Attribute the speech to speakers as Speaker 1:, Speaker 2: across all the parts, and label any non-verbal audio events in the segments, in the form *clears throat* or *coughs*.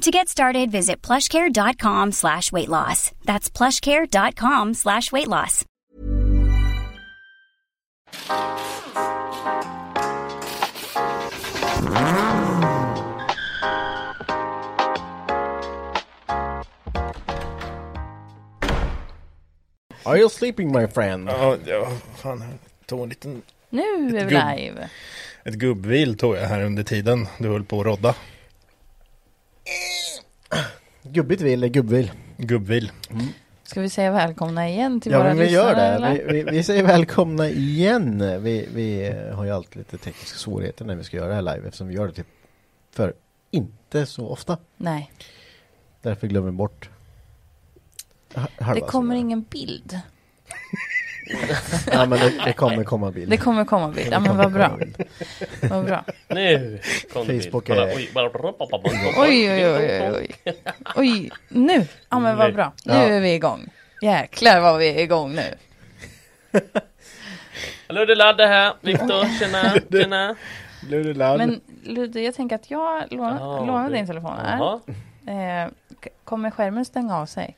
Speaker 1: To get started, visit plushcare.com slash weight loss. That's plushcare.com slash weight loss.
Speaker 2: Are you sleeping my friend?
Speaker 3: Ja, ja fan. Jag tog en liten,
Speaker 4: Nu är vi live.
Speaker 3: ett gubbvil tog jag här under tiden du höll på att rodda.
Speaker 2: Gubbigt vill är gubbvill.
Speaker 3: Gubbvil.
Speaker 4: Ska vi säga välkomna igen till
Speaker 2: Ja
Speaker 4: våra
Speaker 2: men vi
Speaker 4: lyssnare?
Speaker 2: gör det.
Speaker 4: eller?
Speaker 2: Vi, vi, vi säger välkomna igen. Vi, vi har ju alltid lite tekniska svårigheter när vi ska göra det här live eftersom vi gör det till för inte så ofta.
Speaker 4: Nej,
Speaker 2: Därför glömmer vi bort ha- halva
Speaker 4: det kommer
Speaker 2: sådär.
Speaker 4: ingen bild. *laughs*
Speaker 2: Ja men det, det kommer komma bild.
Speaker 4: Det kommer komma bild. Ja men vad bra. Vad bra.
Speaker 5: Nu kom det
Speaker 2: Facebook
Speaker 5: bild.
Speaker 2: Är-
Speaker 5: oj.
Speaker 4: Oj, oj, oj, oj, oj. Nu. Ja men vad bra. Nu
Speaker 2: Ja.
Speaker 4: är vi igång. Jäklar vad vi är igång nu. *laughs*
Speaker 5: Är Ladde här. Viktor, tjena, *laughs* tjena.
Speaker 3: Ludelad.
Speaker 4: Men Ludde, jag tänker att jag lånar,
Speaker 5: Ja,
Speaker 4: lånar din telefon här. Eh, kommer skärmen stänga av sig?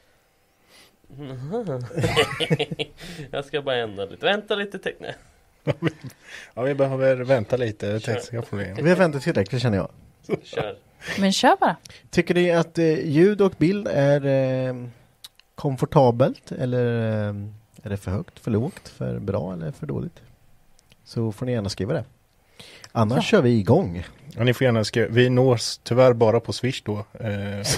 Speaker 4: *laughs*
Speaker 5: Jag ska bara ändra lite. Vänta lite teckne. *laughs*
Speaker 3: Ja, vi behöver vänta lite. Tekniska problem.
Speaker 2: Vi har väntat tillräckligt känner jag.
Speaker 5: Kör.
Speaker 4: Men kör bara.
Speaker 2: Tycker ni att eh, ljud och bild är eh, komfortabelt eller eh, är det för högt, för lågt, för bra eller för dåligt? Så får ni gärna skriva det. Annars
Speaker 4: Ja.
Speaker 2: kör vi igång.
Speaker 3: Ja, ni får gärna skriva. Vi nås tyvärr bara på Swish då. Eh,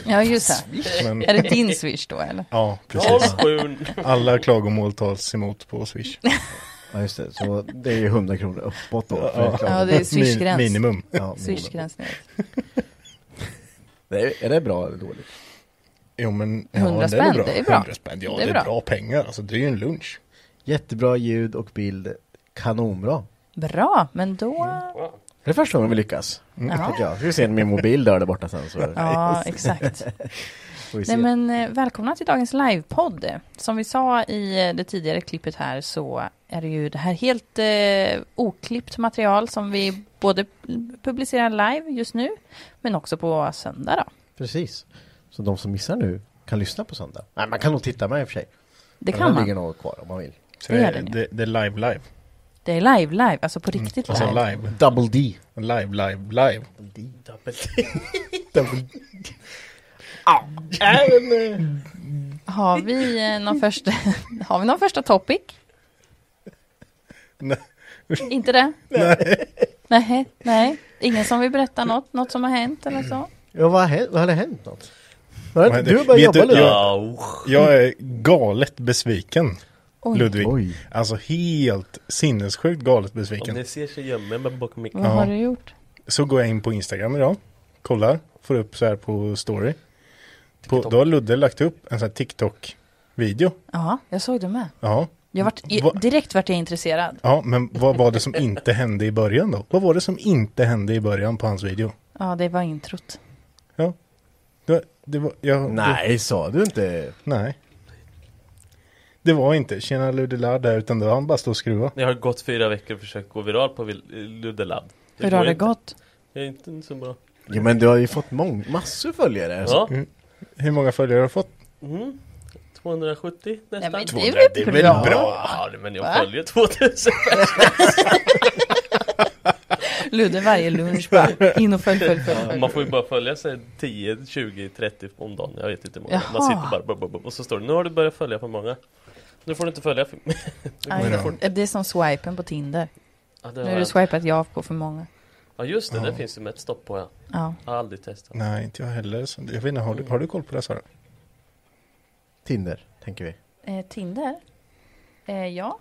Speaker 4: Ja just det.
Speaker 3: men,
Speaker 4: Är det din swish då eller?
Speaker 3: ja, precis.
Speaker 5: 07.
Speaker 3: Alla klagomål tas emot på Swish. *laughs*
Speaker 2: Ja just det, så det är ju 100 kronor uppåt då. för
Speaker 3: Ja.
Speaker 4: Ja det är swishgräns.
Speaker 3: Min, minimum.
Speaker 2: Ja.
Speaker 4: Swishgräns. *laughs*
Speaker 2: Det är, är det bra eller dåligt?
Speaker 3: Jo men
Speaker 4: 100
Speaker 3: det
Speaker 4: spänn,
Speaker 3: bra.
Speaker 4: det är bra.
Speaker 3: 100 spänn, ja
Speaker 4: Det
Speaker 3: det
Speaker 4: är
Speaker 3: är,
Speaker 4: bra.
Speaker 3: bra. pengar. Alltså det är ju en lunch.
Speaker 2: Jättebra ljud och bild, kanonbra.
Speaker 4: Bra, men då...
Speaker 2: Det är första gången vi lyckas. Mm,
Speaker 4: Ja.
Speaker 2: jag. Ska vi se min mobil där, där borta sen så *laughs*
Speaker 4: Ja, *laughs* exakt. Nej men eh, välkomna till dagens livepodd. Som vi sa i eh, det tidigare klippet här så är det ju det här helt eh, oklippt material som vi både publicerar live just nu men också på söndag då.
Speaker 2: Precis. Så de som missar nu kan lyssna på söndag. Nej, man kan nog titta med i och för sig.
Speaker 4: Det kan man.
Speaker 2: ligger nog kvar om man vill.
Speaker 3: Så
Speaker 4: Det
Speaker 3: det, det, det är live live.
Speaker 4: Det är live, live, alltså på riktigt
Speaker 3: Alltså
Speaker 4: live.
Speaker 3: live.
Speaker 2: Double D.
Speaker 3: Live, live, live.
Speaker 2: Double
Speaker 4: Har vi eh, någon första, *laughs* har vi någon första topic?
Speaker 3: Nej.
Speaker 4: Inte det? Nej. Nej, nej. Ingen som vill berätta något, något som har hänt eller så?
Speaker 2: Ja, vad, har hänt, vad hade hänt något? Du började
Speaker 3: vet
Speaker 2: jobba
Speaker 3: du,
Speaker 2: nu.
Speaker 3: jag-
Speaker 5: Ja,
Speaker 3: Jag är galet besviken.
Speaker 4: Oj.
Speaker 3: Ludvig.
Speaker 2: Oj.
Speaker 3: Alltså helt sinnessjukt galet
Speaker 5: om
Speaker 3: besviken.
Speaker 5: ni ser så gömmer jag mig bakom micken.
Speaker 4: Vad
Speaker 3: Ja.
Speaker 4: har du gjort?
Speaker 3: Så går jag in på Instagram idag. Kollar. Får upp så här på story. På, då har Ludde lagt upp en sån här TikTok-video.
Speaker 4: Ja, jag såg det med.
Speaker 3: Ja.
Speaker 4: Jag vart, i, direkt vart jag intresserad.
Speaker 3: Ja, men vad var det som inte hände i början då? Vad var det som inte hände i början på hans video?
Speaker 4: Ja, det var introt.
Speaker 3: Det, det var, jag,
Speaker 2: Nej, sa du inte?
Speaker 3: Nej. Det var inte Tjena Ludde där utan det var han bara stod och skruva.
Speaker 5: Jag har gått fyra veckor och försökt gå viral på Luddeladd.
Speaker 4: Hur har det gått?
Speaker 5: Det är inte så bra.
Speaker 2: Jo men du har ju fått mång- massor följare.
Speaker 5: Ja.
Speaker 3: Hur många följare har du fått?
Speaker 5: Mm. 270 nästan.
Speaker 4: men det är väl
Speaker 3: det är väl
Speaker 4: bra?
Speaker 3: bra?
Speaker 5: Ja, men jag
Speaker 4: Va?
Speaker 5: följer 2000 *laughs* *laughs*
Speaker 4: Ludde varje lunch bara in och följ, följ, följ. följ.
Speaker 5: Man får ju bara följa sig 10, 20, 30 om dagen. Jag vet inte hur många.
Speaker 4: Jaha.
Speaker 5: Man sitter bara bub, bub, bub, och så står det nu har du börjat följa för många. Nu får du inte följa för får- *laughs*
Speaker 4: Det är som swipen på Tinder.
Speaker 5: ja, det
Speaker 4: Nu
Speaker 5: har
Speaker 4: du
Speaker 5: jag.
Speaker 4: swipat ja på för många.
Speaker 5: ja just det,
Speaker 3: Ja.
Speaker 5: det finns ju med ett stopp på ja.
Speaker 4: Ja.
Speaker 5: Jag har aldrig testat.
Speaker 3: Nej, inte jag heller. Jag vet inte, har du, har du koll på det Sara?
Speaker 2: Tinder, tänker vi.
Speaker 4: Eh, Tinder? Eh, ja.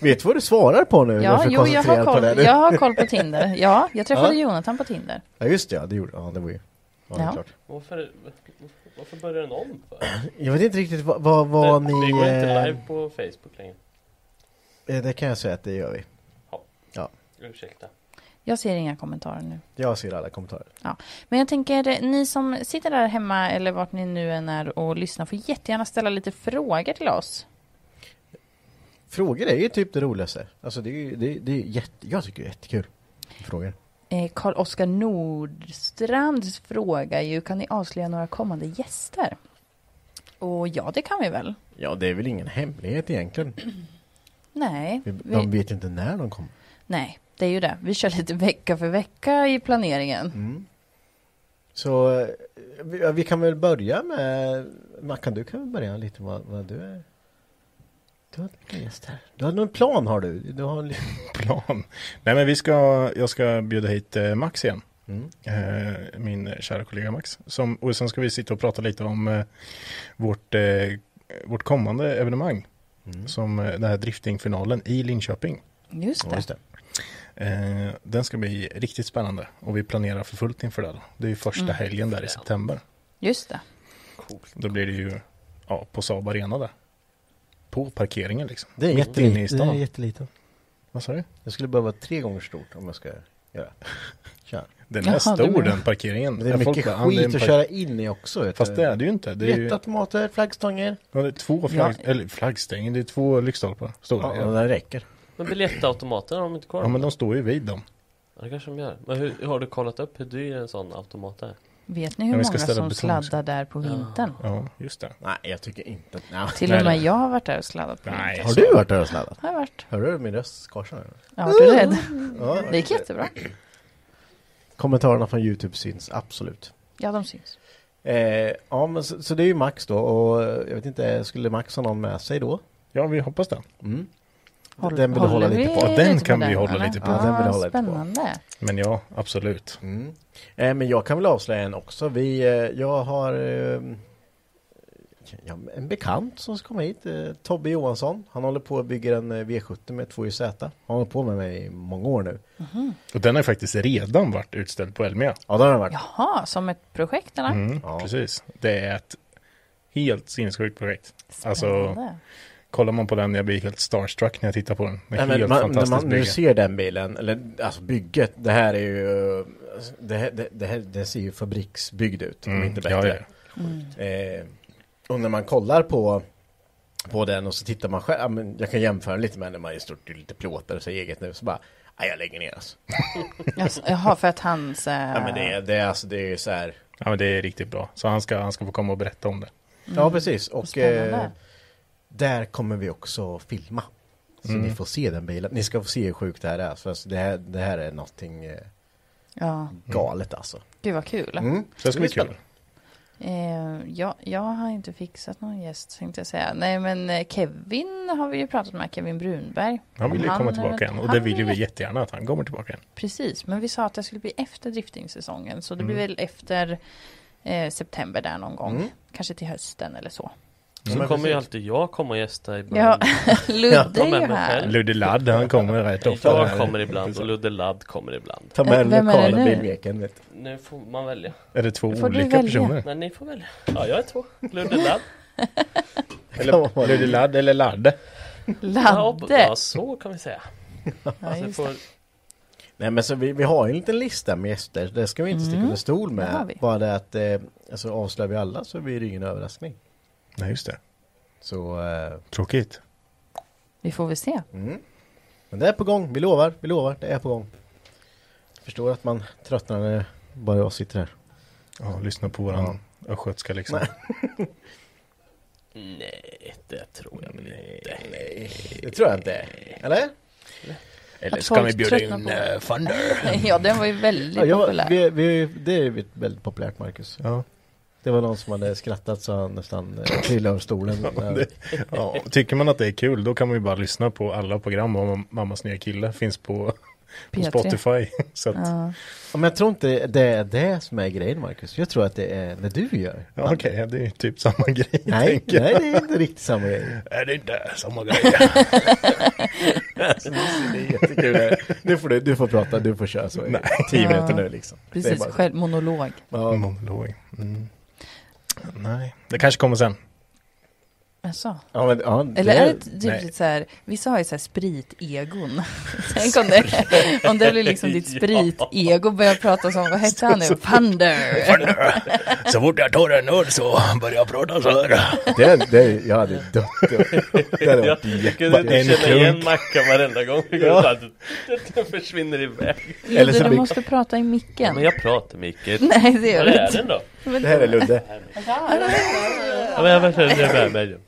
Speaker 2: Vet du vad du svarar på nu?
Speaker 4: Ja, jo, jag har,
Speaker 2: på
Speaker 4: koll,
Speaker 2: det?
Speaker 4: jag har koll på Tinder. Ja, jag träffade
Speaker 2: Ja.
Speaker 4: Jonathan på Tinder.
Speaker 2: Ja just det, ja, det gjorde Ja, det var ju... Ja, det är
Speaker 4: Ja.
Speaker 2: klart.
Speaker 5: varför, varför börjar den om för?
Speaker 2: Jag vet inte riktigt vad, vad, vad
Speaker 5: det,
Speaker 2: ni...
Speaker 5: det går inte
Speaker 2: eh,
Speaker 5: live på Facebook längre.
Speaker 2: eh, Det kan jag säga att det gör vi.
Speaker 5: Ursäkta.
Speaker 4: Jag ser inga kommentarer nu.
Speaker 2: Jag ser alla kommentarer.
Speaker 4: Men jag tänker, ni som sitter där hemma eller vart ni nu än är och lyssnar får jättegärna ställa lite frågor till oss.
Speaker 2: Frågor är ju typ det roligaste. Alltså det är ju, det, det är jätte, jag tycker det är jättekul. Frågor.
Speaker 4: Eh, Karl-Oskar Nordstrands fråga ju, kan ni avslöja några kommande gäster? Och ja, det kan vi väl.
Speaker 2: Ja, det är väl ingen hemlighet egentligen. *clears throat*
Speaker 4: Nej,
Speaker 2: Vi,
Speaker 4: vi,
Speaker 2: de vet ju inte när de kommer.
Speaker 4: nej, det är ju det. Vi kör lite vecka för vecka i planeringen.
Speaker 2: Mm. Så eh, vi, ja, vi kan väl börja med Mackan, du kan väl börja lite vad, vad du är. Du har en gäst här. Du har någon plan har du? Du har en. *laughs*
Speaker 3: Plan. Nej men vi ska, jag ska bjuda hit eh, Max igen.
Speaker 2: Mm.
Speaker 3: Eh, min kära kollega Max. Som, och sen ska vi sitta och prata lite om eh, vårt, vårt kommande evenemang.
Speaker 2: Mm.
Speaker 3: Som den här driftingfinalen i Linköping.
Speaker 4: Just det.
Speaker 2: just det.
Speaker 3: Eh, den ska bli riktigt spännande och vi planerar för fullt inför den. Det är ju första
Speaker 4: Mm.
Speaker 3: helgen där i september.
Speaker 4: Just det.
Speaker 3: Då blir det ju ja, på Saab Arena där. På parkeringen liksom.
Speaker 2: Det är
Speaker 3: Mitt inne i
Speaker 2: jätteliten. Det är
Speaker 3: stan.
Speaker 2: jätteliten.
Speaker 3: Vad sa du?
Speaker 2: Det skulle behöva vara tre gånger stort om jag ska göra. Tja.
Speaker 3: Den
Speaker 4: Jaha,
Speaker 3: är
Speaker 4: du
Speaker 3: stor
Speaker 4: menar-
Speaker 3: den parkeringen.
Speaker 2: Det är
Speaker 3: folk
Speaker 2: mycket
Speaker 3: bara, "Ah, det är en
Speaker 2: skit att
Speaker 3: park-"
Speaker 2: köra in i också. Vet
Speaker 3: Fast det är det ju inte. Det är ju
Speaker 2: Jätteautomater, flaggstånger.
Speaker 3: ja, det är två flagg, eller flaggstänger. Det är två lyktstolpar. Stora.
Speaker 2: Ja,
Speaker 3: Ja,
Speaker 2: det räcker.
Speaker 5: Men biljettautomaterna har de inte kvar?
Speaker 3: ja, men de står ju vid dem.
Speaker 5: Ja, det kanske de gör. Men hur, har du kollat upp hur dyr en sån automat är?
Speaker 4: Vet ni hur
Speaker 3: Ja,
Speaker 4: många som sladdar där på vintern?
Speaker 3: Ja, just det.
Speaker 2: Nej, jag tycker inte. Nej.
Speaker 4: Till och med jag har varit där och sladdat på
Speaker 3: Nej.
Speaker 4: vintern.
Speaker 2: Har du varit där och sladdat?
Speaker 4: Har jag varit.
Speaker 2: Hör du min röst skar
Speaker 4: Jag har varit rädd.
Speaker 2: Ja. *laughs*
Speaker 4: Det gick jättebra.
Speaker 2: Kommentarerna från Youtube syns absolut.
Speaker 4: Ja, de syns.
Speaker 2: Eh, ja, men så, så det är ju Max då och jag vet inte, skulle Max ha någon med sig då?
Speaker 3: Ja, vi hoppas det.
Speaker 2: Mm.
Speaker 4: Håll-
Speaker 2: den vill hålla
Speaker 4: håller
Speaker 2: lite på.
Speaker 3: Den kan vi
Speaker 4: den,
Speaker 3: hålla
Speaker 4: eller?
Speaker 3: lite på.
Speaker 2: Ja, den vill hålla lite på.
Speaker 4: spännande.
Speaker 3: Men ja, absolut.
Speaker 2: Mm. Eh, men jag kan väl avslöja en också. Vi, eh, jag har eh, ja, en bekant som ska komma hit, eh, Tobbe Johansson. Han håller på att bygga en eh, V70 med 2JZ. Han har hållit på med mig i många år nu.
Speaker 3: Och den har faktiskt redan varit utställd på Elmia.
Speaker 2: Ja, det har den varit.
Speaker 4: Jaha, som ett projekt eller?
Speaker 3: Mm,
Speaker 2: Ja.
Speaker 3: Precis. Det är ett helt sinnessjukt projekt. Alltså,
Speaker 4: Spännande.
Speaker 3: Kollar man på den, jag blir helt starstruck när jag tittar på den. Det är
Speaker 2: Nej,
Speaker 3: helt
Speaker 2: man, när
Speaker 3: fantastiskt
Speaker 2: man nu
Speaker 3: bygge.
Speaker 2: ser den bilen, eller alltså bygget, det här är ju det, här, det, det, här, det ser ju fabriksbyggd ut, om
Speaker 3: Mm,
Speaker 2: inte
Speaker 3: ja,
Speaker 2: bättre.
Speaker 3: ja.
Speaker 2: Eh, och när man kollar på på den och så tittar man själv, ja, men jag kan jämföra lite med när man är stort lite plåtar och så eget nu, så bara, nej jag lägger ner alltså.
Speaker 4: Jaså, *laughs* Jaha, för att hans... eh,
Speaker 2: Ja men det är, det är alltså, det är så här,
Speaker 3: Ja, men det är riktigt bra. Så han ska, han ska få komma och berätta om det.
Speaker 2: ja precis, och
Speaker 4: Spännande.
Speaker 2: Där kommer vi också filma. Så
Speaker 3: Mm.
Speaker 2: ni får se den bilen, ni ska få se hur sjukt det här är, för alltså, det, här, det här är någonting eh,
Speaker 4: Ja,
Speaker 2: galet alltså.
Speaker 4: gud vad kul.
Speaker 2: Mm.
Speaker 3: Så det ska bli kul.
Speaker 4: Eh, ja, jag har inte fixat någon gäst, tänkte jag säga. Nej, men eh, Kevin har vi ju pratat med, Kevin Brunberg.
Speaker 3: Han vill ju
Speaker 4: Om
Speaker 3: komma tillbaka igen. Och
Speaker 4: han
Speaker 3: det vill ju vi
Speaker 4: är-
Speaker 3: jättegärna att han kommer tillbaka igen.
Speaker 4: Precis, men vi sa att det skulle bli efter driftingsäsongen. Så det blir
Speaker 3: Mm.
Speaker 4: väl efter eh, september där någon gång.
Speaker 2: Mm.
Speaker 4: Kanske till hösten eller så.
Speaker 5: Så
Speaker 2: men
Speaker 5: kommer ju
Speaker 2: precis.
Speaker 5: alltid jag komma och gästa
Speaker 4: Ja, *laughs*
Speaker 5: ibland. *laughs*
Speaker 4: Ludde
Speaker 5: ta
Speaker 4: är ju här.
Speaker 3: Ludde Ladd, han kommer rätt ofta.
Speaker 5: Jag kommer ibland och Ludde Ladd kommer ibland.
Speaker 2: Ta med den
Speaker 4: det
Speaker 2: lokala du.
Speaker 5: Nu får man välja.
Speaker 3: Är det två
Speaker 4: Får
Speaker 3: olika personer?
Speaker 5: Nej, ni får välja. Ja, jag är två. Ludde Ladd. *laughs*
Speaker 3: Eller Ludde Ladd eller Ladde?
Speaker 5: Ja,
Speaker 4: Ladde.
Speaker 5: ja, så kan vi säga.
Speaker 4: Ja,
Speaker 5: Så
Speaker 4: just
Speaker 5: får,
Speaker 4: det.
Speaker 2: Nej men så vi, vi har ju en liten lista med gäster, det ska vi inte sticka
Speaker 4: Mm.
Speaker 2: under stol
Speaker 4: Det har
Speaker 2: med.
Speaker 4: vi.
Speaker 2: Bara det att, eh, alltså avslöjar vi alla så blir det ingen överraskning.
Speaker 3: Nej, just det.
Speaker 2: Så, eh,
Speaker 3: Tråkigt.
Speaker 4: Vi får väl se.
Speaker 2: mm. Men det är på gång, vi lovar, vi lovar, det är på gång. Jag förstår att man tröttnar när bara jag sitter här.
Speaker 3: Ja, lyssna på våran östgötska liksom. *laughs*
Speaker 5: Nej, det tror jag väl inte.
Speaker 2: Nej, det tror jag inte. Eller?
Speaker 3: Eller ska vi bjuda in
Speaker 4: på-
Speaker 3: uh, Thunder? *laughs*
Speaker 4: Ja, den var ju väldigt
Speaker 2: Ja, jag,
Speaker 4: populär.
Speaker 2: vi, vi, det är väldigt populärt Marcus.
Speaker 3: Ja.
Speaker 2: Det var någon som hade skrattat så han nästan eh, trillade ur stolen. *laughs*
Speaker 3: Det, ja, tycker man att det är kul då kan man ju bara lyssna på alla program om Mammas nya kille finns på, på
Speaker 4: P3.
Speaker 3: Spotify. *laughs* Så att, ja.
Speaker 4: Ja.
Speaker 2: Ja, Men jag tror inte det är det som är grejen Marcus. Jag tror att det är det du gör.
Speaker 3: Okej, det är ju typ samma *laughs* grej.
Speaker 2: Nej, nej, det är inte riktigt samma grej.
Speaker 3: Är det inte samma grej?
Speaker 2: Alltså, det är jättekul. Nu får du, du får prata, du får köra så i
Speaker 3: Nej.
Speaker 2: tio
Speaker 4: Ja.
Speaker 2: minuter nu liksom. Är
Speaker 4: Precis,
Speaker 2: bara-
Speaker 4: själv monolog.
Speaker 2: Ja,
Speaker 3: Monolog. Mm. Nej, det kanske kommer sen.
Speaker 4: Jaså?
Speaker 2: ja, men, ja,
Speaker 4: Eller är det typ
Speaker 3: nej.
Speaker 4: så här, vissa har ju så här sprit-egon. *laughs* Tänk om det, om det blir liksom ditt sprit-ego börjar prata som, vad hette han nu? *laughs* Thunder!
Speaker 3: Så fort jag tar en öl så börjar jag prata så här.
Speaker 2: det, det, jag hade dött. *laughs* Det hade
Speaker 5: Jag
Speaker 2: varit
Speaker 5: skulle
Speaker 3: En
Speaker 5: inte känna
Speaker 3: klunk.
Speaker 5: igen Mackan varenda gång.
Speaker 2: Ja.
Speaker 5: Ja. Den försvinner iväg.
Speaker 2: Eller
Speaker 4: Ludde,
Speaker 2: så
Speaker 4: du måste prata i micken.
Speaker 5: Men jag pratar mycket.
Speaker 4: Nej, det gör du
Speaker 5: är
Speaker 4: inte.
Speaker 5: den då?
Speaker 2: Det här är Ludde.
Speaker 5: Ja, men jag vet inte, jag är med nu.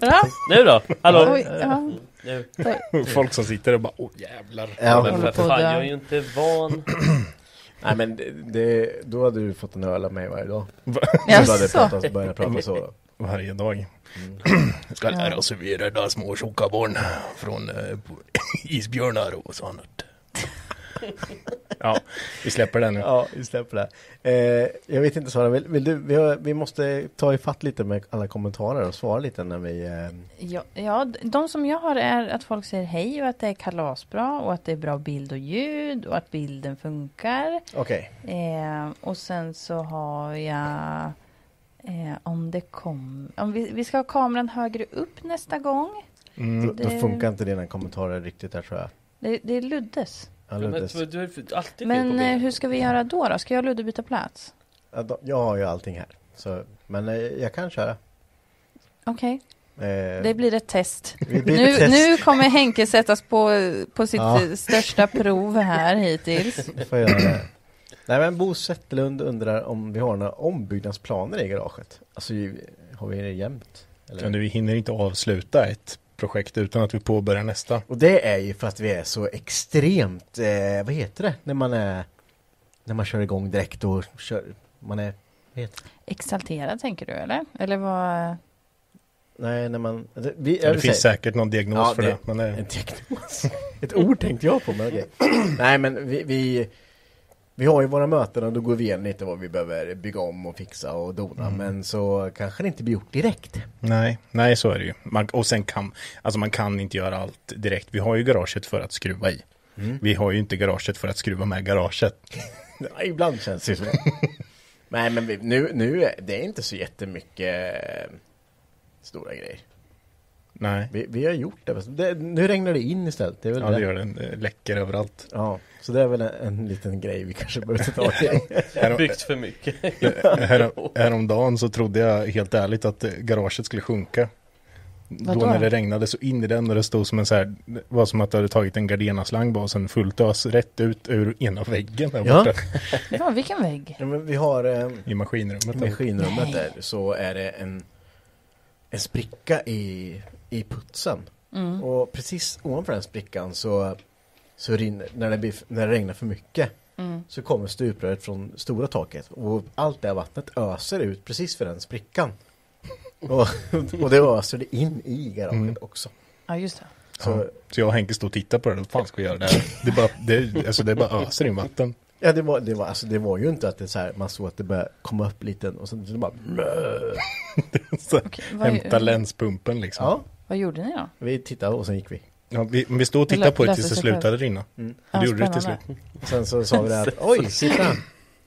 Speaker 4: Ja,
Speaker 5: Nu då? Hallå?
Speaker 4: oj, ja.
Speaker 5: Nu.
Speaker 3: Folk som sitter och bara, åh jävlar.
Speaker 2: Ja.
Speaker 5: Men för fan, jag är ju inte van. *clears throat*
Speaker 2: Nej men det, det, då hade du fått en öl av mig varje dag.
Speaker 3: Va-
Speaker 2: Så du hade
Speaker 4: Jaså?
Speaker 2: pratat, börjat prata så. då.
Speaker 3: Varje dag. *clears throat* Ska lära oss hur vi räddar små tjocka barn från eh, *clears throat* isbjörnar och sånt. *laughs* *laughs* ja, vi släpper den nu.
Speaker 2: Ja, vi släpper det. Eh, jag vet inte Sara, vill, vill du, vi, har, vi måste ta ifatt lite med alla kommentarer och svara lite när vi... Eh,
Speaker 4: Ja, ja, de som jag har är att folk säger hej och att det är kalasbra och att det är bra bild och ljud och att bilden funkar.
Speaker 2: Okej.
Speaker 4: Eh, och sen så har jag eh, om det kom, om vi, vi ska ha kameran högre upp nästa gång.
Speaker 2: Då,
Speaker 3: Mm.
Speaker 2: då
Speaker 4: Det-
Speaker 2: funkar inte dina kommentarer riktigt där tror jag.
Speaker 4: Det, det är Luddes.
Speaker 2: Ja,
Speaker 5: Men
Speaker 2: Luddes.
Speaker 5: du du är alltid
Speaker 4: Men eh, hur ska vi göra då? då? Ska jag och Ludde byta plats?
Speaker 2: Ja, jag har ju allting här. Så, men eh, jag kan köra.
Speaker 4: Okej,
Speaker 2: Eh,
Speaker 4: det blir ett test. *laughs*
Speaker 2: vi blir
Speaker 4: Nu,
Speaker 2: ett test.
Speaker 4: nu kommer Henke sättas på, på sitt
Speaker 2: Ja.
Speaker 4: eh, största prov här hittills.
Speaker 2: Får jag göra det. Nej men Bo Zetterlund undrar om vi har några ombyggnadsplaner i garaget. Alltså ju- har vi det jämt? Eller?
Speaker 3: Men vi hinner inte avsluta ett projekt utan att vi påbörjar nästa.
Speaker 2: Och det är ju för att vi är så extremt, eh, vad heter det, när man är, när man kör igång direkt och kör, man är, vad heter det?
Speaker 4: Exalterad tänker du eller? Eller vad?
Speaker 2: Nej, när man, det, vi,
Speaker 3: det finns
Speaker 2: säga-
Speaker 3: säkert någon diagnos
Speaker 2: Ja,
Speaker 3: för
Speaker 2: det-
Speaker 3: det. Men
Speaker 2: En diagnos. *laughs* Ett ord tänkte jag på, men okej. Nej, men vi, vi, vi har ju våra möten och då går vi igenom lite vad vi behöver bygga om och fixa och dona.
Speaker 3: Mm.
Speaker 2: Men så kanske det inte blir gjort direkt.
Speaker 3: nej, nej, så är det ju. Man, och sen kan, alltså man kan inte göra allt direkt. Vi har ju garaget för att skruva i.
Speaker 2: Mm.
Speaker 3: Vi har ju inte garaget för att skruva med garaget. *laughs*
Speaker 2: Ja, ibland känns det så. *laughs* Nej, men vi, nu, nu, det är inte så jättemycket eh, stora grejer.
Speaker 3: Nej,
Speaker 2: Vi, vi har gjort det. det. Nu regnar det in istället. Det är väl
Speaker 3: ja det gör det. Det läcker överallt.
Speaker 2: Ja, så det är väl en, en liten grej vi kanske behöver ta tag i. *laughs*
Speaker 3: Härom,
Speaker 5: Byggt för mycket. *laughs*
Speaker 3: härom, häromdagen så trodde jag helt ärligt att eh, garaget skulle sjunka.
Speaker 4: Vadå?
Speaker 3: Då när det regnade så in i den och det stod som en så här, det var som att du hade tagit en Gardena-slang bara och sen fullt ös rätt ut ur ena väggen där
Speaker 2: Ja.
Speaker 3: borta *laughs*
Speaker 4: Ja, vilken vägg?
Speaker 2: Ja, men vi har eh,
Speaker 3: i maskinrummet.
Speaker 2: i maskinrummet
Speaker 4: Nej.
Speaker 2: där så är det en, en spricka i, i putsen.
Speaker 4: Mm.
Speaker 2: Och precis ovanför den sprickan så, så rinner, när, det blir, när det regnar för mycket
Speaker 4: Mm.
Speaker 2: så kommer stupröret från stora taket och allt det här vattnet öser ut precis för den sprickan. *laughs* och, och det öser det in i garaget
Speaker 3: Mm.
Speaker 2: också.
Speaker 4: Ja, just det.
Speaker 2: Så,
Speaker 3: Ja. Så jag och Henke stod och tittade på det. Vad fan ska vi göra där? Det bara, det, alltså det bara öser in vatten.
Speaker 2: Ja det var, det var, alltså det var ju inte att det så här, man såg att det började komma upp lite och sen så det bara *laughs*
Speaker 3: Så,
Speaker 4: vad,
Speaker 3: hämta länspumpen liksom.
Speaker 2: Ja,
Speaker 4: vad gjorde ni då?
Speaker 2: vi tittade och sen gick vi.
Speaker 3: Ja, vi, vi stod och
Speaker 4: Det
Speaker 3: tittade på det tills det slutade rinna.
Speaker 2: Mm.
Speaker 3: Och
Speaker 4: Ja,
Speaker 3: det gjorde det till slut.
Speaker 2: Sen så sa vi det att *laughs* oj, titta!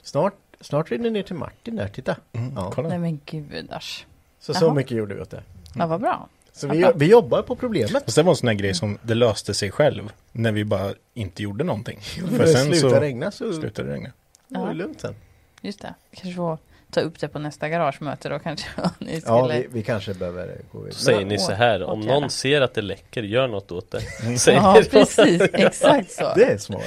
Speaker 2: Snart, snart rinner det ner till Martin där, titta!
Speaker 3: Mm,
Speaker 2: Ja.
Speaker 3: kolla.
Speaker 4: Nej men gudars.
Speaker 2: Så så
Speaker 4: Jaha.
Speaker 2: mycket gjorde vi åt det.
Speaker 4: Ja, vad bra.
Speaker 2: Så
Speaker 4: Ja,
Speaker 2: vi, vi jobbar på problemet.
Speaker 3: Fast det var en sån här grej som det löste sig själv. När vi bara inte gjorde någonting.
Speaker 2: För
Speaker 3: För
Speaker 2: det
Speaker 3: sen
Speaker 2: slutar
Speaker 3: så
Speaker 2: regna så
Speaker 3: slutade det regna.
Speaker 2: var det lugnt sen.
Speaker 4: Just det. Kanske får ta upp det på nästa garagemöte då kanske. *laughs* om Ni
Speaker 2: Ja,
Speaker 4: skulle...
Speaker 2: vi, vi kanske behöver gå vidare.
Speaker 5: Säger ni så här, om någon ser att det läcker, gör något åt det. *laughs* Säger
Speaker 4: Ja, precis. Exakt så. *laughs*
Speaker 2: Det är smart.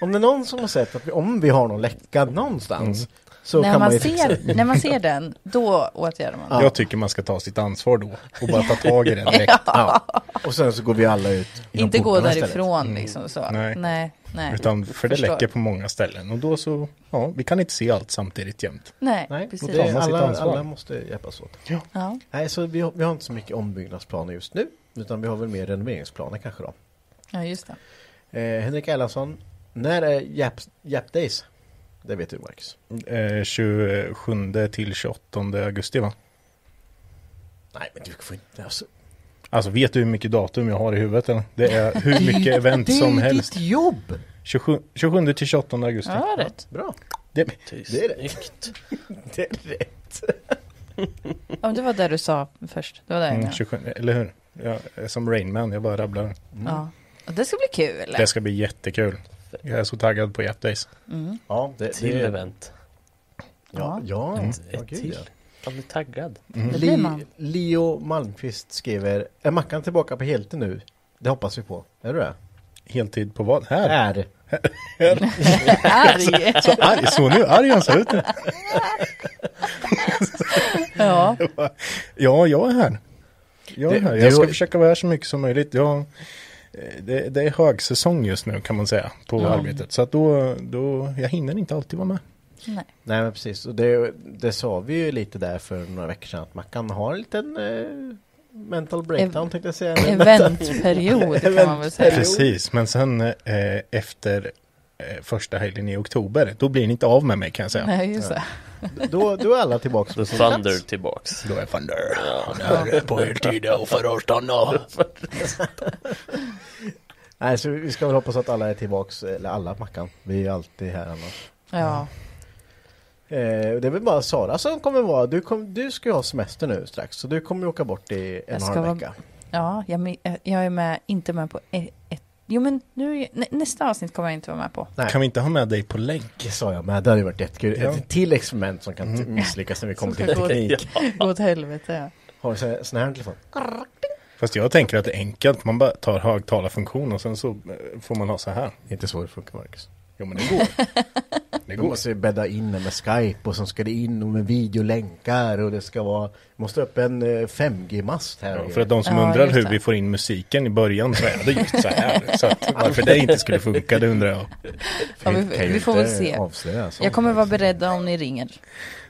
Speaker 2: Om det är någon som har sett att vi, om vi har någon läcka någonstans så
Speaker 4: när,
Speaker 2: kan man
Speaker 4: man ser, när man ser den, då åtgärdar man.
Speaker 2: Ja.
Speaker 3: Jag tycker man ska ta sitt ansvar då och bara ta tag i den direkt.
Speaker 2: Ja. Och sen så går vi alla ut
Speaker 4: Inte gå
Speaker 2: portarna istället.
Speaker 4: därifrån liksom så.
Speaker 3: Nej.
Speaker 4: nej. Nej.
Speaker 3: Utan för det
Speaker 4: Förstår.
Speaker 3: läcker på många ställen och då så, ja, vi kan inte se allt samtidigt jämt.
Speaker 4: Nej,
Speaker 2: Nej,
Speaker 4: precis.
Speaker 2: det alla, alla måste hjälpas åt.
Speaker 4: Ja.
Speaker 2: Nej, så vi har, vi har inte så mycket ombyggnadsplaner just nu. Utan vi har väl mer renoveringsplaner kanske då.
Speaker 4: ja, just det.
Speaker 2: Eh, Henrik Erlandsson, när är Jap, Jap Days? Det vet du Marcus.
Speaker 3: Eh, 27 till 28 augusti va?
Speaker 2: Nej, men du får inte... Alltså,
Speaker 3: Alltså vet du hur mycket datum jag har i huvudet eller? Det är hur mycket event
Speaker 2: det är
Speaker 3: som helst.
Speaker 2: ditt jobb!
Speaker 3: 27, 27 till 28 augusti.
Speaker 4: Ja, rätt.
Speaker 2: Bra.
Speaker 3: Det,
Speaker 2: Det är det.
Speaker 5: Snyggt. *laughs*
Speaker 2: Det är rätt.
Speaker 4: Ja, det var det du sa först. Det var det.
Speaker 3: mm,
Speaker 4: ja.
Speaker 3: 27, eller hur? Jag är som Rainman, jag bara rabblar.
Speaker 4: Ja. Och det ska bli kul.
Speaker 3: Det ska bli jättekul. Jag är så taggad på Jap Days.
Speaker 4: Mm.
Speaker 2: Ja, det,
Speaker 5: Till
Speaker 2: det,
Speaker 5: event.
Speaker 2: Ja, ja,
Speaker 3: Mm.
Speaker 2: ja
Speaker 5: Ett
Speaker 2: gud,
Speaker 5: till. Man blir taggad.
Speaker 4: Det blir man.
Speaker 2: Leo Malmqvist skriver Är Mackan tillbaka på heltid nu? Det hoppas vi på. Är du det?
Speaker 3: Heltid på vad? Här?
Speaker 2: Är.
Speaker 4: Arg.
Speaker 3: Så arg, så nu arg han ser ut nu.
Speaker 4: Ja.
Speaker 3: Ja, jag är här. Jag är här. Jag ska försöka vara här så mycket som möjligt. Jag, eh, det, det är högsäsong just nu kan man säga på
Speaker 4: Ja.
Speaker 3: arbetet. Så att då, då, jag hinner inte alltid vara med.
Speaker 4: Nej.
Speaker 2: Nej men precis. Och det, det sa vi ju lite där för några veckor sedan att Mackan har en liten eh, mental breakdown tänkte jag säga.
Speaker 4: Eventperiod *laughs* kan man väl säga.
Speaker 3: Precis, men sen eh, efter eh, första helgen i oktober, då blir ni inte av med mig kan jag säga.
Speaker 4: Nej, just det.
Speaker 2: Då, då är alla tillbaka
Speaker 5: Då
Speaker 2: på sin
Speaker 5: Thunder
Speaker 2: plats.
Speaker 5: tillbaks.
Speaker 3: Då är Thunder. Han är på heltid och för att stanna.
Speaker 2: Nej så vi ska väl hoppas att alla är tillbaks, eller alla Mackan. Vi är alltid här annars.
Speaker 4: Ja.
Speaker 2: Eh, det är väl bara Sara som kommer vara, du, kom, du ska ju ha semester nu strax. Så du kommer ju åka bort i en och en halv vecka.
Speaker 4: Ja, jag, me- jag är med, inte med på ett, Jo men nu, nä, nästa avsnitt kommer jag inte vara med på.
Speaker 2: Nej.
Speaker 3: Kan vi inte ha med dig på länk?
Speaker 2: Det sa jag med, det hade ju varit jättekul.
Speaker 3: Ja.
Speaker 2: Ett till experiment som kan t- misslyckas när vi kommer till
Speaker 4: ska gå-
Speaker 2: teknik. *laughs*
Speaker 4: Gå åt helvete. Ja.
Speaker 2: Har du så- sån här telefon?
Speaker 3: Fast jag tänker att det är enkelt. Man bara tar högtalarfunktion och sen så eh, får man ha så här.
Speaker 2: Det är inte så det funkar Marcus.
Speaker 3: Jo men det går. *laughs* Det
Speaker 2: Du
Speaker 3: går.
Speaker 2: måste ju bädda in med Skype och så ska det in med videolänkar och det ska vara Måste upp en eh, 5G-mast här.
Speaker 3: Ja, för att de som
Speaker 4: Ja,
Speaker 3: undrar hur vi får in musiken i början så är det just så här. Så att varför det inte skulle funka det undrar jag.
Speaker 4: Ja, vi- vi får väl se.
Speaker 2: avslöja.
Speaker 4: Jag kommer vara beredd om ni ringer.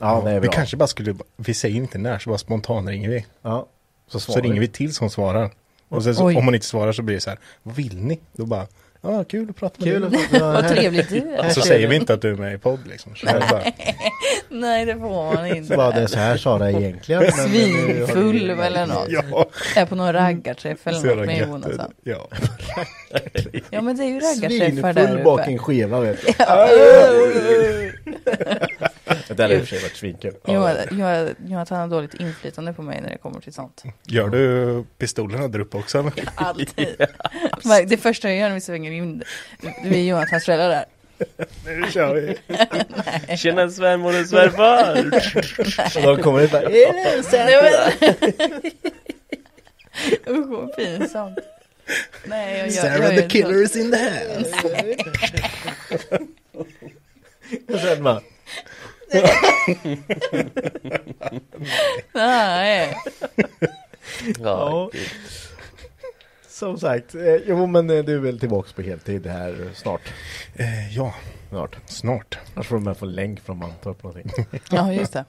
Speaker 2: Ja, det är
Speaker 3: vi
Speaker 2: bra.
Speaker 3: kanske bara skulle, vi säger inte när så bara spontant ringer vi.
Speaker 2: Ja. Så,
Speaker 3: Så ringer vi till som svarar. Och sen så, om hon inte svarar så blir det så här, vad vill ni? Då bara, ja kul att prata med
Speaker 2: Kul
Speaker 3: dig.
Speaker 2: att
Speaker 4: Vad trevligt *laughs* du är.
Speaker 3: Så säger vi inte att du är med i podd liksom. Så *laughs*
Speaker 4: Nej, det får man inte.
Speaker 2: Vad det är så här Sara egentligen.
Speaker 4: Svinfull eller något.
Speaker 3: ja,
Speaker 4: Är på någon raggarträff eller
Speaker 3: så
Speaker 4: något med. Jonathan.
Speaker 3: Ja. *laughs*
Speaker 4: Ja men det är ju raggarträffar där
Speaker 2: Svinfull bak
Speaker 4: uppe.
Speaker 2: en skiva vet du. Det har i och för sig varit svinkul.
Speaker 4: Jonathan, har dåligt inflytande på mig när det kommer till sånt.
Speaker 3: Gör du pistolerna där uppe också?
Speaker 4: Alltid. Det första jag gör när vi svänger in, vi är Jonathans föräldrar där. *laughs*
Speaker 3: Nu kör vi.
Speaker 5: Tjena svärmor och svärfar!
Speaker 2: Och de kommer ut bara, är det
Speaker 4: Nej, men- *laughs* Usch vad pinsamt. Nej, jag gör,
Speaker 3: Sarah
Speaker 4: jag
Speaker 3: the
Speaker 4: gör
Speaker 3: killer is in the house.
Speaker 2: Och sen bara,
Speaker 4: Nej.
Speaker 5: Ja, gud.
Speaker 2: Som sagt, eh, jo men eh, du är väl tillbaks på heltid här snart.
Speaker 3: Eh, ja,
Speaker 2: Snart.
Speaker 3: snart.
Speaker 2: Annars får du med få länk från Mantorp någonting. *laughs*
Speaker 4: Ja, just det.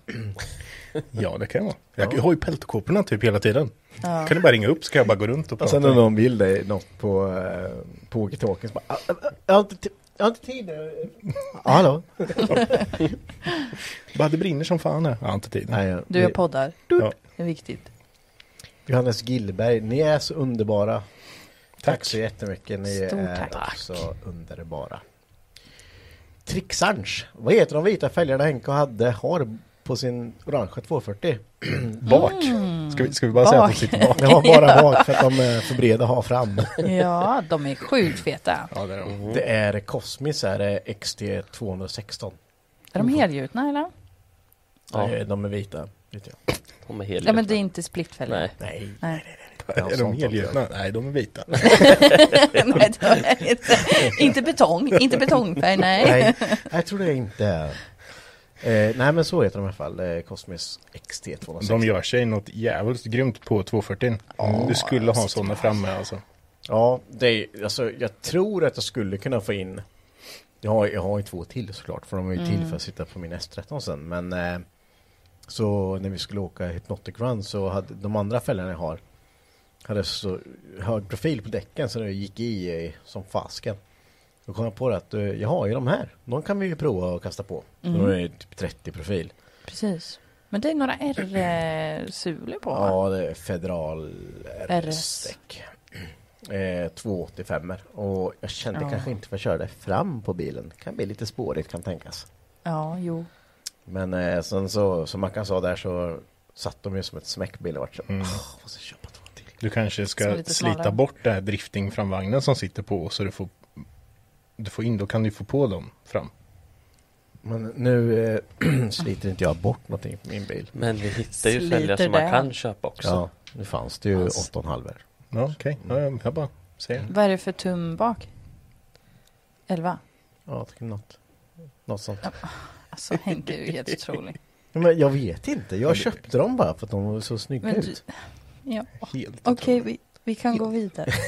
Speaker 3: Ja, det kan jag vara. Jag har ju peltokåporna typ hela tiden.
Speaker 4: Ja.
Speaker 3: Kan du bara ringa upp så kan jag bara gå runt och
Speaker 2: Och
Speaker 3: prata.
Speaker 2: sen när någon vill dig något på, eh, på walkie-talkien så bara, "Ah, ah, ah, jag har inte, jag har inte tid nu. Ja, *laughs* hallå? *laughs*
Speaker 3: Bara det brinner som fan här. Jag har inte tid.
Speaker 2: Nej, ja.
Speaker 4: Du, jag poddar.
Speaker 3: Ja.
Speaker 4: Det är viktigt.
Speaker 2: Johannes Gillberg, ni är så underbara. Tack,
Speaker 3: Tack.
Speaker 2: så jättemycket, ni
Speaker 4: Stort
Speaker 2: är
Speaker 4: tack.
Speaker 2: också underbara. Trixange, vad heter de vita fälgarna Henke hade har på sin orangea *clears throat* 240?
Speaker 3: Bak. Ska, vi, ska vi bara säga att de
Speaker 4: Bak.
Speaker 3: sitter bak?
Speaker 2: Det var bara *laughs* bak för att de är för breda att ha fram. *laughs*
Speaker 4: Ja, de är sjukt feta.
Speaker 3: Ja, det är de.
Speaker 2: Det är Cosmis är det XT 216.
Speaker 4: Är de helgjutna eller?
Speaker 5: Ja.
Speaker 2: De är vita. Vet jag.
Speaker 5: De är helgjutna.
Speaker 4: Ja, men det är inte splittfälgar.
Speaker 5: Nej.
Speaker 2: Nej.
Speaker 4: Nej.
Speaker 3: Är de helgjutna? Nej, de är vita. *laughs*
Speaker 4: nej, det är inte, inte betong, inte betongfärg, nej.
Speaker 2: Nej, *laughs* jag tror det inte. Eh, nej men så heter de i alla fall, eh, Cosmos XT260.
Speaker 3: De gör sig något jävligt grymt på 240. du skulle ha sådana framme alltså.
Speaker 2: Ja, det är, alltså, jag tror att jag skulle kunna få in Jag har, jag har ju två till såklart för de är ju till för att sitta på min S13 sen men eh, Så när vi skulle åka Hypnotic Run så hade de andra fälgarna jag har Hade så hög profil på däcken så det gick i eh, som fasken Då kom jag på det att eh, jag har ju de här De kan vi ju prova att kasta på
Speaker 4: Mm.
Speaker 2: De är typ 30 profil
Speaker 4: Precis. Men det är några R-sulor på va?
Speaker 2: Ja det är Federal
Speaker 4: RS.
Speaker 2: RS-däck eh, 285 och jag kände
Speaker 4: Ja.
Speaker 2: kanske inte för att köra det fram på bilen. Kan bli lite spårigt kan tänkas.
Speaker 4: Ja, jo.
Speaker 2: Men eh, sen så, som Mackan sa där så satt de ju som ett smäckbil och vart så,
Speaker 3: Mm.
Speaker 2: "Åh, måste köpa två till.
Speaker 3: Du kanske ska slita bort det här driftingframvagnen som sitter på så du får du får in, då kan du få på dem fram.
Speaker 2: Men nu eh, *clears throat* sliter inte jag bort någonting på min bil.
Speaker 5: Men vi hittar ju fälgar som man kan köpa också.
Speaker 2: Ja, nu fanns det ju
Speaker 4: Alltså.
Speaker 2: 8,5
Speaker 3: Ja, okej. Ja, jag- bara säger.
Speaker 4: Vad är det för tum bak? 11?
Speaker 2: Ja, tycker något, något sånt.
Speaker 4: Alltså Henke är ju helt otrolig. *laughs*
Speaker 2: Men jag vet inte, jag köpte dem bara för att de var så snygga
Speaker 4: Men du,
Speaker 2: ut.
Speaker 4: ja.
Speaker 3: Helt
Speaker 4: Okej, vi, vi kan gå vidare. *laughs*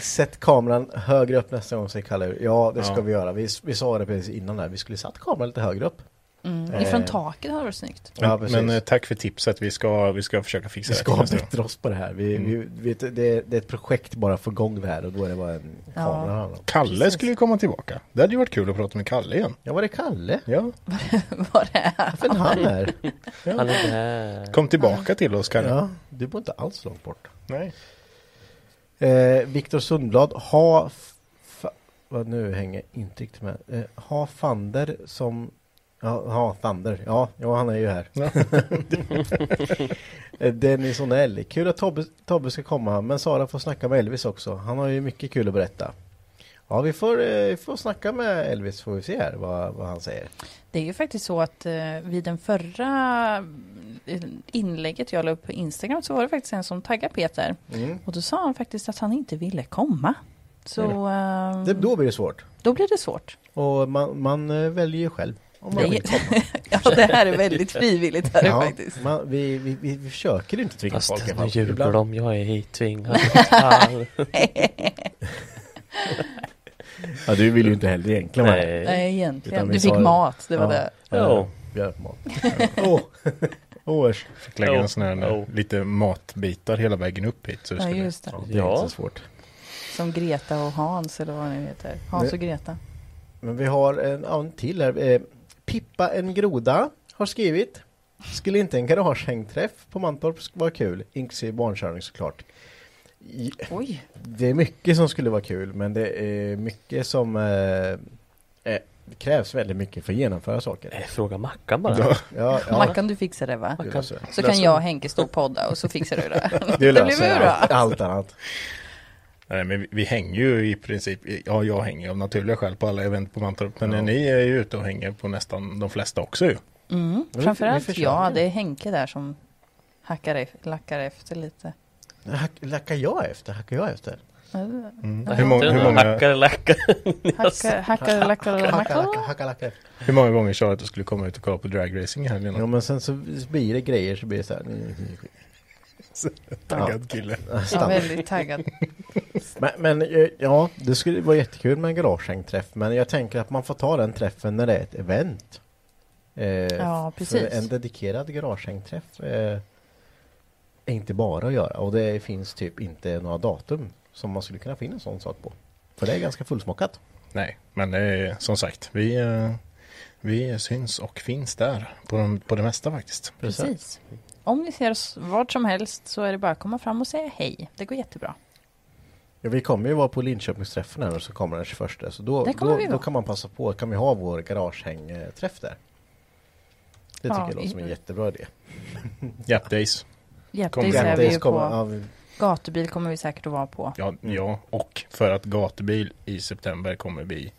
Speaker 2: Sätt kameran högre upp nästa gång säger Kalle. Ja, det ska
Speaker 3: Ja.
Speaker 2: vi göra. Vi, vi sa det precis innan där. Vi skulle satt kameran lite högre upp.
Speaker 4: Mm.
Speaker 2: Eh.
Speaker 4: Ifrån taket hade varit snyggt.
Speaker 3: Men,
Speaker 2: Ja, precis.
Speaker 3: men eh, tack för tipset. Vi ska, vi ska försöka fixa
Speaker 2: Vi
Speaker 3: det.
Speaker 2: ska
Speaker 3: nästa gång.
Speaker 2: bättre oss på det här. Vi,
Speaker 3: Mm.
Speaker 2: vi, vet, det, det är ett projekt bara för igång det här och då är det bara en
Speaker 4: Ja.
Speaker 2: kamera. det.
Speaker 3: Kalle
Speaker 4: Precis.
Speaker 3: skulle ju komma tillbaka. Det hade ju varit kul att prata med Kalle igen.
Speaker 2: Ja, var det Kalle?
Speaker 3: Ja, *laughs*
Speaker 4: Vad det är.
Speaker 2: Varför är han här?
Speaker 5: Han är där.
Speaker 3: kom tillbaka till oss Kalle.
Speaker 2: Ja, du bor inte alls långt bort.
Speaker 3: Nej.
Speaker 2: Eh, Viktor Sundblad, ha... Vad nu hänger inte riktigt med. Eh, ha Fander som... Ja, Thunder. Ja, ja, han är ju här. *laughs* Eh, Dennis Onell. Kul att Tobbe, Tobbe ska komma, men Sara får snacka med Elvis också. Han har ju mycket kul att berätta. Ja, vi får, eh, vi får snacka med Elvis får vi se här vad, vad han säger.
Speaker 4: Det är ju faktiskt så att eh, vid den förra eh, inlägget jag la upp på Instagram så var det faktiskt en som taggade Peter.
Speaker 2: Mm.
Speaker 4: Och då sa han faktiskt att han inte ville komma. Så eh,
Speaker 2: Det, då blir det svårt.
Speaker 4: då blir det svårt.
Speaker 2: Och man, man väljer ju själv om man
Speaker 4: Det-
Speaker 2: vill komma. *laughs*
Speaker 4: Ja, det här är väldigt frivilligt. Här är
Speaker 2: Ja, *laughs*
Speaker 4: faktiskt.
Speaker 2: man, vi, vi, vi, försöker inte tvinga
Speaker 5: Fast
Speaker 2: folk. alla
Speaker 5: nu
Speaker 2: Ibland-
Speaker 5: de. Jag är hittvingad. *laughs*
Speaker 2: Ja, du vill ju inte heller egentligen vara.
Speaker 5: Nej.
Speaker 4: Nej, egentligen. Du fick mat, det var
Speaker 2: Ja.
Speaker 4: det.
Speaker 5: Ja.
Speaker 2: Björkmat. Åh! Åh, äsch.
Speaker 3: Fick lägga
Speaker 5: Oh.
Speaker 3: en sån här,
Speaker 5: Oh.
Speaker 3: lite matbitar hela vägen upp hit. Så det
Speaker 4: Ja, just det.
Speaker 2: Ja, det är inte så svårt.
Speaker 4: Som Greta och Hans eller vad det nu heter. Hans och Greta.
Speaker 2: Men vi har en, en till här. Pippa en groda har skrivit. Skulle inte en garagehängträff på Mantorp vara kul? Inklusive barnkörning såklart. I-
Speaker 4: Oj.
Speaker 2: Det är mycket som skulle vara kul men det är mycket som eh, eh, det krävs väldigt mycket för att genomföra saker.
Speaker 5: Eh, Fråga Mackan bara.
Speaker 3: Ja.
Speaker 2: Ja, ja. *laughs*
Speaker 4: Mackan, du fixar det va?
Speaker 2: jag.
Speaker 4: Så kan jag och Henke stå och podda och så fixar du det. *laughs*
Speaker 2: Det
Speaker 4: blir
Speaker 2: löser allt annat.
Speaker 3: Nej, men vi, vi hänger ju i princip, ja jag hänger av naturliga skäl på alla event på Mantorp. Men
Speaker 2: Ja.
Speaker 3: ni är ju ute och hänger på nästan de flesta också ju.
Speaker 4: Mm. Framförallt
Speaker 2: vi försöker.
Speaker 4: ja, det är Henke där som hackar ef- lackar efter lite.
Speaker 2: Hack, lackar jag efter? Hackar jag efter?
Speaker 3: Mm.
Speaker 4: Ja.
Speaker 3: Hur, många, hur, många,
Speaker 5: Hackar, lackar.
Speaker 4: Hackar, hackar, lackar, lackar.
Speaker 2: efter.
Speaker 3: hur många gånger sa du att du skulle komma ut och kolla på dragracing i helgen?
Speaker 2: Ja men sen så blir det grejer så blir det så här. *laughs*
Speaker 3: Taggad kille.
Speaker 4: Ja, väldigt taggad. *laughs*
Speaker 2: Men, men eh, ja, det skulle vara jättekul med en garagehängträff Men jag tänker att man får ta den träffen när det är ett event eh,
Speaker 4: Ja,
Speaker 2: För
Speaker 4: precis.
Speaker 2: en dedikerad garagehängträff eh, är inte bara att göra och det finns typ inte några datum som man skulle kunna finna en sån sak på. För det är ganska fullsmockat.
Speaker 3: Nej, men det är som sagt, vi, eh, vi syns och finns där på, de, på det mesta faktiskt.
Speaker 4: Precis. Om ni ser oss vart som helst så är det bara att komma fram och säga hej. Det går jättebra.
Speaker 2: Ja, vi kommer ju vara på Linköpingsträffen här och så kommer den 21 så då, då, då kan man passa på, kan vi ha vår garagehängträff där. Det tycker
Speaker 4: Ja,
Speaker 2: jag låter som en jättebra idé. *laughs*
Speaker 3: Jap Days.
Speaker 4: Är vi ju
Speaker 2: kommer-
Speaker 4: på.
Speaker 2: ja, vi-
Speaker 4: Gatubil kommer vi säkert att vara på.
Speaker 3: Ja, ja, och för att gatubil i september kommer bli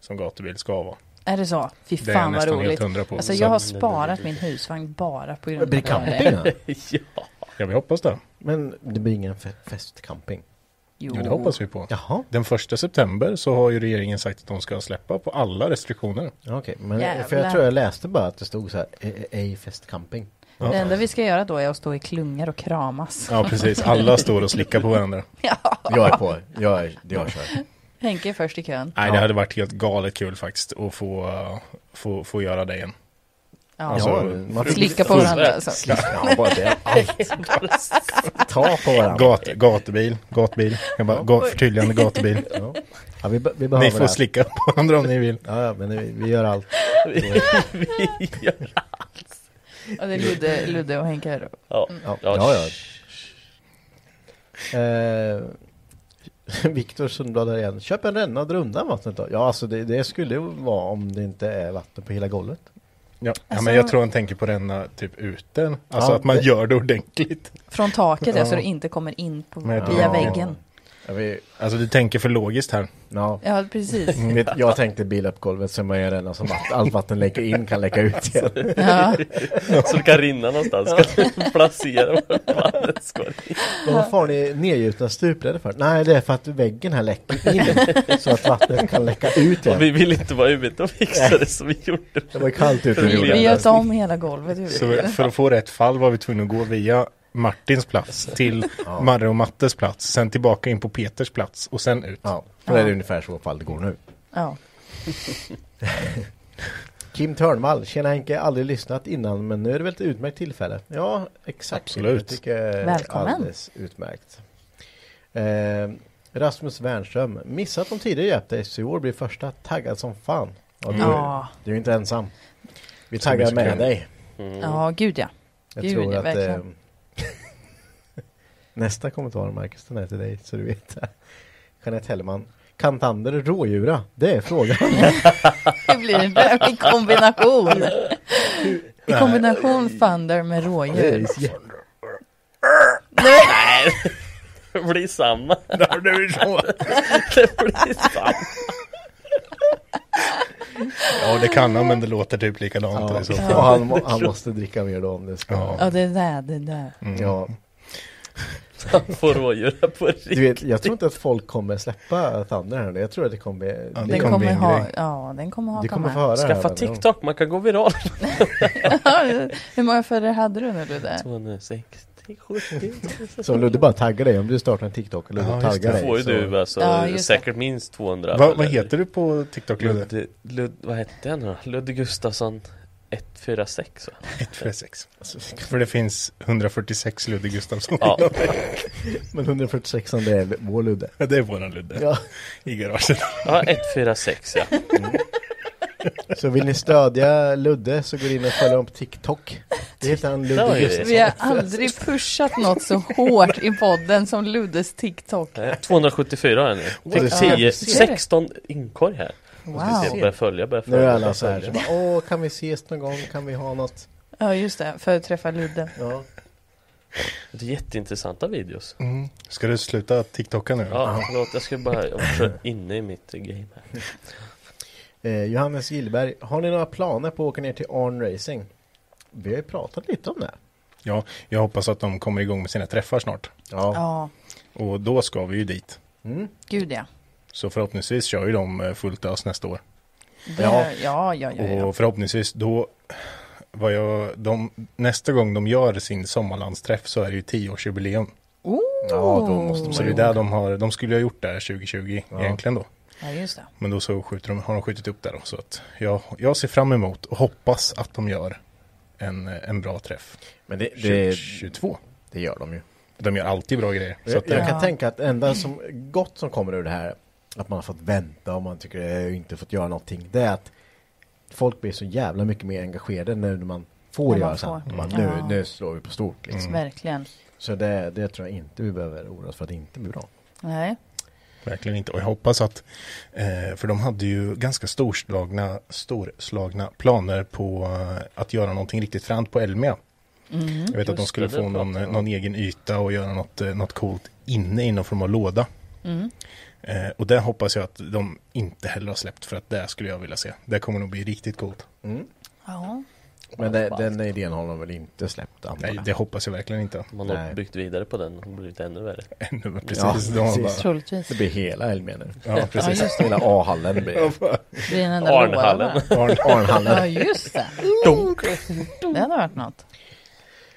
Speaker 3: som gatubil ska vara.
Speaker 4: Är det så? Fy
Speaker 3: Det är jag
Speaker 4: fan vad
Speaker 3: helt
Speaker 4: roligt.
Speaker 3: hundra på.
Speaker 4: Alltså
Speaker 3: Så
Speaker 4: jag har sparat min husvagn bara på grund
Speaker 2: Blir det
Speaker 4: av det.
Speaker 2: camping då? *laughs*
Speaker 5: ja.
Speaker 3: Ja, vi hoppas det.
Speaker 2: Men det blir ingen fe- festcamping?
Speaker 4: Jo.
Speaker 3: Ja, det hoppas vi på.
Speaker 2: Jaha,
Speaker 3: Den första september så har ju regeringen sagt att de ska släppa på alla restriktioner.
Speaker 2: okej. Men
Speaker 4: Jävlar.
Speaker 2: för jag tror jag läste bara att det stod så här, "E- e- ej festcamping.
Speaker 3: Ja.
Speaker 4: Det enda vi ska göra då är att stå i klungor och kramas.
Speaker 3: Ja, precis. Alla står och slickar på varandra. *laughs*
Speaker 2: Jag är på, jag, är, jag kör.
Speaker 4: Henke är först i kön.
Speaker 3: Nej, det
Speaker 2: Ja.
Speaker 3: hade varit helt galet kul faktiskt att få, få, få göra det igen.
Speaker 4: Ja.
Speaker 3: Alltså,
Speaker 2: man
Speaker 4: Slicka på varandra alltså.
Speaker 2: Ja, bara det. Allt. *laughs* Ta på varandra.
Speaker 3: Gat, gatubil, gatbil. Jag bara, gat, förtydligande gatubil.
Speaker 2: Ja. Ja, vi, vi behöver
Speaker 3: Ni
Speaker 2: det
Speaker 3: får
Speaker 2: här.
Speaker 3: slicka på varandra om ni vill.
Speaker 2: Ja, ja, men vi, vi gör allt.
Speaker 5: vi gör
Speaker 4: Och *laughs* det är Ludde, Ludde och Henke här då.
Speaker 5: Ja.
Speaker 2: Ja,
Speaker 5: Ja,
Speaker 2: ja. ja. Eh, *laughs* Viktor Sundblad igen. Köp en ränna och dra undan vattnet då. Ja, alltså det, det skulle ju vara om det inte är vatten på hela golvet.
Speaker 3: Ja, ja
Speaker 4: Alltså-
Speaker 3: men jag tror han tänker på ränna typ ute. Alltså
Speaker 2: Ja,
Speaker 3: att man
Speaker 2: det-
Speaker 3: gör det ordentligt.
Speaker 4: Från taket *laughs* ja. Så det inte kommer in på, via
Speaker 3: Ja.
Speaker 4: väggen.
Speaker 2: Ja, vi,
Speaker 3: Alltså du tänker för logiskt här.
Speaker 2: ja.
Speaker 4: Ja, precis.
Speaker 2: Vet, jag tänkte bila upp golvet så man gör ränna som vatten, allt vatten läcker in kan läcka ut igen.
Speaker 4: Ja.
Speaker 5: Så det kan rinna någonstans. Ska du *laughs* placera var vattnet
Speaker 2: vad får ni nedgjutna stuprädor för? Nej, det är för att väggen här läcker in *laughs* så att vattnet kan läcka ut
Speaker 5: Och
Speaker 2: igen.
Speaker 5: vi vill inte vara ute och fixa det så vi gjorde
Speaker 2: Det var kallt ute.
Speaker 5: Vi
Speaker 2: vi
Speaker 4: göt om hela golvet.
Speaker 3: Så för att få rätt fall var vi tvungna att gå via Martins plats till *laughs* Marre och Mattes plats. Sen tillbaka in på Peters plats och sen ut.
Speaker 2: Ja, för det är ungefär så fall det går nu.
Speaker 4: Ja. *laughs*
Speaker 2: Kim Törnvall, tjena Henke, aldrig lyssnat innan men nu är det väl ett utmärkt tillfälle? Ja, exakt.
Speaker 3: Absolut.
Speaker 2: Jag tycker jag är
Speaker 4: Välkommen.
Speaker 2: alldeles utmärkt. Eh, Rasmus Wernström, missat de tidigare hjälpte i år blir första taggad som fan. Ja, du,
Speaker 4: Ja.
Speaker 2: du är inte ensam. Vi taggar
Speaker 3: så
Speaker 2: med dig.
Speaker 4: ja, gud ja.
Speaker 2: Jag
Speaker 4: Gud,
Speaker 2: tror
Speaker 4: ja,
Speaker 2: att
Speaker 4: verkligen.
Speaker 2: eh, nästa kommentar Marcus, den är till dig så du vet. *laughs* Jeanette Hellman, kan Tander rådjura? Det är frågan. *laughs*
Speaker 4: Det blir det i kombination. *laughs* I kombination Thunder med
Speaker 2: Det
Speaker 4: rådjur.
Speaker 2: är jä-
Speaker 5: Det blir samma.
Speaker 3: det är så.
Speaker 5: Det blir samma.
Speaker 3: Ja det kan han men det låter typ likadant.
Speaker 2: Ja, och
Speaker 3: fall.
Speaker 2: han, han måste dricka mer då om det ska...
Speaker 3: Ja.
Speaker 4: Ja, det där, det där.
Speaker 2: Ja,
Speaker 5: Får rådjur på riktigt.
Speaker 2: du vet, jag tror inte att folk kommer släppa Thunder här nu. Jag tror att det kommer bli...
Speaker 3: Ja,
Speaker 4: Den kommer,
Speaker 3: kommer
Speaker 4: ha, ja, den kommer ha
Speaker 2: Du kommer få höra här
Speaker 5: Skaffa
Speaker 2: gång.
Speaker 5: TikTok, man kan gå viral. *laughs*
Speaker 4: Hur många följare hade du nu Ludde?
Speaker 5: 260, 70.
Speaker 2: Så Ludde bara taggar dig om du startar en TikTok Ludde
Speaker 3: Ja,
Speaker 2: taggar
Speaker 3: det.
Speaker 2: dig.
Speaker 5: får ju
Speaker 2: så-
Speaker 5: du alltså
Speaker 4: Ja,
Speaker 5: säkert minst 200
Speaker 3: Vad, vad heter du på TikTok Ludde?
Speaker 5: Ludde, Lud, vad hette han då? Ludde Gustafsson 146 va? *laughs*
Speaker 3: 146. För det finns 146 Ludde Gustafsson.
Speaker 5: Ja, *laughs*
Speaker 2: Men 146 det är vår Ludde.
Speaker 3: Det är våran Ludde
Speaker 2: Ja.
Speaker 3: i garaget.
Speaker 5: ja 146 ja.
Speaker 2: Så vill ni stödja Ludde så går in och följ honom på TikTok. Det heter han Ludde. Gustafsson.
Speaker 4: Vi har aldrig pushat något så hårt i podden som Luddes TikTok.
Speaker 5: Eh, 274 är ni.
Speaker 2: du
Speaker 5: Fick
Speaker 2: ser.
Speaker 5: 10,
Speaker 4: Ser du?
Speaker 5: 16 inkorg här.
Speaker 4: Wow.
Speaker 5: börja följa, börja
Speaker 2: Nu
Speaker 5: följa.
Speaker 2: är alla så här, så bara, åh kan vi ses någon gång, kan vi ha något?
Speaker 4: Ja, just det. För att träffa Ludde.
Speaker 2: Ja.
Speaker 5: Det är jätteintressanta videos.
Speaker 3: Mm. Ska du sluta TikToka nu?
Speaker 5: Ja, förlåt, jag ska bara, jag så *laughs* inne i mitt game här.
Speaker 2: Eh, Johannes Gillberg, har ni några planer på att åka ner till Arn Racing? Vi har ju pratat lite om det.
Speaker 3: Ja, jag hoppas att de kommer igång med sina träffar snart.
Speaker 2: Ja.
Speaker 4: Ja,
Speaker 3: Och då ska vi ju dit.
Speaker 2: Mm.
Speaker 4: gud ja.
Speaker 3: Så förhoppningsvis kör ju de eh, fullt ös nästa år.
Speaker 4: Det,
Speaker 2: Ja.
Speaker 4: ja, ja, ja, ja.
Speaker 3: Och förhoppningsvis då vad jag, de, nästa gång de gör sin sommarlandsträff så är det ju tioårsjubileum.
Speaker 4: Oh.
Speaker 2: Ja, då måste
Speaker 3: Så det är där de har, de skulle ha gjort det här 2020
Speaker 2: Ja.
Speaker 3: egentligen då.
Speaker 4: Ja, just det.
Speaker 3: Men då så skjuter de, har de skjutit upp det då. Så att jag, jag ser fram emot och hoppas att de gör en, en bra träff.
Speaker 2: Men det, det,
Speaker 3: 2022.
Speaker 2: det gör de ju.
Speaker 3: De gör alltid bra grejer. Så
Speaker 2: Jag,
Speaker 3: att,
Speaker 2: jag
Speaker 3: eh,
Speaker 2: kan
Speaker 4: Ja.
Speaker 2: tänka att det enda som gott som kommer ur det här, att man har fått vänta och man tycker det inte fått göra någonting, det är att folk blir så jävla mycket mer engagerade nu när man får
Speaker 4: När man
Speaker 2: göra så. här.
Speaker 4: får.
Speaker 2: Man,
Speaker 4: Ja.
Speaker 2: nu, nu slår vi på stort liksom.
Speaker 4: Verkligen.
Speaker 2: Så det, det tror jag inte vi behöver oroa oss för att det inte blir bra.
Speaker 4: Nej.
Speaker 3: Verkligen inte. Och jag hoppas att, eh, för de hade ju ganska storslagna, storslagna planer på eh, att göra någonting riktigt fränt på Elmia.
Speaker 4: Mm.
Speaker 3: Jag vet att de skulle få någon, någon egen yta och göra något, eh, något coolt inne i någon form av låda.
Speaker 4: Mm.
Speaker 3: Eh, och det hoppas jag att de inte heller har släppt för att det skulle jag vilja se. Det kommer nog bli riktigt coolt.
Speaker 2: Mm.
Speaker 4: Ja.
Speaker 2: Men det, den idén har de väl inte släppt? antar
Speaker 3: Nej, det hoppas jag verkligen inte.
Speaker 5: Man har
Speaker 2: Nej.
Speaker 5: byggt vidare på den och blivit ännu värre.
Speaker 3: Ännu mer precis.
Speaker 2: Ja,
Speaker 3: de har
Speaker 2: precis.
Speaker 4: Troligtvis.
Speaker 2: Det blir hela Elmia nu.
Speaker 3: bara, ja, precis.
Speaker 4: Ja, just
Speaker 2: Hela A-hallen blir *laughs* det.
Speaker 4: Blir en enda
Speaker 5: Arnhallen.
Speaker 2: Arnhallen.
Speaker 4: Ja, just det. Det hade varit något.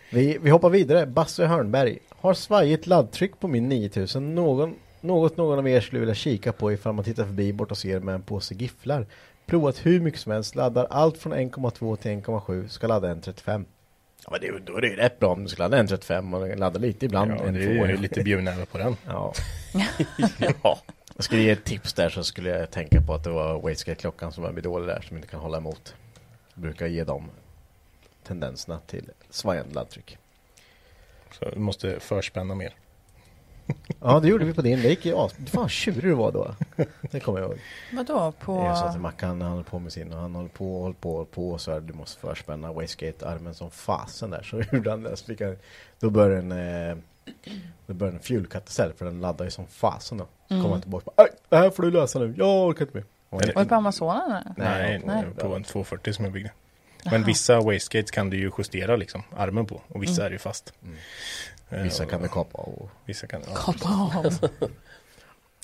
Speaker 2: Vi, vi hoppar vidare. Basse Hörnberg. Har svajigt laddtryck på min 9000. Någon, något någon av er skulle vilja kika på ifall man tittar förbi bort och ser med en påse gifflar. Provat hur mycket som helst. Laddar allt från 1,2 till 1,7. Ska ladda en 35. Ja, men det, då är det ju rätt bra om du ska ladda en 35 och ladda lite ibland.
Speaker 3: Ja, det är lite bjudnäve på den.
Speaker 2: Ja. *laughs*
Speaker 5: Ja.
Speaker 2: Jag skulle ge ett tips där så skulle jag tänka på att det var Wastegate-klockan som var en dålig där som inte kan hålla emot. Jag brukar ge dem tendenserna till svajande laddtryck.
Speaker 3: Så du måste förspänna mer.
Speaker 2: Ja, det gjorde vi på din. Det gick ju as... Fan tjurig du var då. Det kommer jag ihåg.
Speaker 4: Vadå? På...
Speaker 2: Jag sa till Mackan, han håller på med sin och han håller på och håller på och håller på och så här, du måste förspänna Wastegate-armen som fasen där. Så *laughs* gjorde han det. Så fick han, då började den, eh, då började den fjulkatt för den laddar ju som fasen då. Så
Speaker 4: Mm.
Speaker 2: kom han tillbaka och bara, "Aj, det här får du lösa nu. Jag orkar inte mer.
Speaker 4: Var det på Amazonen? eller?
Speaker 3: Nej,
Speaker 2: Nej.
Speaker 3: på en 240 som jag byggde. Men vissa wastegates kan du ju justera liksom armen på och vissa är ju fast. Eh,
Speaker 2: Vissa kan vi kapa och
Speaker 3: Vissa kan, ja,
Speaker 4: Kapa av. *laughs*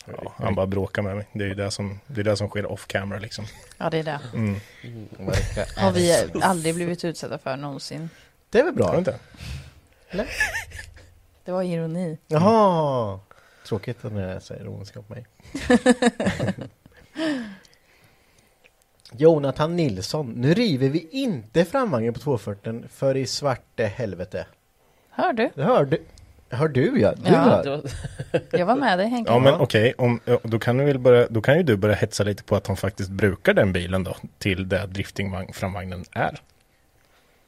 Speaker 3: ja, han bara bråkar med mig. Det är ju det som, det är det som sker off camera liksom.
Speaker 4: Ja, det är det.
Speaker 3: Mm.
Speaker 2: verka.
Speaker 4: Har vi aldrig blivit utsatta för någonsin.
Speaker 2: Det är väl bra?
Speaker 3: inte?
Speaker 4: Det var ironi.
Speaker 2: Jaha! Tråkigt när jag säger ondska på mig. *laughs* Jonathan Nilsson. Nu river vi inte framvagnen på 240 för i svarte helvete.
Speaker 4: Hör du?
Speaker 2: Det hör du. Hör du ja. Du
Speaker 4: Ja.
Speaker 2: hör.
Speaker 4: Jag var med dig Henke.
Speaker 3: Ja men okej, om- ja, då kan du väl börja, då kan ju du börja hetsa lite på att de faktiskt brukar den bilen då till det driftingvagn framvagnen är.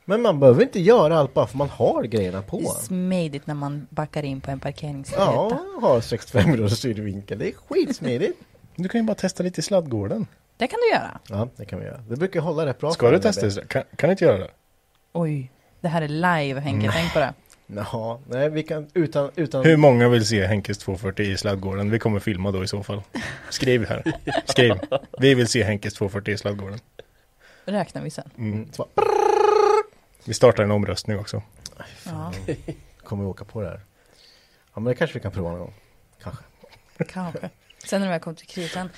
Speaker 2: Men man behöver inte göra allt bara för man har grejerna
Speaker 4: Det är
Speaker 2: på.
Speaker 4: smidigt när man backar in på en parkeringsleda.
Speaker 2: Ja, har 65 graders styrvinkel. Det är skitsmidigt. *laughs*
Speaker 3: Du kan ju bara testa lite i sladdgården.
Speaker 4: Det kan du göra.
Speaker 2: Ja, det kan vi göra. Det brukar hålla rätt bra.
Speaker 3: Ska
Speaker 2: för
Speaker 3: du
Speaker 2: den där
Speaker 3: testa? Kan, kan du inte göra det?
Speaker 4: Oj, det här är live Henke, tänk på det.
Speaker 2: Jaha, nej vi kan utan, utan
Speaker 3: Hur många vill se Henkes 240 i sladdgården? Vi kommer filma då i så fall. Skriv här. Skriv. Vi vill se Henkes 240 i sladdgården.
Speaker 4: Räknar vi sen.
Speaker 3: Mm.
Speaker 2: bara,
Speaker 3: Vi startar en omröstning också.
Speaker 4: Ja,
Speaker 2: kommer vi åka på det här. Ja men det kanske vi kan prova någon gång. Kanske.
Speaker 4: kanske. Sen när vi kommer till kritan.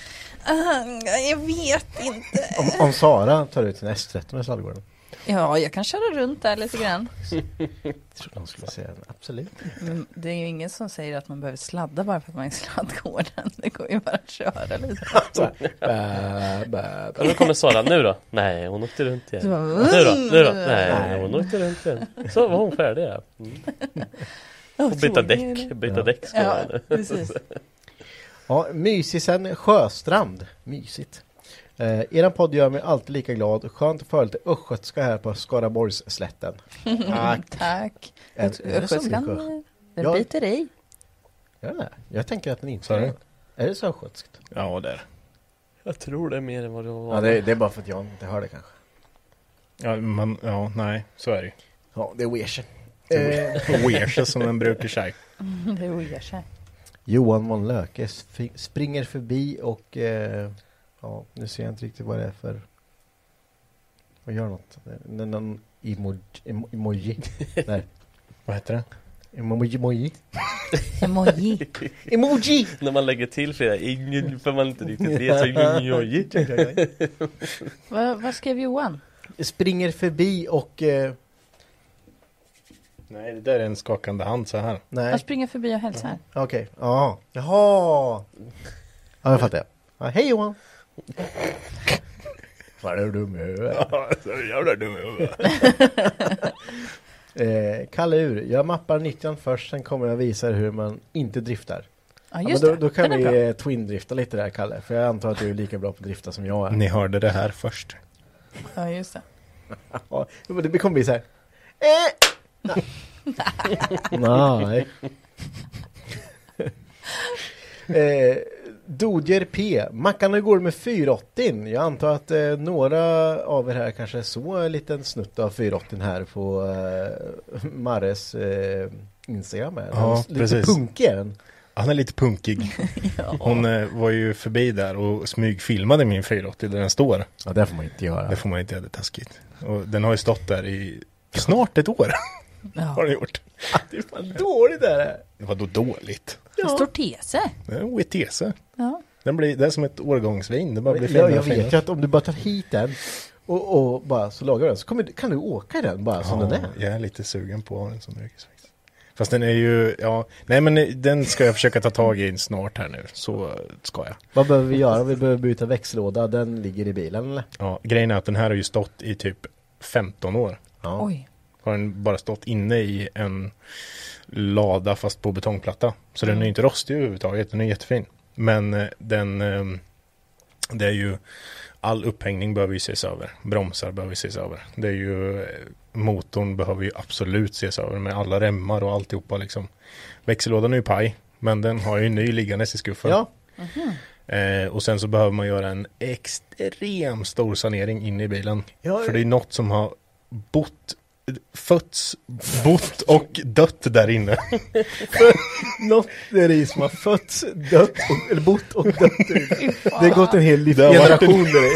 Speaker 4: Ah, jag vet inte.
Speaker 2: Om, om Sara tar ut sin S13 i sladdgården.
Speaker 4: Ja, jag kan köra runt där lite grann. *laughs*
Speaker 2: Jag tror de skulle säga absolut.
Speaker 4: Men det är ju ingen som säger att man behöver sladda bara för att man är i sladdgården. Det går ju bara att köra lite. *laughs*
Speaker 2: Så här, bä, bä,
Speaker 5: Ja, nu kommer Sara, nu då? Nej, hon åkte runt igen.
Speaker 4: Bara,
Speaker 5: Nu då? Nu då? Nej, hon åkte runt igen. Så var hon färdig ja. Mm. Och byta däck, byta däck ska
Speaker 4: Ja,
Speaker 5: hon.
Speaker 4: precis.
Speaker 2: Ja, mysisen Sjöstrand. Mysigt. Eh, eran podd gör mig alltid lika glad. Skönt att få lite östgötska här på Skaraborgsslätten. *laughs* Tack.
Speaker 4: Tack.
Speaker 2: Är- är det mycket?
Speaker 4: Östgötskan, den
Speaker 2: Ja.
Speaker 4: biter i.
Speaker 2: Det? Jag tänker att den inte är Är det så östgötskt?
Speaker 3: Ja, där.
Speaker 5: Jag tror det är mer än vad det var.
Speaker 2: Ja, det, det är bara för att jag inte hör det kanske.
Speaker 3: Ja, man, ja, nej, så är det ju.
Speaker 2: Ja, det är weird.
Speaker 3: Eh. Weird som den brukar säga. *laughs*
Speaker 4: Det ojar sig.
Speaker 2: Johan von Löke sp- springer förbi och eh, ja, nu ser jag inte riktigt vad det är för vad gör något? Det är Någon emoji, emo- emoji. *laughs* Nej,
Speaker 3: Vad heter det?
Speaker 2: emoji, emoji. *laughs*
Speaker 4: Emoji. *laughs*
Speaker 2: Emoji!
Speaker 5: När man lägger till flera ingen för man inte riktigt vet så ingen
Speaker 4: vad, vad skrev Johan?
Speaker 2: Springer förbi och eh,
Speaker 3: Nej, det där är en skakande hand så här.
Speaker 2: nej,
Speaker 4: Jag springer förbi och hälsar.
Speaker 2: okej, ja, jaha. Ja, jag fattar. Ja, hej Johan! Vad är du dum i huvudet?
Speaker 3: Ja, så jävla dum i huvudet. *laughs*
Speaker 2: Eh, Kalle ur, jag mappar 90 först, sen kommer jag visa er hur man inte driftar.
Speaker 4: Ja,
Speaker 2: Ja, men
Speaker 4: just
Speaker 2: då, då kan
Speaker 4: är
Speaker 2: vi eh, twin-drifta lite där Kalle, för jag antar att du är lika bra på att drifta som jag är.
Speaker 3: Ni hörde det här först.
Speaker 4: Ja, just det. *laughs*
Speaker 2: Ja, men det kommer bli så här. Eh! *laughs* Nej. eh, Dodger P. Mackan, hur går det med 480? Jag antar att eh, några av er här kanske såg en liten snutt av 480 här på eh, Marres eh, Instagram. Här.
Speaker 3: Ja,
Speaker 2: lite
Speaker 3: precis.
Speaker 2: punkig är den.
Speaker 3: Han är lite punkig. *laughs* Hon eh, var ju förbi där och smygfilmade min 480 där den står.
Speaker 2: Ja, det får man inte göra.
Speaker 3: Det får man inte göra, det är taskigt. Och den har ju stått där i snart ett år. *laughs* Har den gjort.
Speaker 2: Det är fan dåligt är det.
Speaker 3: Det var då dåligt.
Speaker 4: Det står tese.
Speaker 3: Det är en OETC.
Speaker 4: Ja.
Speaker 3: Den blir, det är som ett årgångsvin. Det bara blir
Speaker 2: Jag,
Speaker 3: finare
Speaker 2: jag
Speaker 3: finare.
Speaker 2: vet ju att om du bara tar hit den och, och bara så lagar den så kommer, kan du åka i den bara som den är.
Speaker 3: Jag är lite sugen på en sån yrkesväxt. Fast den är ju, ja, nej men den ska jag försöka ta tag i snart här nu. Så ska jag.
Speaker 2: Vad behöver vi göra? Vi behöver byta växellåda. Den ligger i bilen eller?
Speaker 3: Ja, grejen är att den här har ju stått i typ 15 år.
Speaker 2: Ja.
Speaker 4: Oj.
Speaker 3: Har den bara stått inne i en lada fast på betongplatta. Så den är inte rostig överhuvudtaget, den är jättefin. Men eh, den, eh, det är ju, all upphängning behöver ju ses över. Bromsar behöver ses över. Det är ju, eh, motorn behöver ju absolut ses över med alla remmar och alltihopa liksom. Växellådan är ju paj, men den har ju en ny liggandes i skuffen.
Speaker 2: Ja.
Speaker 3: Eh, och sen så behöver man göra en extrem stor sanering inne i bilen.
Speaker 2: Ja,
Speaker 3: För det är något som har bott, fötts, bott och dött där inne. *laughs*
Speaker 2: Något där i som har fötts, dött, och, eller bott och dött. Det har gått en hel
Speaker 3: Det
Speaker 2: generation
Speaker 3: en
Speaker 2: där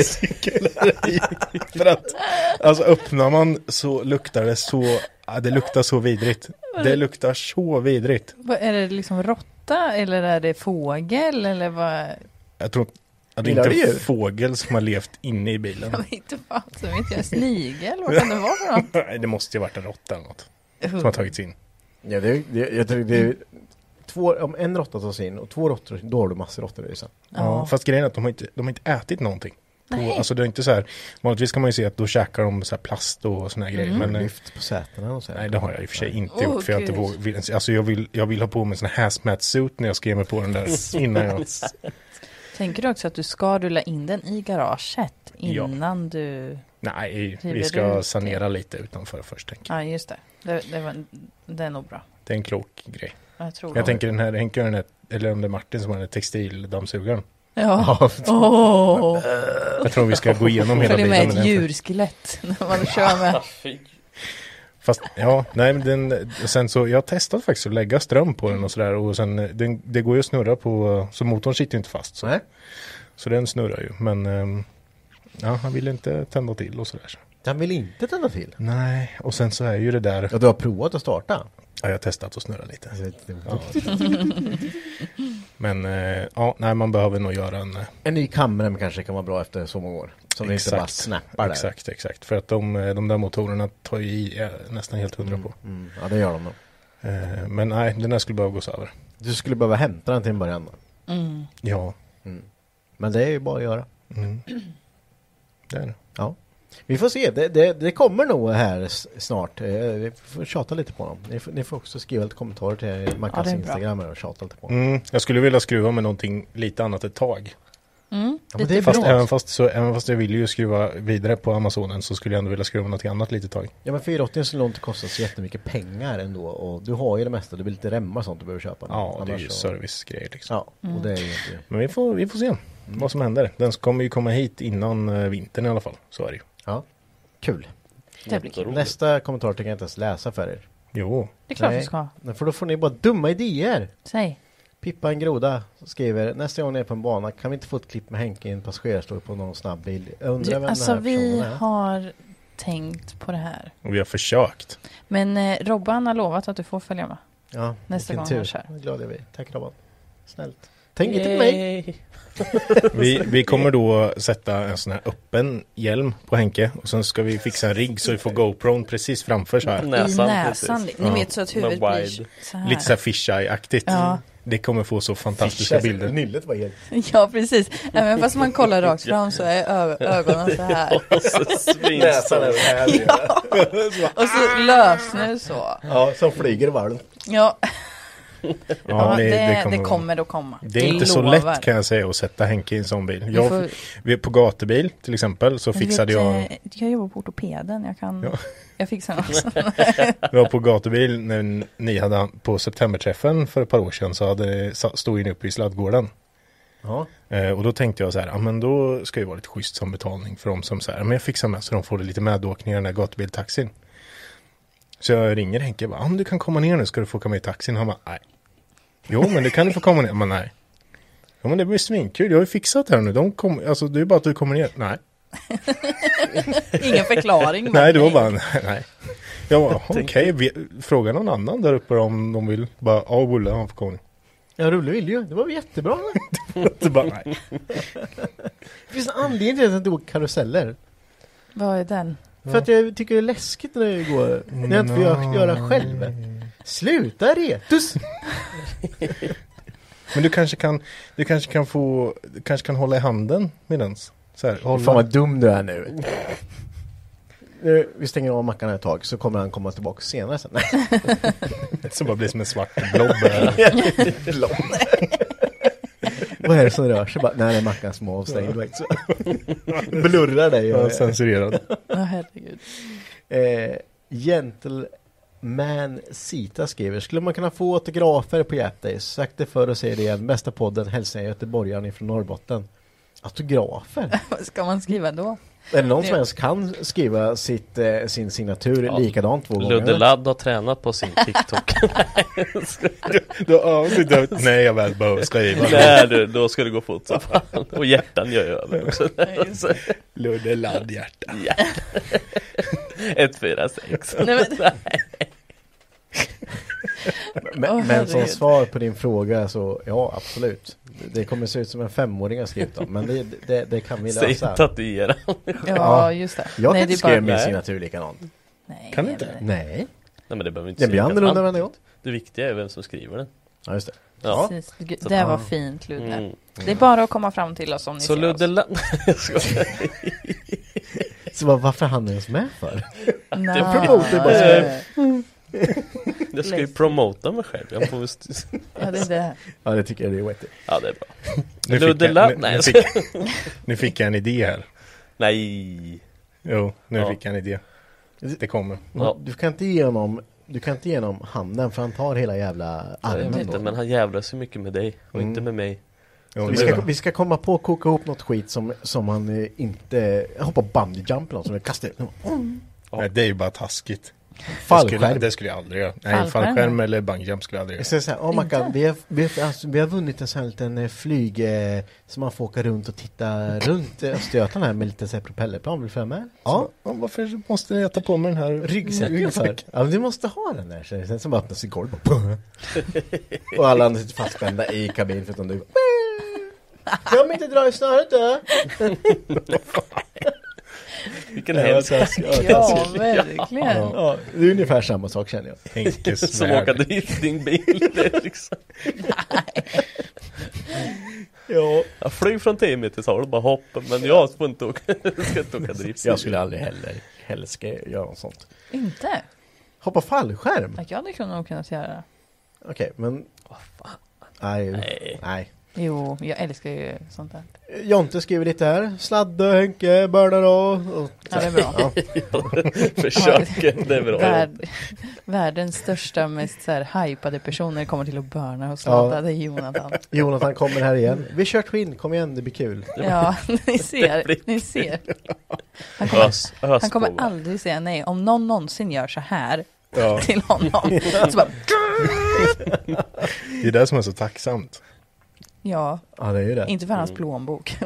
Speaker 2: i.
Speaker 3: För att, alltså öppnar man så luktar det så, det luktar så vidrigt. Det luktar så vidrigt.
Speaker 4: Vad, är det liksom råtta eller är det fågel eller vad?
Speaker 3: Jag tror att det
Speaker 2: Gillar
Speaker 3: inte är
Speaker 2: djur?
Speaker 3: fågel som har levt inne i bilen.
Speaker 4: Jag vet inte vad som vet jag. Snigel? Vad kan det vara för något? *laughs*
Speaker 3: Nej, det måste ju varit en råtta eller något. Som har tagits in.
Speaker 2: Ja, det, det, jag tror det är två, om en råtta tas in och två råttor, då har du massor råttor i sen.
Speaker 3: Ja. Fast grejen är att de har inte, de har inte ätit någonting. På,
Speaker 4: Nej.
Speaker 3: alltså det är inte så här, vanligtvis kan man ju se att då käkar de så här plast och såna här grejer. Men eh,
Speaker 2: Lyft på sätena och så här.
Speaker 3: nej, det har jag i och för sig inte
Speaker 4: Åh,
Speaker 3: gjort. För jag, inte våg, vill, alltså jag, vill, jag vill ha på mig en sån här hazmat suit när jag ska ge mig på den där *laughs* innan jag...
Speaker 4: Tänker du också att du ska rulla in den i garaget
Speaker 3: Ja.
Speaker 4: innan du...
Speaker 3: Nej, vi ska sanera lite utanför först. Tänker. jag.
Speaker 4: Ja, just det. Det, det, var, det är nog bra.
Speaker 3: Det är en klok grej.
Speaker 4: Jag tror
Speaker 3: Jag tänker den här Henke den här, eller om det är Martin som har den här textildammsugaren.
Speaker 4: Ja. Åh!
Speaker 3: Jag tror vi ska gå igenom hela
Speaker 4: Följer
Speaker 3: bilen.
Speaker 4: med ett djurskelett när man kör med. *laughs*
Speaker 3: Fast ja, nej men den, sen så, jag testat faktiskt att lägga ström på den och sådär och sen, eh, den, det går ju att snurra på, så motorn sitter ju inte fast. Så,
Speaker 2: Nej.
Speaker 3: så den snurrar ju, men ehm, ja, han vill inte tända till och sådär. Så.
Speaker 2: Den vill inte tända till.
Speaker 3: Nej, och sen så är ju det där,
Speaker 2: Ja, du har provat att starta.
Speaker 3: Ja, jag har testat att snurra lite.
Speaker 2: Ja.
Speaker 3: Men eh, ja, nej man behöver nog göra en, eh,
Speaker 2: En ny kamera kanske kan vara bra efter så många år. Som det inte bara snappar där.
Speaker 3: exakt, exakt. För att de, eh, de där motorerna tar ju i nästan helt hundra på.
Speaker 2: Mm, ja, det gör de nog.
Speaker 3: Eh, men nej, den där skulle behöva gås över.
Speaker 2: Du skulle behöva hämta den till en början. då.
Speaker 4: Mm.
Speaker 3: Ja,
Speaker 2: Men det är ju bara att göra.
Speaker 3: mm. det är det.
Speaker 2: Ja. Vi får se, det, det, det kommer nog här snart. Eh, Vi får tjata lite på dem. Ni får, ni får också skriva lite kommentarer till Mackas
Speaker 4: Ja.
Speaker 2: Instagram och tjata lite på dem.
Speaker 3: Mm, jag skulle vilja skruva med någonting lite annat ett tag.
Speaker 4: Mm.
Speaker 2: Ja, men det är
Speaker 3: Fast
Speaker 2: bra.
Speaker 3: även fast, så, även fast jag vill ju skruva vidare på Amazonen så skulle jag ändå vilja skruva något annat lite tag.
Speaker 2: Ja men 480 skulle nog inte kosta så jättemycket pengar ändå. Och du har ju det mesta, det blir lite remmar och sånt du behöver köpa.
Speaker 3: Ja, det är ju
Speaker 2: så-
Speaker 3: servicegrejer liksom.
Speaker 2: Ja, och det är ju inte...
Speaker 3: Men vi får, vi får se vad som händer. Den kommer ju komma hit innan eh, vintern i alla fall. Så är det ju.
Speaker 2: Kul. Nästa kommentar tänker jag inte ens läsa för er.
Speaker 3: Jo,
Speaker 4: Det är klart
Speaker 2: Nej.
Speaker 4: du ska.
Speaker 2: För då får ni bara dumma idéer.
Speaker 4: Säg.
Speaker 2: Pippa en groda skriver nästa gång ni är på en bana kan vi inte få ett klipp med Henke i en passagerarstol på någon snabb bil? Jag undrar
Speaker 4: Du,
Speaker 2: vem
Speaker 4: alltså
Speaker 2: den här
Speaker 4: vi
Speaker 2: personen är.
Speaker 4: har tänkt på det här.
Speaker 3: och vi har försökt.
Speaker 4: Men eh, Robban har lovat att du får följa med.
Speaker 2: Ja,
Speaker 4: nästa
Speaker 2: vilken
Speaker 4: gång
Speaker 2: tur.
Speaker 4: han kör.
Speaker 2: Vad glad jag blir. Tack Robban. Snällt. Tänk inte på mig. *laughs*
Speaker 3: Vi, vi kommer då sätta en sån här öppen hjälm på Henke och sen ska vi fixa en rigg så vi får GoPron precis framför så här.
Speaker 5: Näsan,
Speaker 4: I näsan.
Speaker 5: precis.
Speaker 4: Ni
Speaker 3: Ja.
Speaker 4: vet så att
Speaker 5: Med
Speaker 4: huvudet blir så här.
Speaker 3: Lite så här fisheye-aktigt.
Speaker 4: Ja.
Speaker 3: Det kommer få så fantastiska bilder.
Speaker 2: Nyllet var helt...
Speaker 4: Ja, precis. Även fast man kollar rakt fram så är ögonen så här. *laughs*
Speaker 5: Och så svinstor.
Speaker 4: Ja. *laughs* Och så det så.
Speaker 2: Ja, som flyger varv.
Speaker 4: Ja, *laughs*
Speaker 3: Ja,
Speaker 4: ja det, det,
Speaker 3: vara-
Speaker 4: kommer att komma.
Speaker 3: Det är inte så
Speaker 4: lovar.
Speaker 3: lätt kan jag säga att sätta Henke i en sån bil.
Speaker 4: Vi
Speaker 3: Jag,
Speaker 4: får-
Speaker 3: vi, på gatubil till exempel så fixade
Speaker 4: vet,
Speaker 3: jag,
Speaker 4: eh, Jag jobbar på ortopeden. Jag kan...
Speaker 3: Ja.
Speaker 4: Jag fixar *laughs* något.
Speaker 3: jag var på gatubil när ni hade på septemberträffen för ett par år sedan så hade, stod ni uppe i sladdgården.
Speaker 2: Ja.
Speaker 3: Eh, och då tänkte jag så här, ja men då ska det vara lite schysst som betalning för dem som så här, men jag fixar med så de får lite medåkning i den där gatubiltaxin. Så jag ringer Henke och bara, om du kan komma ner nu ska du få åka med i taxin. Han bara, nej. Jo, men det kan du få komma ner. Men nej. Ja, men det blir svinkul. Jag har ju fixat det här nu. De kom, alltså, det är bara att du kommer ner. Nej. *laughs*
Speaker 4: Ingen förklaring.
Speaker 3: nej, det var bara nej. *laughs* Jag bara, okej, okay, fråga någon annan där uppe om de vill. Bara, ja, Olle, han får komma ner.
Speaker 2: Ja, Rulle vill ju. Det var väl jättebra. *laughs*
Speaker 3: det bara, nej.
Speaker 2: Det finns en anledning till att jag inte åker karuseller.
Speaker 4: Vad är den?
Speaker 2: För att jag tycker det är läskigt när det går, när jag inte får göra själv. Sluta retus! *laughs*
Speaker 3: Men du kanske kan, du kanske kan få, du kanske kan hålla i handen medans. Så här, hålla.
Speaker 2: Fan vad dum du är nu. *laughs* nu. Vi stänger av mackan ett tag så kommer han komma tillbaka senare sen. *laughs*
Speaker 3: så bara blir som en svart blob. blob.
Speaker 2: Vad är det som rör sig? Bara, nej, det är mackan som är avstängd. Blurrar dig.
Speaker 3: Ja, censurerad.
Speaker 4: Ja, herregud.
Speaker 2: Eh, man Sita skriver, skulle man kunna få autografer på Japdays? Sagt det förr och säger det igen, bästa podden, hälsningar göteborgaren från Norrbotten. Autografer? *laughs*
Speaker 4: Vad ska man skriva då?
Speaker 2: Är det någon som ens kan skriva sitt, eh, sin signatur ja. likadant två gånger?
Speaker 5: Ludde Ladd har tränat på sin TikTok. *laughs* *laughs*
Speaker 3: du, du, nej, jag väl behöver skriva.
Speaker 5: Nej, du, då ska det gå fort så fan. Och hjärtan gör jag över också.
Speaker 3: Ludde Ladd hjärta.
Speaker 5: Ja. *laughs* 146.
Speaker 2: Men, oh, men som svar på din fråga så ja absolut. Det kommer se ut som en femåring har skrivit om men det, det, det kan vi lösa.
Speaker 5: Säg tatuera.
Speaker 4: ja just det.
Speaker 2: Jag Nej, kan inte skriva min signatur likadant.
Speaker 4: Nej,
Speaker 3: kan du inte?
Speaker 2: Nej.
Speaker 5: Nej men det behöver inte
Speaker 2: Det blir annorlunda varje gång.
Speaker 5: Det viktiga är vem som skriver den.
Speaker 2: Ja just det.
Speaker 4: Ja. Precis. Det var fint Ludde. Mm. Det är bara att komma fram till oss om ni
Speaker 5: Så
Speaker 4: ser
Speaker 5: Ludde
Speaker 4: oss. *laughs*
Speaker 2: Så varför han ens med för?
Speaker 4: Nej.
Speaker 2: Det promotar bara *laughs*
Speaker 5: jag ska ju promota mig själv. Jag får *laughs*
Speaker 4: ja, det är det.
Speaker 2: Ja, det tycker jag det är wetty.
Speaker 5: Ja, det är bra.
Speaker 3: Nu fick, jag, nu, nu, fick, *laughs* nu fick jag en idé här.
Speaker 5: Nej.
Speaker 3: Jo, nu ja. fick jag en idé. Det kommer.
Speaker 2: Ja. Du kan inte ge honom du kan inte ge honom handen för han tar hela jävla armen.
Speaker 5: Jag vet inte, men han jävlar så mycket med dig och mm. inte med mig.
Speaker 2: Jo, vi, ska, vi ska komma på att koka ihop något skit som, som han inte hoppar bungee jump eller något som kastar ut.
Speaker 3: Mm. Nej, det är ju bara taskigt.
Speaker 2: Fallskärm.
Speaker 3: Det skulle, det skulle jag aldrig göra. Nej, fallskärm, fallskärm eller bungyjump skulle jag aldrig göra.
Speaker 2: Jag säga, oh, Mackan, vi, har, vi, har, alltså, vi har vunnit en sån här liten eh, flyg eh, som man får åka runt och titta runt Östergötland här med lite så här propellerplan. Vill du följa med?
Speaker 3: Ja. Så, varför måste jag ta på mig den här
Speaker 2: ryggsäcken för? Ja, men du måste ha den där. Sen, sen som öppnas i golvet. och alla andra sitter fastspända i kabinen förutom du. *laughs* Glöm inte dra i snöret då! *laughs* *laughs*
Speaker 5: Vilken hemsk
Speaker 4: Ja, verkligen.
Speaker 2: Ja, det är ungefär samma sak känner jag.
Speaker 5: Henkes *laughs* Som åka driftingbil. liksom. ja. Jag flyg från 10 meters håll, bara hoppa. Men jag får inte åka, *laughs* ska inte åka drift.
Speaker 2: Jag skulle aldrig heller, ska göra något sånt.
Speaker 4: Inte?
Speaker 2: Hoppa fallskärm?
Speaker 4: Jag hade kunnat, kunnat göra det.
Speaker 2: Okej, okay, men...
Speaker 5: Oh, fan.
Speaker 2: Nej, nej.
Speaker 4: Jo, jag älskar ju sånt där.
Speaker 2: Jonte skriver lite här. Sladde, Henke, Börnar och...
Speaker 4: Ja, det är bra. *laughs*
Speaker 5: ja. *laughs* Försöker, det är bra.
Speaker 4: Värld, världens största, mest så här hypade personer kommer till att börna och sladda. Ja. Det är Jonathan. *laughs*
Speaker 2: Jonathan kommer här igen. Vi kör Twin, kom igen, det blir kul.
Speaker 4: Ja, ni ser. Ni ser. Han kommer, ös, ös han kommer aldrig säga nej. Om någon någonsin gör så här ja. till honom. så bara...
Speaker 3: det är det som är så tacksamt.
Speaker 4: Ja,
Speaker 2: ja det är det.
Speaker 4: inte för hans mm. plånbok. *laughs*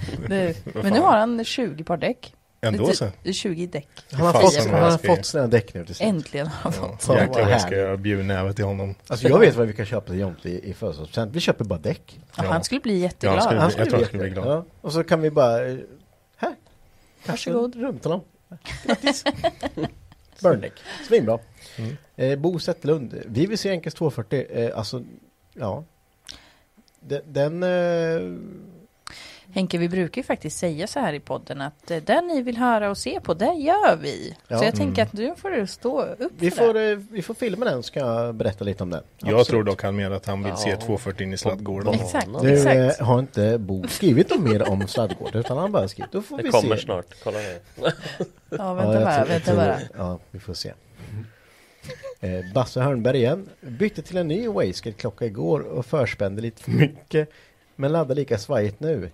Speaker 4: *laughs* det, men nu har han 20 par däck.
Speaker 3: Ändå så.
Speaker 4: 20 däck.
Speaker 2: Han har fått, han har fått sina däck nu till
Speaker 4: slut. Äntligen har han fått.
Speaker 3: Ja, jäklar vad jag ska göra bjudnäve till honom.
Speaker 2: Alltså jag vet vad vi kan köpa till Jonte i, i födelsedagspresent. Vi köper bara däck.
Speaker 4: Ja, Han skulle bli jätteglad.
Speaker 3: Ja, skulle,
Speaker 2: Han
Speaker 3: jag tror han skulle bli glad.
Speaker 2: Ja. Och så kan vi bara, eh, här.
Speaker 4: Varsågod.
Speaker 2: Runt honom. Grattis. *laughs* Burndäck. Svinbra. Mm. Eh, Bo Zetterlund. Vi vill se Enkes 240. Eh, alltså, ja. Den... den uh...
Speaker 4: Henke, vi brukar ju faktiskt säga så här i podden att eh, det ni vill höra och se på, det gör vi. Ja. Så jag tänker att nu får du stå upp
Speaker 2: vi
Speaker 4: för
Speaker 2: får,
Speaker 4: det.
Speaker 2: Eh, vi får filma den, ska jag berätta lite om den.
Speaker 3: Jag Absolut. tror dock han menar att han vill ja. se 240 in i sladdgården.
Speaker 4: Exakt,
Speaker 2: du
Speaker 4: exakt.
Speaker 2: har inte Bo skrivit något mer om sladdgården, utan han bara skrivit. Då får
Speaker 5: det
Speaker 2: vi
Speaker 5: kommer
Speaker 2: se.
Speaker 5: snart, kolla nu.
Speaker 4: ja, vänta bara, vänta bara.
Speaker 2: Ja, vi får se. Eh, Basse Hörnberg igen. Bytte till en ny Wastegate-klocka igår och förspände lite för mycket. Men laddar lika svajigt nu.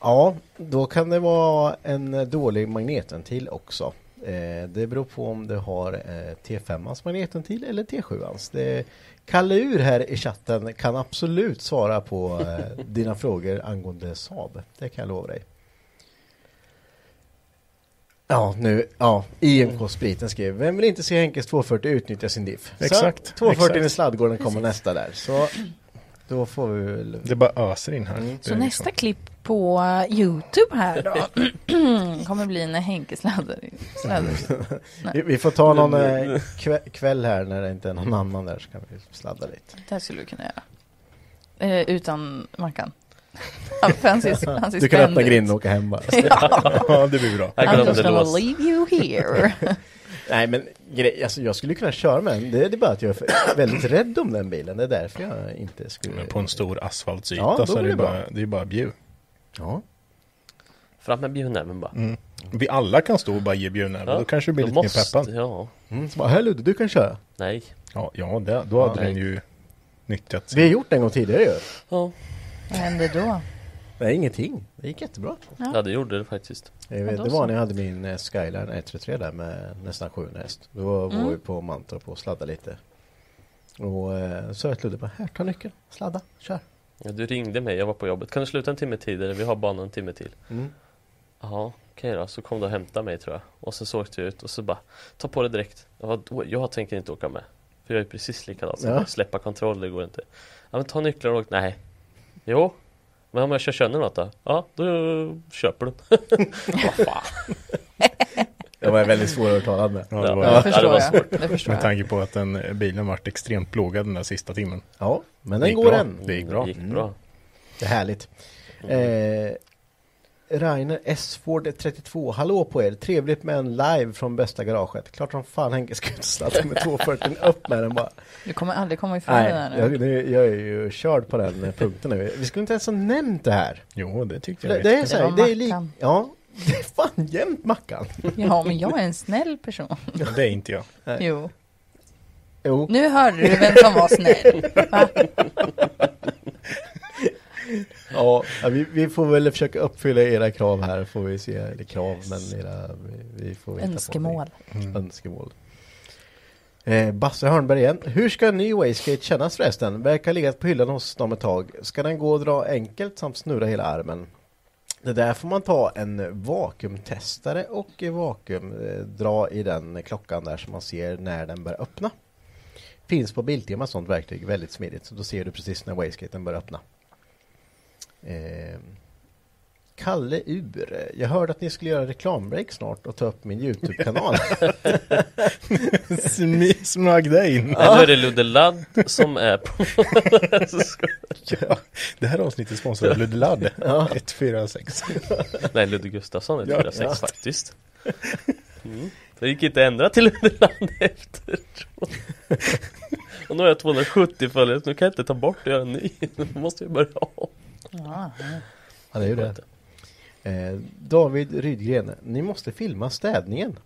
Speaker 2: Ja, då kan det vara en dålig magnetventil också. Eh, det beror på om du har eh, T5ans magnetventil eller T7ans. Det, Kalle Ur här i chatten kan absolut svara på eh, dina frågor angående Saab. Det kan jag lova dig. Ja, nu, ja, IMK-spriten skrev, vem vill inte se Henkes 240 utnyttja sin diff?
Speaker 3: Exakt,
Speaker 2: Så, 240
Speaker 3: exakt.
Speaker 2: i sladdgården kommer nästa där, så då får vi väl...
Speaker 3: Det bara öser in här.
Speaker 2: Mm.
Speaker 4: Så
Speaker 3: liksom-
Speaker 4: nästa klipp på eh, Youtube här då *clears throat* kommer bli när Henke sladdar. sladdar.
Speaker 2: Vi, *laughs* vi får ta någon eh, kväll, kväll här när det inte är någon annan där så kan vi sladda lite.
Speaker 4: Det här skulle du kunna göra. Eh, utan Mackan. Han ser
Speaker 2: Du kan öppna grinden och åka hem bara. *laughs*
Speaker 4: Ja,
Speaker 3: Ja, det blir bra.
Speaker 4: I'm just gonna leave you here. *laughs*
Speaker 2: Nej men grej, alltså, jag skulle kunna köra med den. Det, det är bara att jag är *coughs* väldigt rädd om den bilen. Det är därför jag inte skulle...
Speaker 3: Men på en stor asfaltsyta
Speaker 2: Ja,
Speaker 3: så är det,
Speaker 2: det
Speaker 3: bara, det är bara bjuv.
Speaker 2: Ja.
Speaker 5: Fram med bjudnäven bara.
Speaker 3: Mm. Vi alla kan stå och bara ge bjudnäven.
Speaker 5: Ja,
Speaker 3: Då kanske du blir lite
Speaker 5: måste-
Speaker 3: mer peppad.
Speaker 5: Ja,
Speaker 2: Mm, så bara, här Ludde, du kan köra.
Speaker 5: nej.
Speaker 3: Ja, ja det, då hade
Speaker 5: Ja.
Speaker 3: den ju nyttjat
Speaker 2: Vi har gjort det en gång tidigare ju.
Speaker 5: Ja,
Speaker 4: Vad hände då?
Speaker 2: Nej, ingenting. Det gick jättebra.
Speaker 5: ja det gjorde det faktiskt.
Speaker 2: Jag vet, det var när jag hade min eh, Skyline 133 där med nästan 700 häst. Då var
Speaker 4: Mm.
Speaker 2: vi på Mantorp och sladda lite. Och eh, så jag Ludde bara, här ta nyckeln, sladda, kör.
Speaker 5: Ja, du ringde mig, jag var på jobbet. Kan du sluta en timme tidigare? Vi har banan en timme till.
Speaker 2: Mm.
Speaker 5: Jaha, okej då. Så kom du och hämtade mig tror jag. Och så så åkte vi ut och så bara, ta på det direkt. Jag, bara, jag tänker inte åka med. För jag är precis likadan.
Speaker 2: Ja.
Speaker 5: bara, Släppa kontroll, det går inte. Ja men ta nycklar och åk. Nej. Jo. Men om jag kör sönder något då? Ja, då köper du. *laughs* Vad fan.
Speaker 2: Det var väldigt svårövertalad med.
Speaker 3: Ja, det
Speaker 5: Ja.
Speaker 3: var,
Speaker 4: Det
Speaker 5: Ja, det var
Speaker 4: jag.
Speaker 5: svårt.
Speaker 4: Det förstår
Speaker 3: Med tanke på att den bilen vart extremt plågad den där sista timmen.
Speaker 2: Ja, men
Speaker 3: Det
Speaker 2: den
Speaker 3: gick
Speaker 2: går
Speaker 3: bra.
Speaker 2: än.
Speaker 3: Det gick bra.
Speaker 5: gick
Speaker 2: Mm.
Speaker 5: bra.
Speaker 2: Det är härligt. Eh, Rainer S. Ford 32, hallå på er, trevligt med en live från bästa garaget. Klart som fan Henke ska ut sladda med 240 upp med den bara.
Speaker 4: Du kommer aldrig komma ifrån
Speaker 2: Nej,
Speaker 4: det där nu.
Speaker 2: jag, nu- jag är ju körd på den punkten nu. Vi skulle inte ens ha nämnt det här.
Speaker 3: Jo, det tyckte
Speaker 2: Det,
Speaker 3: jag.
Speaker 2: det är
Speaker 3: vet.
Speaker 2: så här,
Speaker 4: var
Speaker 2: det är lik. Ja, *laughs* det är fan jämt Mackan.
Speaker 4: Ja, men jag är en snäll person. *laughs*
Speaker 3: Det är inte jag.
Speaker 4: Jo.
Speaker 2: Jo,
Speaker 4: Nu hörde du vem som var snäll. *laughs* Va?
Speaker 2: Ja, vi, vi får väl försöka uppfylla era krav här får vi se. Eller krav, men era, vi, vi får
Speaker 4: Önskemål.
Speaker 2: det. Önskemål. Eh, Basse Hörnberg igen. Hur ska en ny Wastegate kännas förresten? Verkar legat på hyllan hos dem ett tag. Ska den gå att dra enkelt samt snurra hela armen? Det där får man ta en vakuumtestare och vakuum eh, i den klockan där så man ser när den börjar öppna. Finns på Biltema sånt verktyg, väldigt smidigt. Så då ser du precis när wastegaten börjar öppna. Eh, Kalle Ur. Jag hörde att ni skulle göra reklambreak snart och ta upp min Youtube-kanal. *laughs*
Speaker 3: Smög dig in.
Speaker 5: Ja. Nu är det Ludde Ladd som är på... *laughs*
Speaker 3: Ja, det här avsnittet sponsrar av Ludde Ladd. 146.
Speaker 5: Nej, Ludde Gustafsson är
Speaker 3: Ja,
Speaker 5: 4-6
Speaker 2: ja.
Speaker 5: faktiskt. Mm. Det gick inte att ändra till Ludde Ladd efter. Och nu har jag 270 följare, nu kan jag inte ta bort och göra en ny. Nu måste jag börja om.
Speaker 4: Ja.
Speaker 2: Ja, det är ju det. Eh, David Rydgren. Ni måste filma städningen.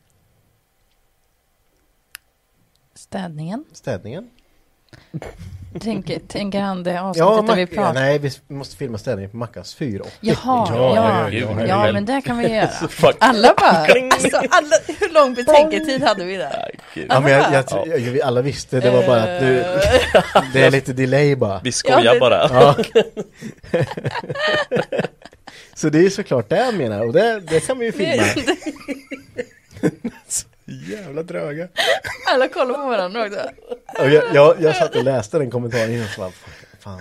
Speaker 4: Städningen.
Speaker 2: Städningen?
Speaker 4: Tänker, tänker han det
Speaker 2: Ja,
Speaker 4: avsnittet där vi
Speaker 2: ja,
Speaker 4: pratar?
Speaker 2: nej, vi måste filma städningen på Mackans fyr och
Speaker 4: Jaha,
Speaker 3: Ja,
Speaker 4: ja,
Speaker 3: ja,
Speaker 4: ja,
Speaker 3: ja,
Speaker 4: men det kan vi göra. *laughs* Alla bara, *laughs* alltså, alla, hur lång betänketid hade vi där?
Speaker 2: Ja, men jag, jag,
Speaker 5: Ja.
Speaker 2: jag, alla visste, det var bara att du,
Speaker 4: Eh, *laughs*
Speaker 2: det är lite delay bara.
Speaker 5: Vi skojar
Speaker 4: Ja, det-
Speaker 5: bara.
Speaker 2: Ja. Så det är såklart det jag menar och det, det kan vi ju filma.
Speaker 3: Jävla dröga.
Speaker 4: alla kollar på varandra också.
Speaker 2: Och jag, jag, jag satt och läste den kommentaren innan så bara, fan,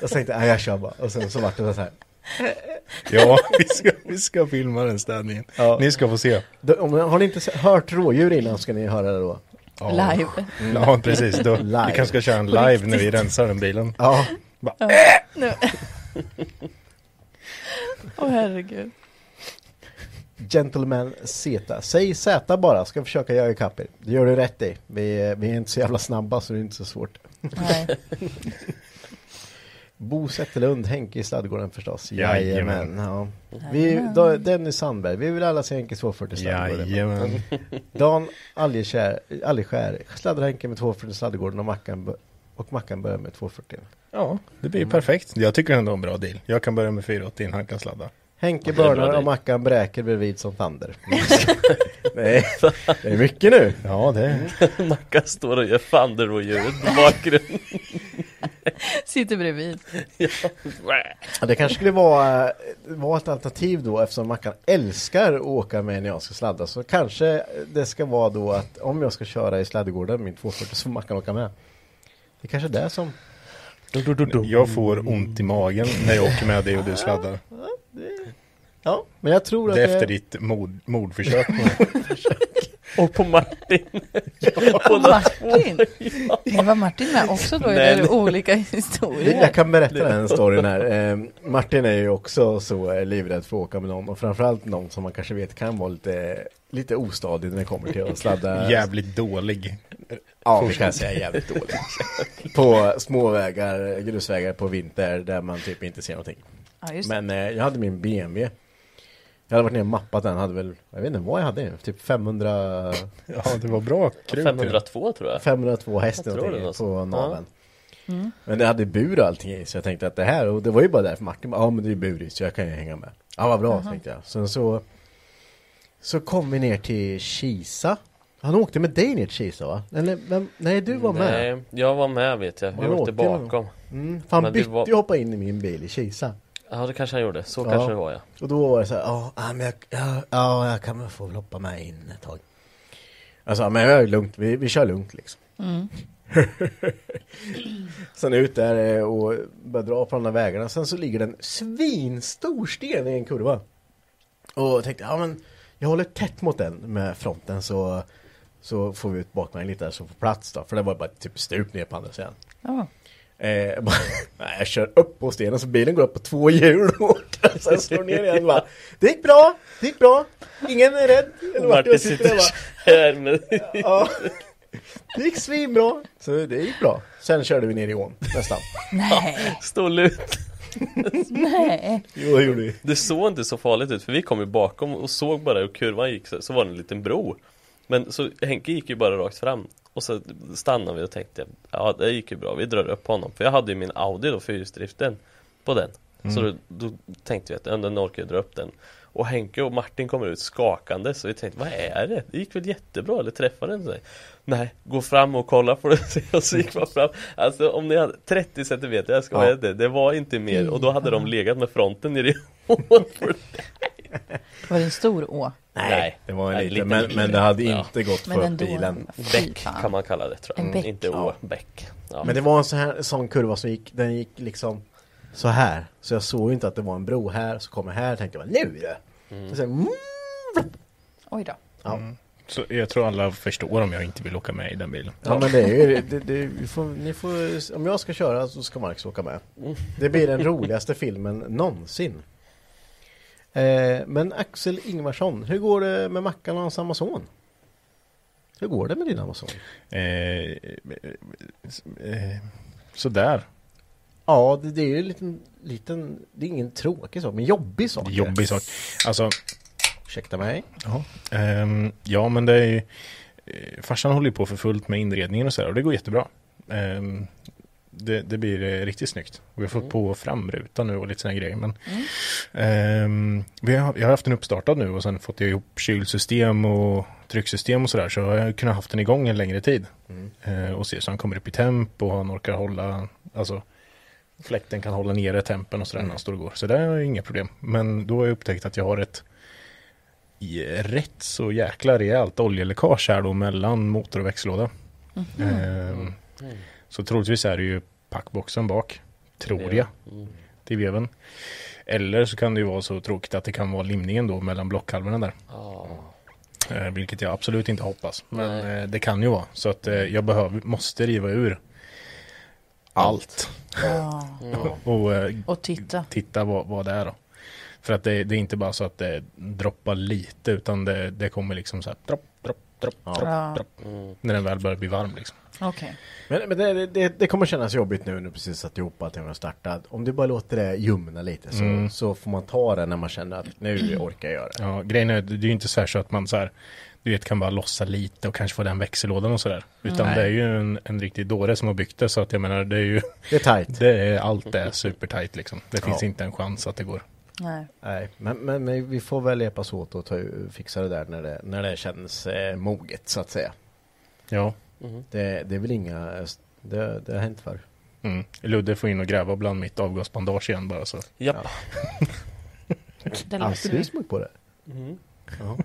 Speaker 2: Jag tänkte, nej jag kör bara. Och sen så vart det så här.
Speaker 3: Ja, vi ska, vi ska filma den städningen.
Speaker 2: Ja.
Speaker 3: Ni ska få se.
Speaker 2: Om, har ni inte hört rådjur innan ska ni höra det då.
Speaker 3: Ja.
Speaker 4: Live.
Speaker 3: Ja, precis. Då,
Speaker 2: Live.
Speaker 3: Vi kanske ska köra en live när vi rensar den bilen.
Speaker 2: Ja,
Speaker 4: Nu. Åh herregud.
Speaker 2: Gentleman Z. Säg Z bara, ska försöka jaga ikapp er. Det gör du rätt i. Vi, är- vi är inte så jävla snabba så det är inte så svårt.
Speaker 4: Nej. *laughs*
Speaker 2: Bo Zetterlund, Henke i sladdgården förstås.
Speaker 3: Jajamän.
Speaker 2: Ja. Vi, då, Dennis Sandberg, vi vill alla se Henke 240 i sladdgården.
Speaker 3: Jajamän.
Speaker 2: Dan Algeskär, Algeskär sladdar Henke med 240 i sladdgården och Mackan, och Mackan börjar med 240.
Speaker 3: Ja, det blir perfekt. Jag tycker ändå en bra deal. Jag kan börja med 480 han kan sladda.
Speaker 2: Henke
Speaker 5: är
Speaker 2: börnar och Mackan bräker bredvid som Fander. *laughs* Nej, det är mycket nu.
Speaker 3: Ja, det *laughs*
Speaker 5: Mackan står och gör fanderrådjuret på bakgrunden. *laughs*
Speaker 4: Sitter bredvid.
Speaker 5: ja.
Speaker 2: Ja, Det kanske skulle vara, vara ett alternativ då eftersom Mackan älskar att åka med när jag ska sladda. Så kanske det ska vara då att om jag ska köra i sladdgården min 240 så får Mackan åka med. Det är kanske är det som...
Speaker 3: Jag får ont i magen när jag åker med dig och du sladdar.
Speaker 2: Ja, men jag tror att
Speaker 3: Det är efter ditt mord, *laughs* mordförsök.
Speaker 5: Och på Martin. *laughs*
Speaker 4: Och Martin? Det var Martin med också då? Eller är det olika historier?
Speaker 2: Jag kan berätta den storyn här. Eh, Martin är ju också så eh, livrädd för att åka med någon och framförallt någon som man kanske vet kan vara lite, lite ostadig när det kommer till att sladda. *laughs*
Speaker 3: Jävligt dålig.
Speaker 2: Ja, det kan jag säga jävligt dålig. På småvägar, grusvägar på vinter där man typ inte ser någonting.
Speaker 4: Ja.
Speaker 2: Men eh, jag hade min BMW. Jag hade varit ner och mappat den, hade väl, jag vet inte vad jag hade, typ 500, *laughs*
Speaker 3: Ja, det var bra krut.
Speaker 5: 502 tror jag.
Speaker 2: 502 häst
Speaker 5: Jag tror det
Speaker 2: på naveln.
Speaker 4: Mm.
Speaker 2: Men det hade bur och allting i så jag tänkte att det här, och det var ju bara därför Martin bara, ja men det är burit så jag kan ju hänga med. Ja vad bra tänkte jag. Sen så Så kom vi ner till Kisa. Han åkte med dig ner till Kisa va? Eller vem, nej du var med.
Speaker 5: Nej, jag var med vet jag. Jag åkte
Speaker 2: åkte
Speaker 5: bakom.
Speaker 2: Mm, för han
Speaker 5: Men det
Speaker 2: bytte
Speaker 5: var-
Speaker 2: ju hoppa in i min bil i Kisa.
Speaker 5: Ja, det kanske han gjorde. Så
Speaker 2: Ja.
Speaker 5: kanske det var ja.
Speaker 2: Och då var det så här, ja men jag, ja, ja jag kan väl få hoppa med in ett tag. Alltså men jag är lugnt, vi, vi kör lugnt liksom.
Speaker 4: Mm. *laughs*
Speaker 2: Sen ut där eh, och börjar dra på de där vägarna. Sen så ligger det en svinstor sten i en kurva. Och jag tänkte, ja men jag håller tätt mot den med fronten så så får vi ut bakvagnen lite där så får plats då. För det var bara typ stup ner på andra sidan.
Speaker 4: Ja.
Speaker 2: Eh, *laughs* bara, nej, jag kör upp på stenen så bilen går upp på två hjul och *laughs* sen slår ner igen bara. Det gick bra, det gick bra. Ingen är rädd. Eller vart jag sitter där
Speaker 5: här med... *laughs*
Speaker 2: Ja. Det gick svinbra. Så det gick bra. Sen körde vi ner i ån nästan.
Speaker 4: Nej,
Speaker 5: Stå lut.
Speaker 4: nej.
Speaker 2: Jo, det gjorde vi.
Speaker 5: Det såg inte så farligt ut för vi kom ju bakom och såg bara hur kurvan gick så, så var det en liten bro Men så Henke gick ju bara rakt fram Och så stannade vi och tänkte Ja det gick ju bra, vi drar upp honom. För jag hade ju min Audi då, fyrhjulsdriften På den. Så då, då tänkte vi att den orkar jag dra upp den. Och Henke och Martin kommer ut skakande Så vi tänkte, vad är det? Det gick väl jättebra, eller träffade den sig? Nej, gå fram och kolla på *laughs* det Och så gick man fram. Alltså om ni hade 30 centimeter, jag ska
Speaker 2: Ja.
Speaker 5: vara det Det var inte mer. Och då hade de legat med fronten nere i *laughs* ån
Speaker 4: Var det en stor å?
Speaker 5: Nej,
Speaker 2: Det var en
Speaker 5: Nej,
Speaker 2: liten,
Speaker 5: lite
Speaker 2: men, men det hade
Speaker 5: Ja.
Speaker 2: inte gått
Speaker 4: Men
Speaker 2: för
Speaker 4: ändå.
Speaker 2: bilen.
Speaker 5: Bäck kan man kalla det tror jag
Speaker 4: En bäck.
Speaker 5: Inte å,
Speaker 2: Ja.
Speaker 5: bäck ja.
Speaker 2: Men det var en sån här sån kurva som gick, den gick liksom så här. Så jag såg ju inte att det var en bro här, så kom jag här och tänkte jag, nu är det! Och sen, mm,
Speaker 4: Oj då.
Speaker 2: ja.
Speaker 3: Så jag tror alla förstår om jag inte vill åka med i den bilen.
Speaker 2: ja men det är ju, det, det, får, ni får, om jag ska köra så ska Marcus åka med. Det blir den roligaste filmen någonsin. Eh, men Axel Ingvarsson, hur går det med Mackan och hans Amazon? Hur går det med din Amazon?
Speaker 3: Eh, eh, eh, sådär.
Speaker 2: Ja, det, det är ju en liten, liten, det är ingen tråkig sak, men jobbig sak.
Speaker 3: Jobbig sak. Alltså,
Speaker 2: Ursäkta mig.
Speaker 3: ja, ehm, ja men det är ju eh, Farsan håller ju på för fullt med inredningen och sådär och det går jättebra. Ehm, det, det blir eh, riktigt snyggt. Och vi har fått på framruta nu och lite sådana grejer. Men, ehm, vi har, jag har haft den uppstartad nu och sen fått ihop kylsystem och trycksystem och sådär. Så jag har kunnat haft den igång en längre tid. Eh, och se så han kommer upp i temp och han orkar hålla, alltså fläkten kan hålla nere tempen och sådär när han står och går. Så det är inga problem. Men då har jag upptäckt att jag har ett rätt så jäkla rejält oljeläckage här då mellan motor och växellåda. Ehm, så troligtvis är det ju packboxen bak. Tror jag.
Speaker 5: Mm.
Speaker 3: Till veven. Eller så kan det ju vara så tråkigt att det kan vara limningen då mellan blockhalvorna där. Eh, vilket jag absolut inte hoppas. Men
Speaker 5: Nej.
Speaker 3: eh, det kan ju vara. Så att eh, jag behöver, måste riva ur allt.
Speaker 4: Ja. *laughs*
Speaker 3: Och eh,
Speaker 4: Och titta.
Speaker 3: titta vad, vad det är då. För att det, det är inte bara så att det droppar lite utan det, det kommer liksom så här dropp, dropp, dropp, dropp,
Speaker 4: Ja.
Speaker 3: dropp.
Speaker 5: Mm.
Speaker 3: När den väl börjar bli varm liksom.
Speaker 4: Okej.
Speaker 2: Men, men det, det, det kommer kännas jobbigt nu när du precis satt ihop allting och startat. Om du bara låter det ljumna lite så,
Speaker 3: Mm.
Speaker 2: så får man ta det när man känner att nu orkar jag göra det.
Speaker 3: Ja, grejen är, det är ju inte så här så att man så här, du vet, kan bara lossa lite och kanske få den växellådan och sådär. Utan
Speaker 2: Nej.
Speaker 3: det är ju en, en riktig dåre som har byggt det så att jag menar det är ju
Speaker 2: Det är tight. *laughs*
Speaker 3: det är, allt är *laughs* supertight liksom. Det finns
Speaker 2: Ja.
Speaker 3: inte en chans att det går.
Speaker 4: Nej.
Speaker 2: Nej, men, men, men vi får väl hjälpas åt och ta, fixa det där när det, när det känns eh, moget så att säga.
Speaker 3: Ja.
Speaker 2: Det, det är väl inga, det, det har hänt förr.
Speaker 3: Mm. Ludde får in och gräva bland mitt avgasbandage igen bara så.
Speaker 5: Japp.
Speaker 4: Det låter
Speaker 2: Alltid
Speaker 4: du.
Speaker 2: smort på det.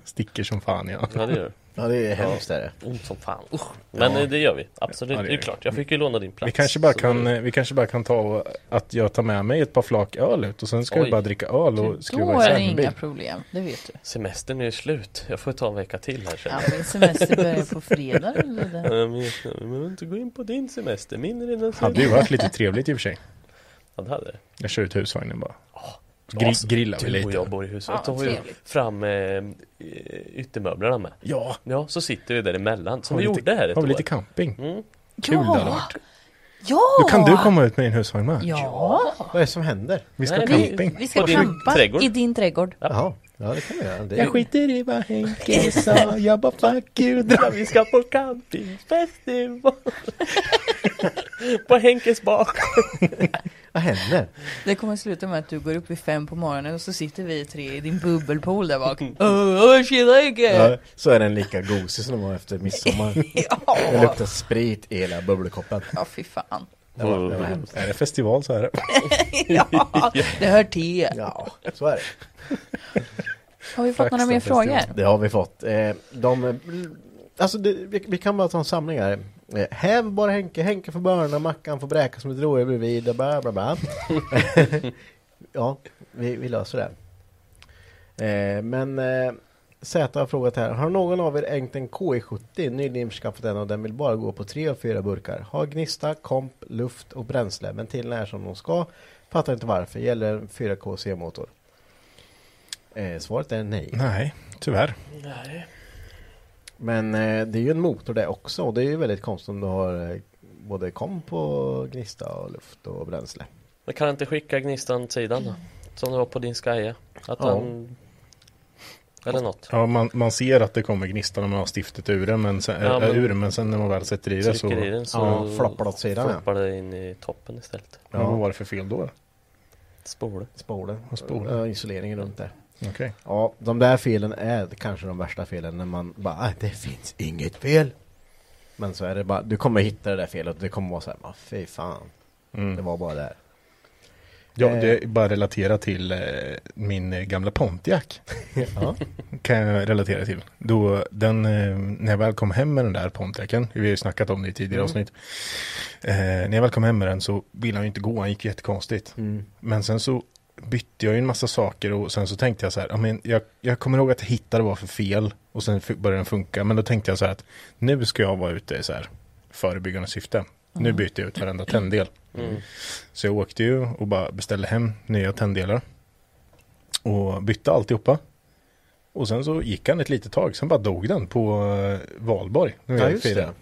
Speaker 3: Sticker som fan ja.
Speaker 5: Ja det gör
Speaker 2: Ja, det är hemskt är det.
Speaker 5: Ont som fan. Usch. Men eh, det gör vi. Absolut.
Speaker 3: Ja, det
Speaker 5: det, är
Speaker 3: vi.
Speaker 5: klart. Jag fick ju låna din plats.
Speaker 3: Vi kanske, bara kan, vi kanske bara kan ta och, att jag tar med mig ett par flak öl ut och sen ska vi
Speaker 5: Oj.
Speaker 3: bara dricka öl och skruva
Speaker 4: Då är det
Speaker 3: isär.
Speaker 4: inga problem, det vet du.
Speaker 5: Semestern är slut. Jag får ta en vecka till här
Speaker 4: Ja,
Speaker 5: sen.
Speaker 4: min semester börjar på fredag. eller?
Speaker 5: Ja, men jag behöver inte gå in på din semester. Min är redan
Speaker 3: Hade ju varit lite trevligt i och för sig.
Speaker 5: Ja, det hade det.
Speaker 3: Jag kör ut husvagnen bara.
Speaker 5: Ja,
Speaker 3: Gri-
Speaker 5: så
Speaker 3: grillar vi
Speaker 5: Du och
Speaker 3: lite.
Speaker 5: jag bor i huset.
Speaker 4: Ja,
Speaker 5: vi fram eh, yttermöblerna med.
Speaker 3: Ja,
Speaker 5: Ja, så sitter vi däremellan. Som
Speaker 3: har
Speaker 5: vi
Speaker 3: lite-
Speaker 5: gjorde här ett
Speaker 3: har vi
Speaker 5: år.
Speaker 3: lite camping.
Speaker 5: Mm.
Speaker 3: Kul det hade
Speaker 4: Ja!
Speaker 3: varit.
Speaker 4: Ja!
Speaker 3: Då kan du komma ut med din husvagn med.
Speaker 4: Ja!
Speaker 2: Vad är det som händer?
Speaker 3: Vi ska
Speaker 5: Nej,
Speaker 3: ha
Speaker 5: vi-
Speaker 3: camping.
Speaker 4: Vi ska campa i din trädgård.
Speaker 2: Jaha, ja det kan vi göra. Det är-
Speaker 3: Jag skiter i vad Henke sa, jag bara fuck you. dra.
Speaker 5: Vi ska på campingfestival. *laughs* på Henkes bak.
Speaker 2: Vad händer?
Speaker 4: Det kommer sluta med att du går upp vid fem på morgonen och så sitter vi tre i din bubbelpool där bak. Åh, tjena Henke!
Speaker 2: Ja, så är den lika gosig som den var efter midsommar. Det *laughs*
Speaker 4: Ja,
Speaker 2: luktar sprit i hela bubbelkoppen.
Speaker 4: ja fy fan.
Speaker 2: Det var, det var hemskt.
Speaker 3: Är det festival så är det. *laughs*
Speaker 4: Ja, det hör till.
Speaker 2: Ja, så är det.
Speaker 4: Har vi fått några mer frågor?
Speaker 2: Det har vi fått. Eh, de, alltså det, vi, kan bara ta en samling här. Eh, häv bara Henke, Henke får börna, Mackan får bräka som ett rådjur bredvid, och bla bla bla. *laughs* ja, vi, vi löser det. Eh, men eh, Z har frågat här, har någon av er ägt en KI70, nyligen skaffat den och den vill bara gå på tre av fyra burkar? Har gnista, komp, luft och bränsle, ventilerna är som de ska. Fattar inte varför, gäller en 4K C-motor? Eh, svaret är nej.
Speaker 3: Nej, tyvärr.
Speaker 2: Men eh, det är ju en motor det också och det är ju väldigt konstigt om du har eh, både komp och gnista och luft och bränsle.
Speaker 5: Men kan inte skicka gnistan åt sidan då? Som det var på din Skaja. Att
Speaker 2: Ja.
Speaker 5: den... Eller något.
Speaker 3: Ja, man, man ser att det kommer gnista när man har stiftet ur det, men sen,
Speaker 5: Ja,
Speaker 3: äh,
Speaker 5: men-
Speaker 3: ur, men sen när man väl sätter i det så...
Speaker 5: I den så
Speaker 2: Ja, floppar åt sidan, ja.
Speaker 5: floppar det in i toppen istället.
Speaker 3: Men vad var det för fel då?
Speaker 5: Spole.
Speaker 2: Spolen.
Speaker 3: Och spolen.
Speaker 2: Ja, isoleringen runt där.
Speaker 3: Okej.
Speaker 2: Ja, de där felen är kanske de värsta felen när man bara, "Ah, det finns inget fel. Men så är det bara, du kommer hitta det där felet och det kommer vara så här, "Ah, fy fan. Det
Speaker 3: Mm.
Speaker 2: var bara där.
Speaker 3: Ja,
Speaker 2: Eh.
Speaker 3: det är bara relatera till eh, min eh, gamla Pontiac. *laughs*
Speaker 2: Ja.
Speaker 3: kan jag relatera till. Då den, eh, när jag väl kom hem med den där Pontiacen, vi har ju snackat om det i tidigare
Speaker 2: Mm.
Speaker 3: avsnitt. Eh, när jag väl kom hem med den så ville han ju inte gå, han gick jättekonstigt.
Speaker 2: Mm.
Speaker 3: Men sen så bytte jag ju en massa saker och sen så tänkte jag så här, men jag, jag kommer ihåg att jag hittade vad för fel och sen började den funka. Men då tänkte jag så här att nu ska jag vara ute i så här förebyggande syfte. Nu byter jag ut varenda tänddel.
Speaker 5: Mm.
Speaker 3: Så jag åkte ju och bara beställde hem nya tänddelar. Och bytte alltihopa. Och sen så gick han ett litet tag, sen bara dog den på eh, Valborg. vi
Speaker 2: Ja, just det. *laughs*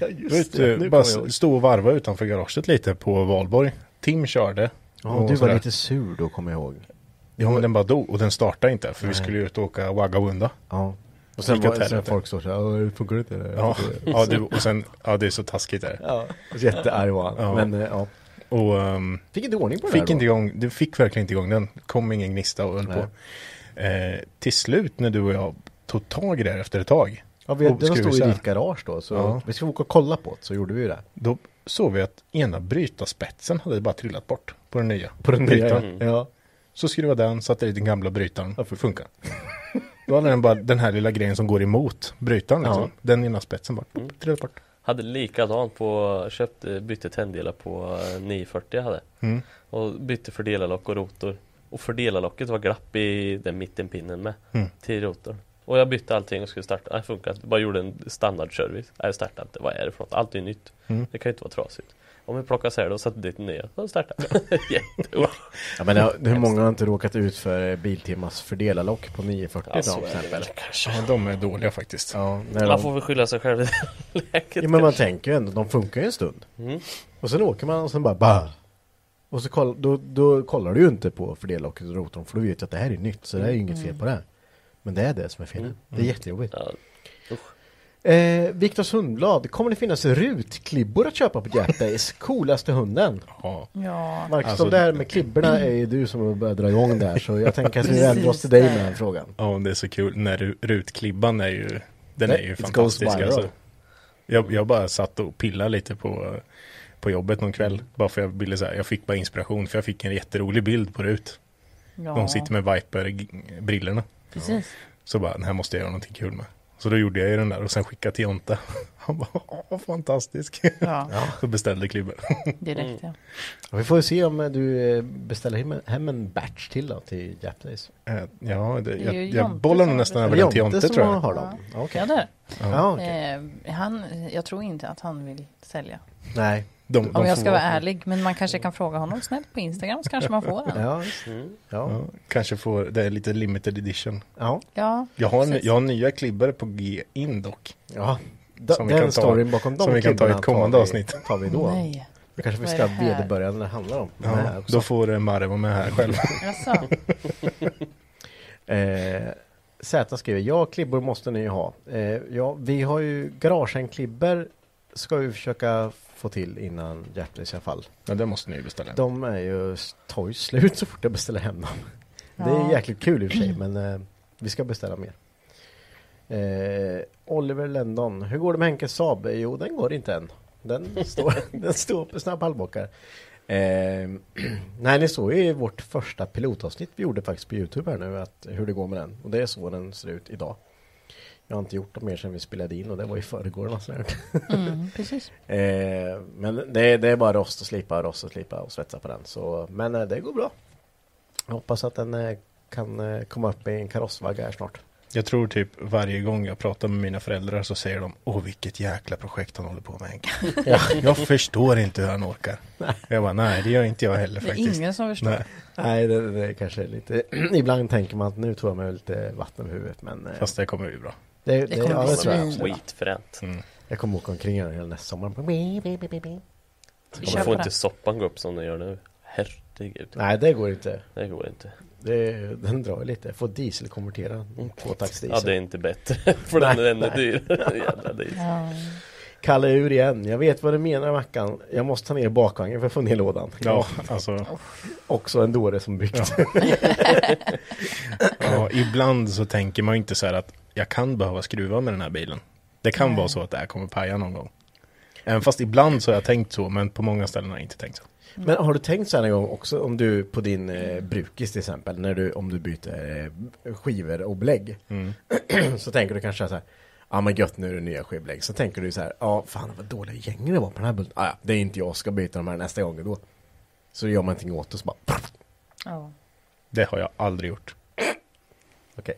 Speaker 2: Ja, just det. Nu
Speaker 3: bara stå och varva utanför garaget lite på Valborg. Tim körde.
Speaker 2: Ja,
Speaker 3: och
Speaker 2: du var lite sur då, kommer jag ihåg.
Speaker 3: Ja men den bara dog och den startade inte för vi
Speaker 2: Nej.
Speaker 3: skulle ju ut och åka Wagga Wunda.
Speaker 2: Ja. Och sen, var, sen folk står så här, "Åh, funkar det inte? eller?
Speaker 3: Ja,
Speaker 2: det?"
Speaker 3: ja, du, och sen, ja det är så taskigt där.
Speaker 2: Ja, jättearg var han.
Speaker 3: Ja.
Speaker 2: Men eh, ja,
Speaker 3: Och ehm,
Speaker 2: fick inte ordning på det
Speaker 3: fick inte igång, du fick verkligen inte igång den. Kom ingen gnista och höll
Speaker 2: Nej.
Speaker 3: på. Eh, till slut när du och jag tog tag i det här efter ett tag.
Speaker 2: Ja, vi, det
Speaker 3: skruv
Speaker 2: stod i ditt garage då, så
Speaker 3: Ja.
Speaker 2: vi ska åka och kolla på det, så gjorde vi det.
Speaker 3: Då såg vi att ena brytarspetsen hade bara trillat bort på den nya.
Speaker 2: På den nya, ja.
Speaker 3: Så skruvade den, satte i den gamla brytaren. Ja, funkar. *laughs* Då hade den bara den här lilla grejen som går emot brytaren. Liksom.
Speaker 2: Ja.
Speaker 3: Den ena spetsen bara
Speaker 5: Mm.
Speaker 3: trillade bort.
Speaker 5: Hade likadant på, köpte, bytte tänddelar på eh, 940 jag hade.
Speaker 3: Mm.
Speaker 5: Och bytte fördelarlock och rotor. Och fördelarlocket var glapp i den mittenpinnen med.
Speaker 3: Mm.
Speaker 5: Till rotorn. Och jag bytte allting och skulle starta. Nej, funkar inte. Bara gjorde en standardservice. Nej, jag startade inte. Vad är det för något? Allt är nytt.
Speaker 3: Mm.
Speaker 5: Det kan ju inte vara trasigt. Om vi plockar isär det och sätter dit nya. Då startar *laughs* Jättebra.
Speaker 2: ja men det- hur många har inte råkat ut för Biltemas fördelarlock på 940
Speaker 5: Ja,
Speaker 2: då,
Speaker 5: så
Speaker 2: till
Speaker 5: det
Speaker 2: exempel?
Speaker 3: Ja, de är dåliga faktiskt.
Speaker 2: Ja,
Speaker 5: Man
Speaker 2: de,
Speaker 5: får väl skylla sig själv i det *laughs* läget.
Speaker 2: ja, men man tänker ju ändå, de funkar ju en stund.
Speaker 5: Mm.
Speaker 2: Och sen åker man och sen bara bah. Och så koll, då, då kollar du ju inte på fördelarlocket och rotorn för du vet ju att det här är nytt så det är ju inget fel på det. här. Men det är det som är fel.
Speaker 5: Mm.
Speaker 2: Det är jättejobbigt.
Speaker 5: Ja.
Speaker 2: Eh, Viktor Sundblad, kommer det finnas rutklibbor att köpa på *laughs* Days? Coolaste hunden?
Speaker 3: Ja.
Speaker 2: Marcus,
Speaker 3: Alltså-
Speaker 2: de där med klibborna är ju du som börjar dra igång där så jag tänker att vi vänder oss till dig med den frågan.
Speaker 3: ja, det är så kul. Den ru- rutklibban är ju, den är ju
Speaker 2: It
Speaker 3: fantastisk. Alltså. Jag, jag bara satt och pillade lite på, på jobbet någon kväll. Bara för jag ville så här, jag fick bara inspiration för jag fick en jätterolig bild på Rut.
Speaker 4: ja.
Speaker 3: De sitter med Viper-brillorna.
Speaker 4: Precis.
Speaker 3: Så bara, den här måste jag göra någonting kul med. Så då gjorde jag ju den där och sen skickade till Jonte. *laughs* Han bara, åh fantastisk.
Speaker 4: Ja, *laughs*
Speaker 3: Så beställde klibbor. *laughs*
Speaker 4: direkt ja.
Speaker 2: Och vi får ju se om du eh, beställer hem, en batch till då till Days.
Speaker 3: Eh, Ja, det, jag, jag
Speaker 4: Jonte
Speaker 3: bollar nog nästan över
Speaker 2: det
Speaker 3: den till
Speaker 2: Jonte
Speaker 3: tror jag.
Speaker 2: har dem? Ja, Okej.
Speaker 4: Ja, där.
Speaker 2: Ja, okej.
Speaker 4: Eh, han, jag tror inte att han vill sälja.
Speaker 2: Nej.
Speaker 3: De,
Speaker 4: Om
Speaker 3: de
Speaker 4: jag
Speaker 3: får
Speaker 4: ska vara ärlig, men man kanske kan fråga honom snällt på Instagram så kanske man får den.
Speaker 2: Ja.
Speaker 5: Mm.
Speaker 2: ja.
Speaker 3: Ja, kanske får, det är lite limited edition.
Speaker 2: ja.
Speaker 4: Ja,
Speaker 3: Jag har,
Speaker 4: precis.
Speaker 3: jag har nya klibbor på G in dock.
Speaker 2: ja.
Speaker 3: Som vi
Speaker 2: den
Speaker 3: kan ta-
Speaker 2: storyn bakom de
Speaker 3: som vi kan ta i ett kommande
Speaker 2: tar vi-
Speaker 3: avsnitt.
Speaker 2: tar vi då.
Speaker 4: Nej.
Speaker 2: Det kanske vi ska när det handlar om.
Speaker 3: Ja, då får eh, Marre vara med här själv. *laughs*
Speaker 4: Jaså? *laughs*
Speaker 2: Eh, Z skriver, ja klibbor måste ni ha. Eh, ja, vi har ju garagehängklibbor ska vi försöka få till innan Hjärtlis i alla fall.
Speaker 3: Ja, det måste ni ju beställa.
Speaker 2: De är ju tar ju slut så fort jag beställer hem dem. Det är
Speaker 4: Ja.
Speaker 2: jäkligt kul i och för sig men eh, vi ska beställa mer. Eh, Oliver Lendon, hur går det med Henkes Saab? Jo, den går inte än. Den *laughs* står, den står på sina pallbockar. Eh, *clears throat* nej, ni såg ju i vårt första pilotavsnitt vi gjorde faktiskt på Youtube här nu att hur det går med den. Och det är så den ser ut idag. Jag har inte gjort dem mer sedan vi spelade in och det var i förrgår.
Speaker 4: Mm, *laughs* precis.
Speaker 2: Eh, men det, det är bara rost och slipa, rost och slipa och svetsa på den. Så, men eh, det går bra. Jag hoppas att den eh, kan eh, komma upp i en karossvagga här snart.
Speaker 3: Jag tror typ varje gång jag pratar med mina föräldrar så säger de Åh vilket jäkla projekt han håller på med *laughs* Henke. *laughs* Jag förstår inte hur han orkar. Jag bara nej det gör inte jag heller
Speaker 4: Det är
Speaker 3: faktiskt.
Speaker 4: ingen som förstår.
Speaker 3: Nej,
Speaker 2: Nej, det, det är kanske lite... *clears throat* Ibland tänker man att nu tror jag mig lite vatten över huvudet. Men eh,
Speaker 3: fast det kommer bli bra.
Speaker 2: Det,
Speaker 4: det
Speaker 2: det,
Speaker 4: kommer
Speaker 2: ja,
Speaker 4: bli.
Speaker 5: Skitfränt.
Speaker 3: Mm.
Speaker 2: Jag kommer åka omkring här hela nästa sommar.
Speaker 5: Får
Speaker 4: på
Speaker 5: inte soppan gå upp som den gör nu. Herregud.
Speaker 2: Nej, det går inte.
Speaker 5: Det går inte.
Speaker 2: Det, den drar lite. Jag får dieselkonvertera. Tvåtaktsdiesel.
Speaker 5: Ja, det är inte bättre. *laughs* För den är ännu dyrare. *laughs* Jävla. *laughs*
Speaker 4: Ja.
Speaker 2: Kalle ur igen. Jag vet vad du menar Mackan. Jag måste ta ner bakvagnen för att få ner lådan.
Speaker 3: Ja, alltså
Speaker 2: Också en dåre som byggt.
Speaker 3: ja, ibland så tänker man ju inte så här att jag kan behöva skruva med den här bilen. Det kan
Speaker 4: Nej.
Speaker 3: vara så att det här kommer paja någon gång. Även fast ibland så har jag tänkt så, men på många ställen har jag inte tänkt så.
Speaker 2: Men har du tänkt så här en gång också om du på din eh, brukis till exempel, när du, om du byter eh, skivor och belägg.
Speaker 3: Mm. *clears throat*
Speaker 2: så tänker du kanske så här, ja men gött nu är det nya skivbelägg. Så tänker du så här, ja fan vad dåliga gäng det var på den här bulten. Ah, ja, det är inte jag, ska byta de här nästa gång då. Så gör man ingenting åt det så bara,
Speaker 4: Ja.
Speaker 3: Det har jag aldrig gjort. *clears throat*
Speaker 2: okej.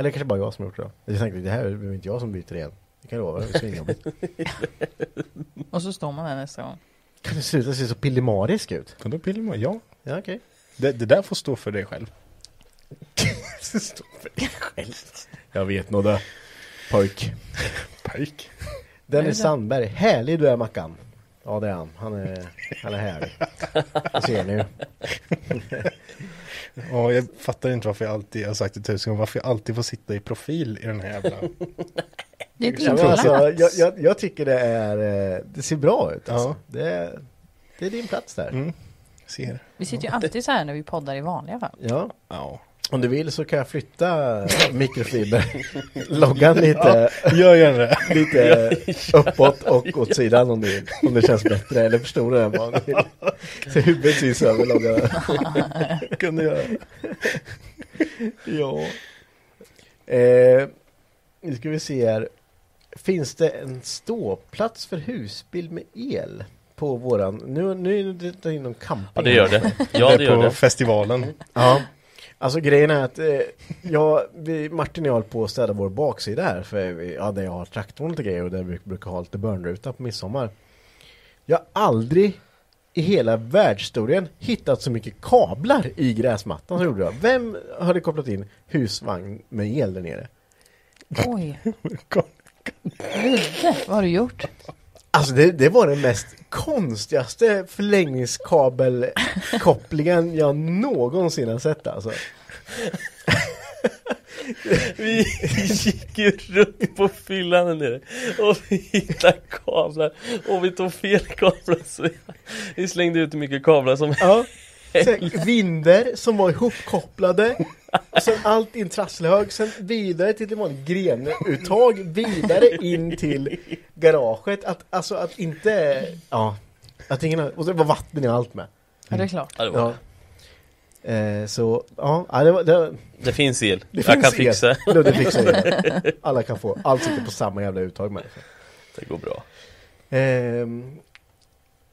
Speaker 2: Eller kanske bara jag som gjort det då. Jag tänkte, det här är inte jag som byter igen. Det kan jag lova, det är svinjobbigt. *laughs*
Speaker 4: Och så står man där nästa gång.
Speaker 2: Kan du sluta se så pillemarisk ut?
Speaker 3: Kan du pilla mig? Ja,
Speaker 2: Ja okej.
Speaker 3: det, det där får stå för dig själv. *laughs*
Speaker 2: Stå för dig själv. Jag vet nog det. Pojk.
Speaker 3: Pojk.
Speaker 2: Dennis Sandberg, härlig du är Mackan. Ja det är han, han är, han är härlig. Det ser ni ju.
Speaker 3: Ja, jag fattar inte varför jag alltid, jag har sagt det tusen gånger, varför jag alltid får sitta i profil i den här jävla... *laughs*
Speaker 4: Det är din plats.
Speaker 2: alltså, jag, jag, jag tycker det är, eh, det ser bra ut alltså.
Speaker 3: Ja.
Speaker 2: det, är, det är din plats där.
Speaker 3: Mm. Ser.
Speaker 4: Vi sitter ju alltid så här när vi poddar i vanliga fall.
Speaker 2: Ja,
Speaker 3: Ja.
Speaker 2: Om du vill så kan jag flytta mikrofiber-loggan lite,
Speaker 3: Gör gärna det.
Speaker 2: lite uppåt och åt sidan om, du, om det känns bättre. Eller förstår du den du vill. Så huvudet syns över loggan.
Speaker 3: Kunde göra.
Speaker 2: Ja. Eh, nu ska vi se här. Finns det en ståplats för husbil med el? På våran, nu, nu är det inom camping.
Speaker 5: Ja, det gör det. Ja,
Speaker 3: det
Speaker 5: gör
Speaker 3: på
Speaker 5: det.
Speaker 3: festivalen.
Speaker 2: Ja. Alltså grejen är att eh, jag, vi, Martin och jag håller på att städa vår baksida här för vi, ja, där jag har traktorn och grejer och där vi brukar ha lite burnruta på midsommar. Jag har aldrig i hela världshistorien hittat så mycket kablar i gräsmattan som gjorde jag. Vem hade kopplat in husvagn med el där nere?
Speaker 4: Oj. *laughs* Ludde, vad har du gjort?
Speaker 2: Alltså det, det var den mest konstigaste förlängningskabelkopplingen jag någonsin har sett alltså.
Speaker 5: Vi gick ju runt på fyllan där nere och vi hittade kablar och vi tog fel kablar så vi, slängde ut hur mycket kablar som
Speaker 2: Ja. Vinder som var ihopkopplade. Sen allt i en trasselhög. Sen vidare till vanligt grenuttag. Vidare in till garaget. Att, alltså att inte... Ja. Att ingen och det var vatten i allt med.
Speaker 4: Ja, det är klart.
Speaker 5: Ja, det, var.
Speaker 2: Ja. Eh, så, ja. Det, var, det,
Speaker 5: det finns el,
Speaker 2: det
Speaker 5: jag kan
Speaker 2: finns el.
Speaker 5: fixa
Speaker 2: Ludde fixar det. Alla kan få. Allt sitter på samma jävla uttag med.
Speaker 5: Det går bra
Speaker 2: Ehm,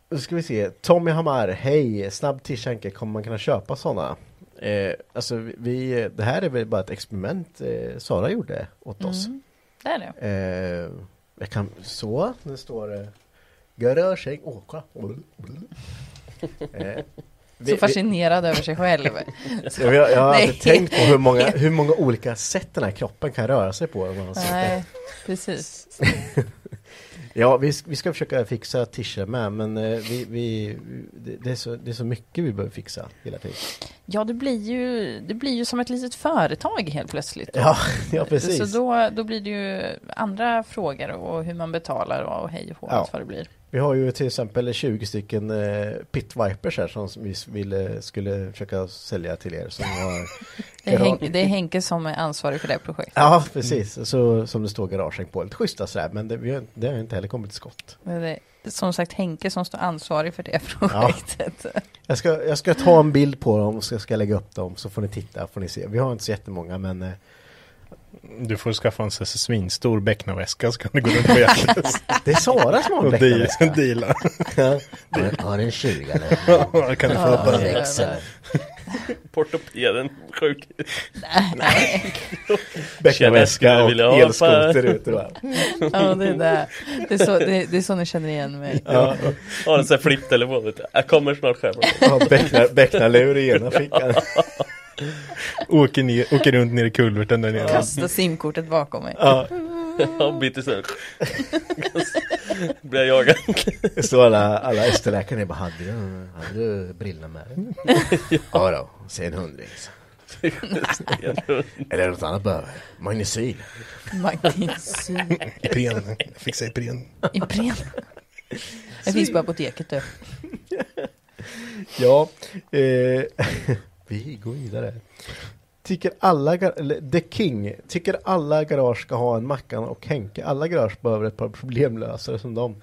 Speaker 2: nu ska vi se. Tommy Hammar, hej! Snabb tishanke, kommer man kunna köpa sådana? Eh, alltså vi, det här är väl bara ett experiment eh, Sara gjorde åt oss.
Speaker 4: Mm. Det är det.
Speaker 2: Eh, jag kan, så, nu står det Garagehäng, åh kolla! Eh, vi-
Speaker 4: Så fascinerad över sig själv. *laughs*
Speaker 2: vi- jag, jag har aldrig tänkt på hur många, hur många olika sätt den här kroppen kan röra sig på.
Speaker 4: Nej, precis. *laughs*
Speaker 2: Ja, vi, vi ska försöka fixa t med, men eh, vi, vi, det, är så, det är så mycket vi behöver fixa hela tiden.
Speaker 4: Ja, det blir ju, det blir ju som ett litet företag helt plötsligt.
Speaker 2: Ja, *laughs* ja precis.
Speaker 4: Så då, då blir det ju andra frågor och hur man betalar och hej och hå,
Speaker 2: Ja.
Speaker 4: vad det blir.
Speaker 2: Vi har ju till exempel 20 stycken eh, Pit Vipers här som vi ville, skulle försöka sälja till er. Som har *laughs*
Speaker 4: Det är, Hen- det är Henke som är ansvarig för det projektet.
Speaker 2: Ja, precis. Så, som det står garagehäng på. Lite schyssta sådär, men det, vi har, det har inte heller kommit till skott.
Speaker 4: Det är som sagt Henke som står ansvarig för det projektet. *laughs*
Speaker 2: Jag ska, jag ska ta en bild på dem och ska jag lägga upp dem så får ni titta, får ni se. Vi har inte så jättemånga men eh,
Speaker 3: Du får skaffa en svinstor becknarväska så kan du gå runt på jakten *laughs*
Speaker 2: det är Sara som har en
Speaker 3: och
Speaker 2: becknarväska. *laughs*
Speaker 3: deala.
Speaker 2: Ja. *laughs* Har en 20 eller?
Speaker 3: Ja, kan du få upp
Speaker 4: det
Speaker 3: den?
Speaker 5: Portopeden, sjukhus
Speaker 4: Nej,
Speaker 2: Becknarväska och elskoter ute
Speaker 4: ja, det, är det. Det, är så, det, det är så ni känner igen mig.
Speaker 2: Ja,
Speaker 5: Har en sån här flipptelefon. Jag kommer snart själv
Speaker 2: ja becknar, becknarlur i ena fickan.
Speaker 3: Åker, ner, åker runt nere i kulverten där nere.
Speaker 4: Kasta simkortet bakom mig.
Speaker 2: Ja,
Speaker 5: Jag biter sönder Blir jag jagad
Speaker 2: det står alla, alla Österläkare bara, hade du, hade du brillorna med dig? Ja då, säg en hundring. *laughs* Eller något annat behöver. Magnesyl.
Speaker 4: Magnesyl.
Speaker 3: Ipren. Fixa Ipren.
Speaker 4: Ipren. Det finns på apoteket du.
Speaker 2: Ja, eh, vi går vidare. Tycker alla, The King, tycker alla garage ska ha en Mackan och Henke. Alla garage behöver ett par problemlösare som dem.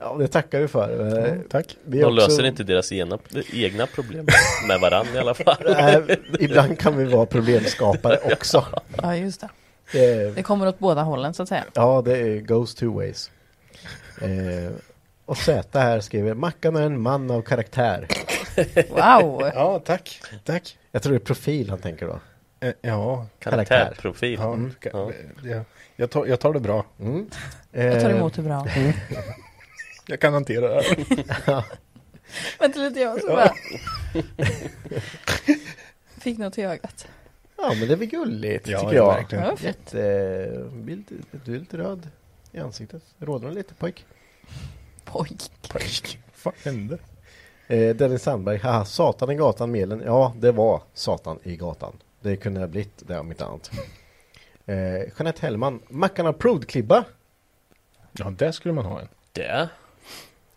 Speaker 2: Ja, det tackar vi för. Eh,
Speaker 3: Tack.
Speaker 2: Vi
Speaker 5: De
Speaker 2: också-
Speaker 5: löser inte deras egna, egna problem med varandra i alla fall *laughs*
Speaker 2: Nej, ibland kan vi vara problemskapare också.
Speaker 4: Ja, just det.
Speaker 2: Det,
Speaker 4: Det kommer åt båda hållen så att säga.
Speaker 2: ja, det är goes two ways. Eh, och Z här skriver, Mackan är en man av karaktär.
Speaker 4: Wow!
Speaker 3: Ja, tack. Tack.
Speaker 2: Jag tror det är profil han tänker då.
Speaker 3: Eh, Ja,
Speaker 5: Karaktärprofil
Speaker 3: ja,
Speaker 2: Mm.
Speaker 3: ka- ja. Jag, tar, jag tar det bra.
Speaker 2: Mm.
Speaker 4: Jag tar
Speaker 2: Eh,
Speaker 4: emot det bra. *laughs*
Speaker 3: Jag kan hantera det här. *laughs*
Speaker 4: Vänta lite, jag måste bara... *laughs* Fick något i ögat.
Speaker 2: Ja, men det är väl gulligt,
Speaker 3: Ja,
Speaker 2: tycker
Speaker 3: ja,
Speaker 2: jag.
Speaker 3: verkligen.
Speaker 4: Ja, fint.
Speaker 2: Jätte, du är lite röd i ansiktet. Rådnar lite pojk.
Speaker 4: Pojk.
Speaker 3: Pojk. Vad hände?
Speaker 2: Eh, Dennis Sandberg, haha, Satan i gatan melen. Ja, det var Satan i gatan. Det kunde ha blivit det om inte annat. Eh, Jeanette Hellman, Mackan Approved klibba.
Speaker 3: Ja, där skulle man ha en.
Speaker 5: Det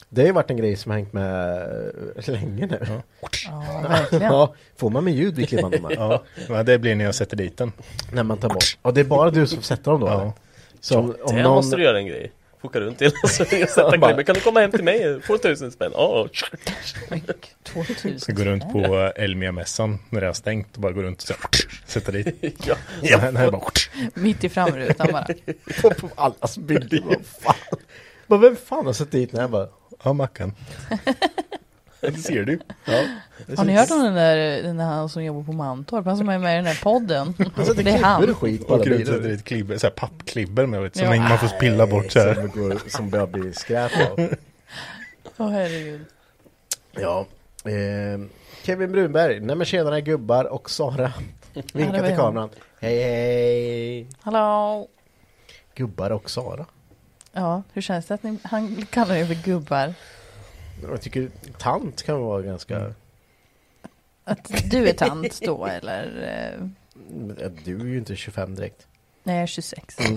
Speaker 2: Det har ju varit en grej som har hängt med eh, länge nu.
Speaker 4: Ja, verkligen. *laughs*
Speaker 2: Ja, får man med ljud vid klibban?
Speaker 3: Ja, men det blir när jag sätter dit den.
Speaker 2: När man tar bort. Ja, det är bara du som sätter dem då?
Speaker 3: Ja.
Speaker 2: eller? Som, om
Speaker 5: det
Speaker 2: någon...
Speaker 5: måste du göra en grej Foka runt till *laughs* klibben. Kan du komma hem till mig? Få tusen spänn.
Speaker 4: 2000.
Speaker 3: Ska gå runt på Elmia-mässan när det har stängt och bara gå runt och sätta dit. *laughs*
Speaker 5: ja.
Speaker 3: Ja. Den här bara,
Speaker 4: Mitt i framrutan bara. *laughs*
Speaker 2: på, på allas bilder. Vad fan? Men vem fan har satt dit den här bara?
Speaker 3: ja Mackan. *laughs* Det ser du.
Speaker 2: Ja,
Speaker 4: Har ni hört om den där, den där han som jobbar på Mantorp? Han som är med i den där podden.
Speaker 2: Han sätter
Speaker 4: Det är han.
Speaker 2: och skit på alla
Speaker 3: Åker runt och sätter
Speaker 2: bilar.
Speaker 3: dit klibber, så här pappklibber med vet, som
Speaker 4: Ja.
Speaker 3: man får spilla bort så här.
Speaker 2: Som, går, som börjar bli skräp av. *laughs*
Speaker 4: Åh herregud.
Speaker 2: Ja. Eh, Kevin Brunberg, nej men tjenare gubbar och Sara. Vinka
Speaker 4: det var
Speaker 2: till
Speaker 4: jag.
Speaker 2: kameran. Hej hej!
Speaker 4: Hallå.
Speaker 2: Gubbar och Sara.
Speaker 4: Ja, hur känns det att ni, han kallar er för gubbar?
Speaker 2: Jag tycker tant kan vara ganska...
Speaker 4: Att du är tant då eller? eh,
Speaker 2: Du är ju inte 25 direkt.
Speaker 4: Nej, jag är 26. *laughs*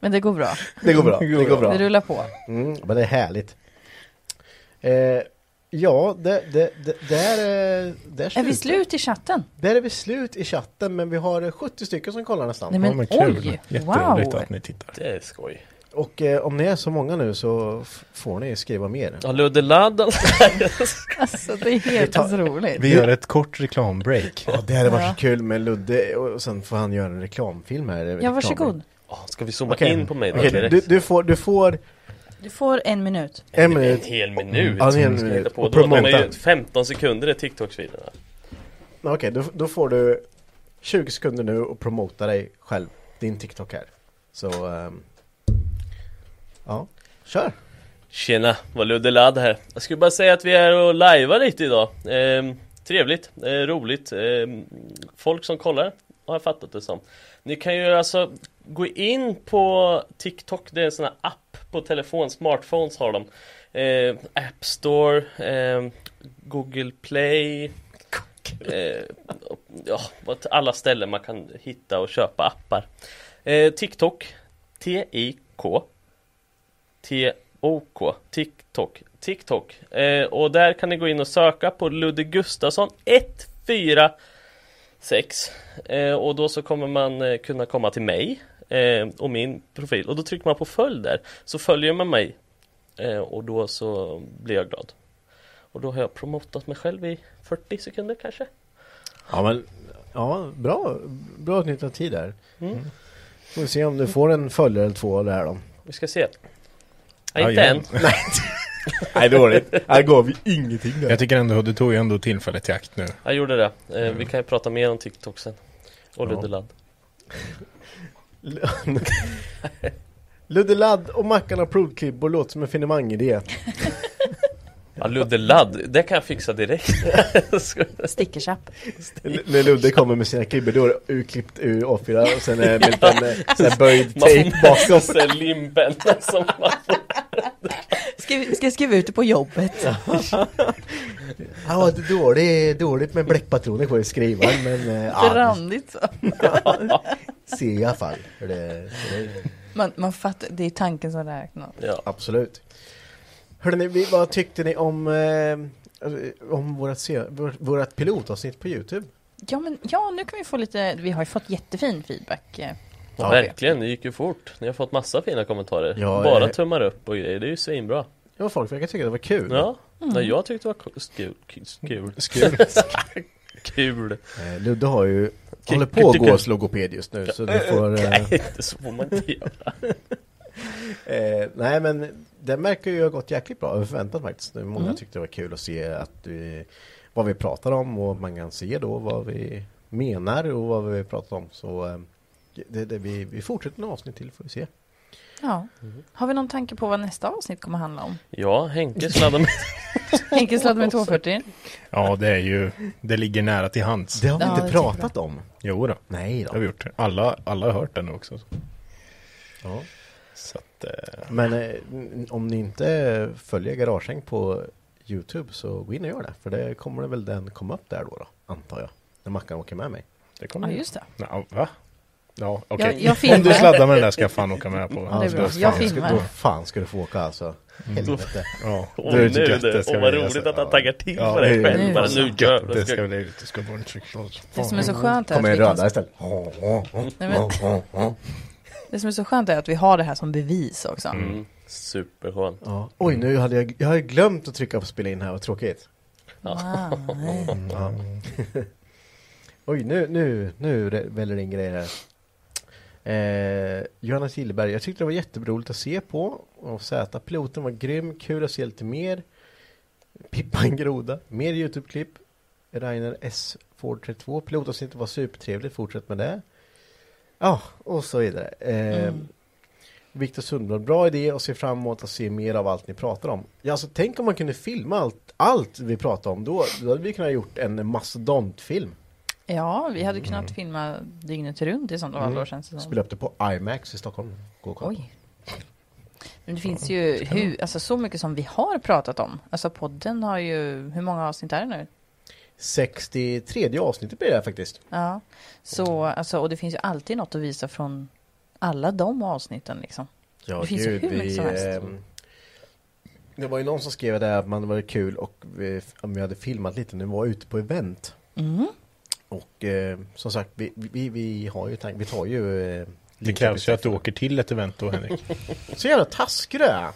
Speaker 4: Men det går bra.
Speaker 2: Det går bra. Det går bra.
Speaker 4: Det rullar på.
Speaker 2: Mm, men det är härligt. Eh, ja, det, det, det, där, är, där
Speaker 4: Är vi slut i chatten?
Speaker 2: Där är vi slut i chatten men vi har eh, 70 stycken som kollar nästan.
Speaker 4: Nej men,
Speaker 3: Ja, men kul.
Speaker 4: oj!
Speaker 3: Jätteroligt
Speaker 4: Wow!
Speaker 3: att ni tittar.
Speaker 5: Det är skoj.
Speaker 2: Och eh, om ni är så många nu så får ni skriva mer.
Speaker 5: Ja, Ludde Ladd *laughs*
Speaker 4: Alltså det är helt
Speaker 2: tar-
Speaker 4: roligt.
Speaker 3: Vi gör ett kort reklambreak.
Speaker 2: Ja, det hade varit
Speaker 4: Ja.
Speaker 2: så kul med Ludde och sen får han göra en reklamfilm här.
Speaker 4: Ja, varsågod.
Speaker 5: Åh, Ska vi zooma
Speaker 2: Okej.
Speaker 5: in på mig då
Speaker 2: Okej,
Speaker 5: direkt?
Speaker 2: du, du, får, du får
Speaker 4: Du får en minut.
Speaker 2: en
Speaker 5: En
Speaker 2: minut.
Speaker 5: hel minut.
Speaker 2: Ja, en hel minut.
Speaker 5: På.
Speaker 2: Och
Speaker 5: Då, de är
Speaker 2: promota.
Speaker 5: ju 15 sekunder i TikTok-videorna.
Speaker 2: Okej, då, då får du 20 sekunder nu och promota dig själv. Din TikTok här. Så, ehm, ja, kör.
Speaker 5: Tjena, var Ludde Ladd här. Jag skulle bara säga att vi är och lajvar lite idag. Ehm, trevligt, eh, roligt. Ehm, folk som kollar har jag fattat det som. Ni kan ju alltså gå in på TikTok, det är en sån här app på telefon, smartphones har de. Eh, App Store, ehm, Google Play. Eh, ja, alla ställen man kan hitta och köpa appar. Eh, TikTok, T-I-K T-O-K TikTok TikTok eh, Och där kan ni gå in och söka på Ludde Gustafsson 146 eh, Och då så kommer man eh, kunna komma till mig eh, och min profil och då trycker man på följ där Så följer man mig eh, och då så blir jag glad Och då har jag promotat mig själv i 40 sekunder kanske
Speaker 2: Ja, men ja, bra. Bra utnyttjad tid där.
Speaker 5: mm.
Speaker 2: Får vi se om du får en följare eller två av det här då.
Speaker 5: Vi ska se
Speaker 3: Ja,
Speaker 5: inte än *laughs*
Speaker 2: Nej, dåligt. Här går vi ingenting där.
Speaker 3: Jag tycker ändå, du tog ju ändå tillfället i akt nu.
Speaker 5: Jag gjorde det. Eh, Vi kan ju prata mer om TikTok sen. Och
Speaker 2: Ja.
Speaker 5: Ludde Ladd. *laughs*
Speaker 2: Ludde Ladd och Mackan har provklibbor låter som en finemang-idé. *laughs*
Speaker 5: Ja, Ludde Ladd, det kan jag fixa direkt. *laughs*
Speaker 4: Stickerchapp.
Speaker 2: N- När Ludde kommer med sina klibbor då är det urklippt ur A4 och sen är det en liten eh, böjd
Speaker 5: Man
Speaker 2: tejp bakom.
Speaker 5: sig limpenna som man
Speaker 4: Ska, jag skriva ut det på jobbet?
Speaker 2: Ja, det är dåligt, dåligt med bläckpatroner på skrivaren men eh, ja,
Speaker 4: Randigt så. *laughs*
Speaker 2: det ser i alla fall. För det, det,
Speaker 4: Man, man fattar, det är tanken som räknas.
Speaker 5: Ja.
Speaker 2: absolut. Hörrni, vad tyckte ni om, eh, om vårat, vårat pilotavsnitt på Youtube?
Speaker 4: Ja, men ja, nu kan vi få lite, vi har ju fått jättefin feedback. eh,
Speaker 5: Ja, verkligen, det gick ju fort. Ni har fått massa fina kommentarer.
Speaker 2: Ja,
Speaker 5: Bara
Speaker 2: eh,
Speaker 5: tummar upp och grejer, det är ju svinbra.
Speaker 2: Ja, folk verkar tycka det var kul.
Speaker 5: Ja,
Speaker 4: Mm.
Speaker 5: Nej, jag tyckte det var. Kul.
Speaker 2: Skul. *laughs* *laughs*
Speaker 5: Kul.
Speaker 2: Eh, Ludde har ju,
Speaker 5: Kul,
Speaker 2: håller på
Speaker 5: kul,
Speaker 2: att
Speaker 5: kul.
Speaker 2: gå hos logoped just nu så du får... Eh, *laughs*
Speaker 5: Nej, så får man inte göra. *laughs*
Speaker 2: Eh, nej men det verkar ju ha gått jäkligt bra över förväntan faktiskt. Många
Speaker 4: Mm.
Speaker 2: tyckte det var kul att se att vi, vad vi pratar om och man kan se då vad vi menar och vad vi pratar om. Så eh, det, det, vi, vi fortsätter med avsnitt till får vi se.
Speaker 4: Ja. Har vi någon tanke på vad nästa avsnitt kommer handla om?
Speaker 5: Ja, Henke sladdar med. *laughs*
Speaker 4: Henke sladd med 240.
Speaker 3: Ja, det är ju, det ligger nära till hands.
Speaker 2: Det har vi
Speaker 4: Ja,
Speaker 2: inte pratat om.
Speaker 3: Jo då,
Speaker 2: Nej
Speaker 3: det har vi
Speaker 2: då.
Speaker 3: gjort. Alla, alla har hört den också.
Speaker 2: Ja.
Speaker 3: Så att, eh,
Speaker 2: Men eh, om ni inte följer Garagehäng på Youtube så gå in och gör det. För det kommer det väl den komma upp där då, då antar jag. När Mackan åker med mig.
Speaker 3: det kommer
Speaker 4: Ja, just det.
Speaker 3: Ja, va? Ja, okej.
Speaker 4: Jag- jag
Speaker 3: Om du sladdar med den där ska jag fan åka med på.
Speaker 4: Ja, det bra. Jag
Speaker 2: fan ska-
Speaker 4: filmar.
Speaker 2: Då fan ska du få åka alltså. Helvete.
Speaker 3: Ja,
Speaker 5: Åh
Speaker 3: det är
Speaker 5: nu
Speaker 3: gött,
Speaker 5: du,
Speaker 3: ska
Speaker 5: vad
Speaker 3: bli,
Speaker 5: roligt
Speaker 3: alltså.
Speaker 5: att han
Speaker 3: Ja.
Speaker 5: taggar till
Speaker 3: Ja,
Speaker 5: för dig
Speaker 3: det
Speaker 5: själv. Bara nu jävlar
Speaker 3: Det
Speaker 5: ska
Speaker 3: bli, det ska vara en
Speaker 4: Det som är så skönt är att
Speaker 2: Kommer
Speaker 4: vi
Speaker 2: en
Speaker 4: kan,
Speaker 2: röda istället. *laughs*
Speaker 4: Det som är så skönt är att vi har det här som bevis också.
Speaker 5: Mm, superskönt.
Speaker 2: Ja. Oj, nu hade jag, jag hade glömt att trycka på spela in här, vad tråkigt.
Speaker 4: Wow. *laughs*
Speaker 2: Ja. *laughs* Oj, nu, nu, nu väller det in grejer här. Eh, Johanna Gillberg, jag tyckte det var jätteroligt att se på. Och Z, piloten var grym, kul att se lite mer. Pippa en groda, mer Youtube-klipp. Rainer S. Ford 32, pilotavsnittet var supertrevligt, fortsätt med det. Ja, och så vidare. Eh,
Speaker 4: Mm.
Speaker 2: Viktor Sundblad, bra idé och ser fram emot att se mer av allt ni pratar om. Ja, alltså tänk om man kunde filma allt, allt vi pratar om. Då, då hade vi kunnat gjort en mastodontfilm.
Speaker 4: Ja, vi hade kunnat filma dygnet runt i sådana fall
Speaker 2: Mm.
Speaker 4: känns det.
Speaker 2: Spela upp det på IMAX i Stockholm.
Speaker 4: Oj. Men det finns ju hur, alltså så mycket som vi har pratat om. Alltså podden har ju, hur många avsnitt är det nu?
Speaker 2: 63 avsnittet blir det här faktiskt.
Speaker 4: Ja. Så, alltså, och det finns ju alltid något att visa från alla de avsnitten liksom.
Speaker 2: Ja,
Speaker 4: Det finns ju hur mycket som helst.
Speaker 2: ehm, det var ju någon som skrev där att man var kul och vi, om vi hade filmat lite när vi var ute på event.
Speaker 4: Mm.
Speaker 2: Och eh, som sagt, vi, vi, vi har ju tank, vi tar ju eh,
Speaker 3: Det krävs ju att du åker till ett event då Henrik. *laughs*
Speaker 2: Så jävla taskig du är.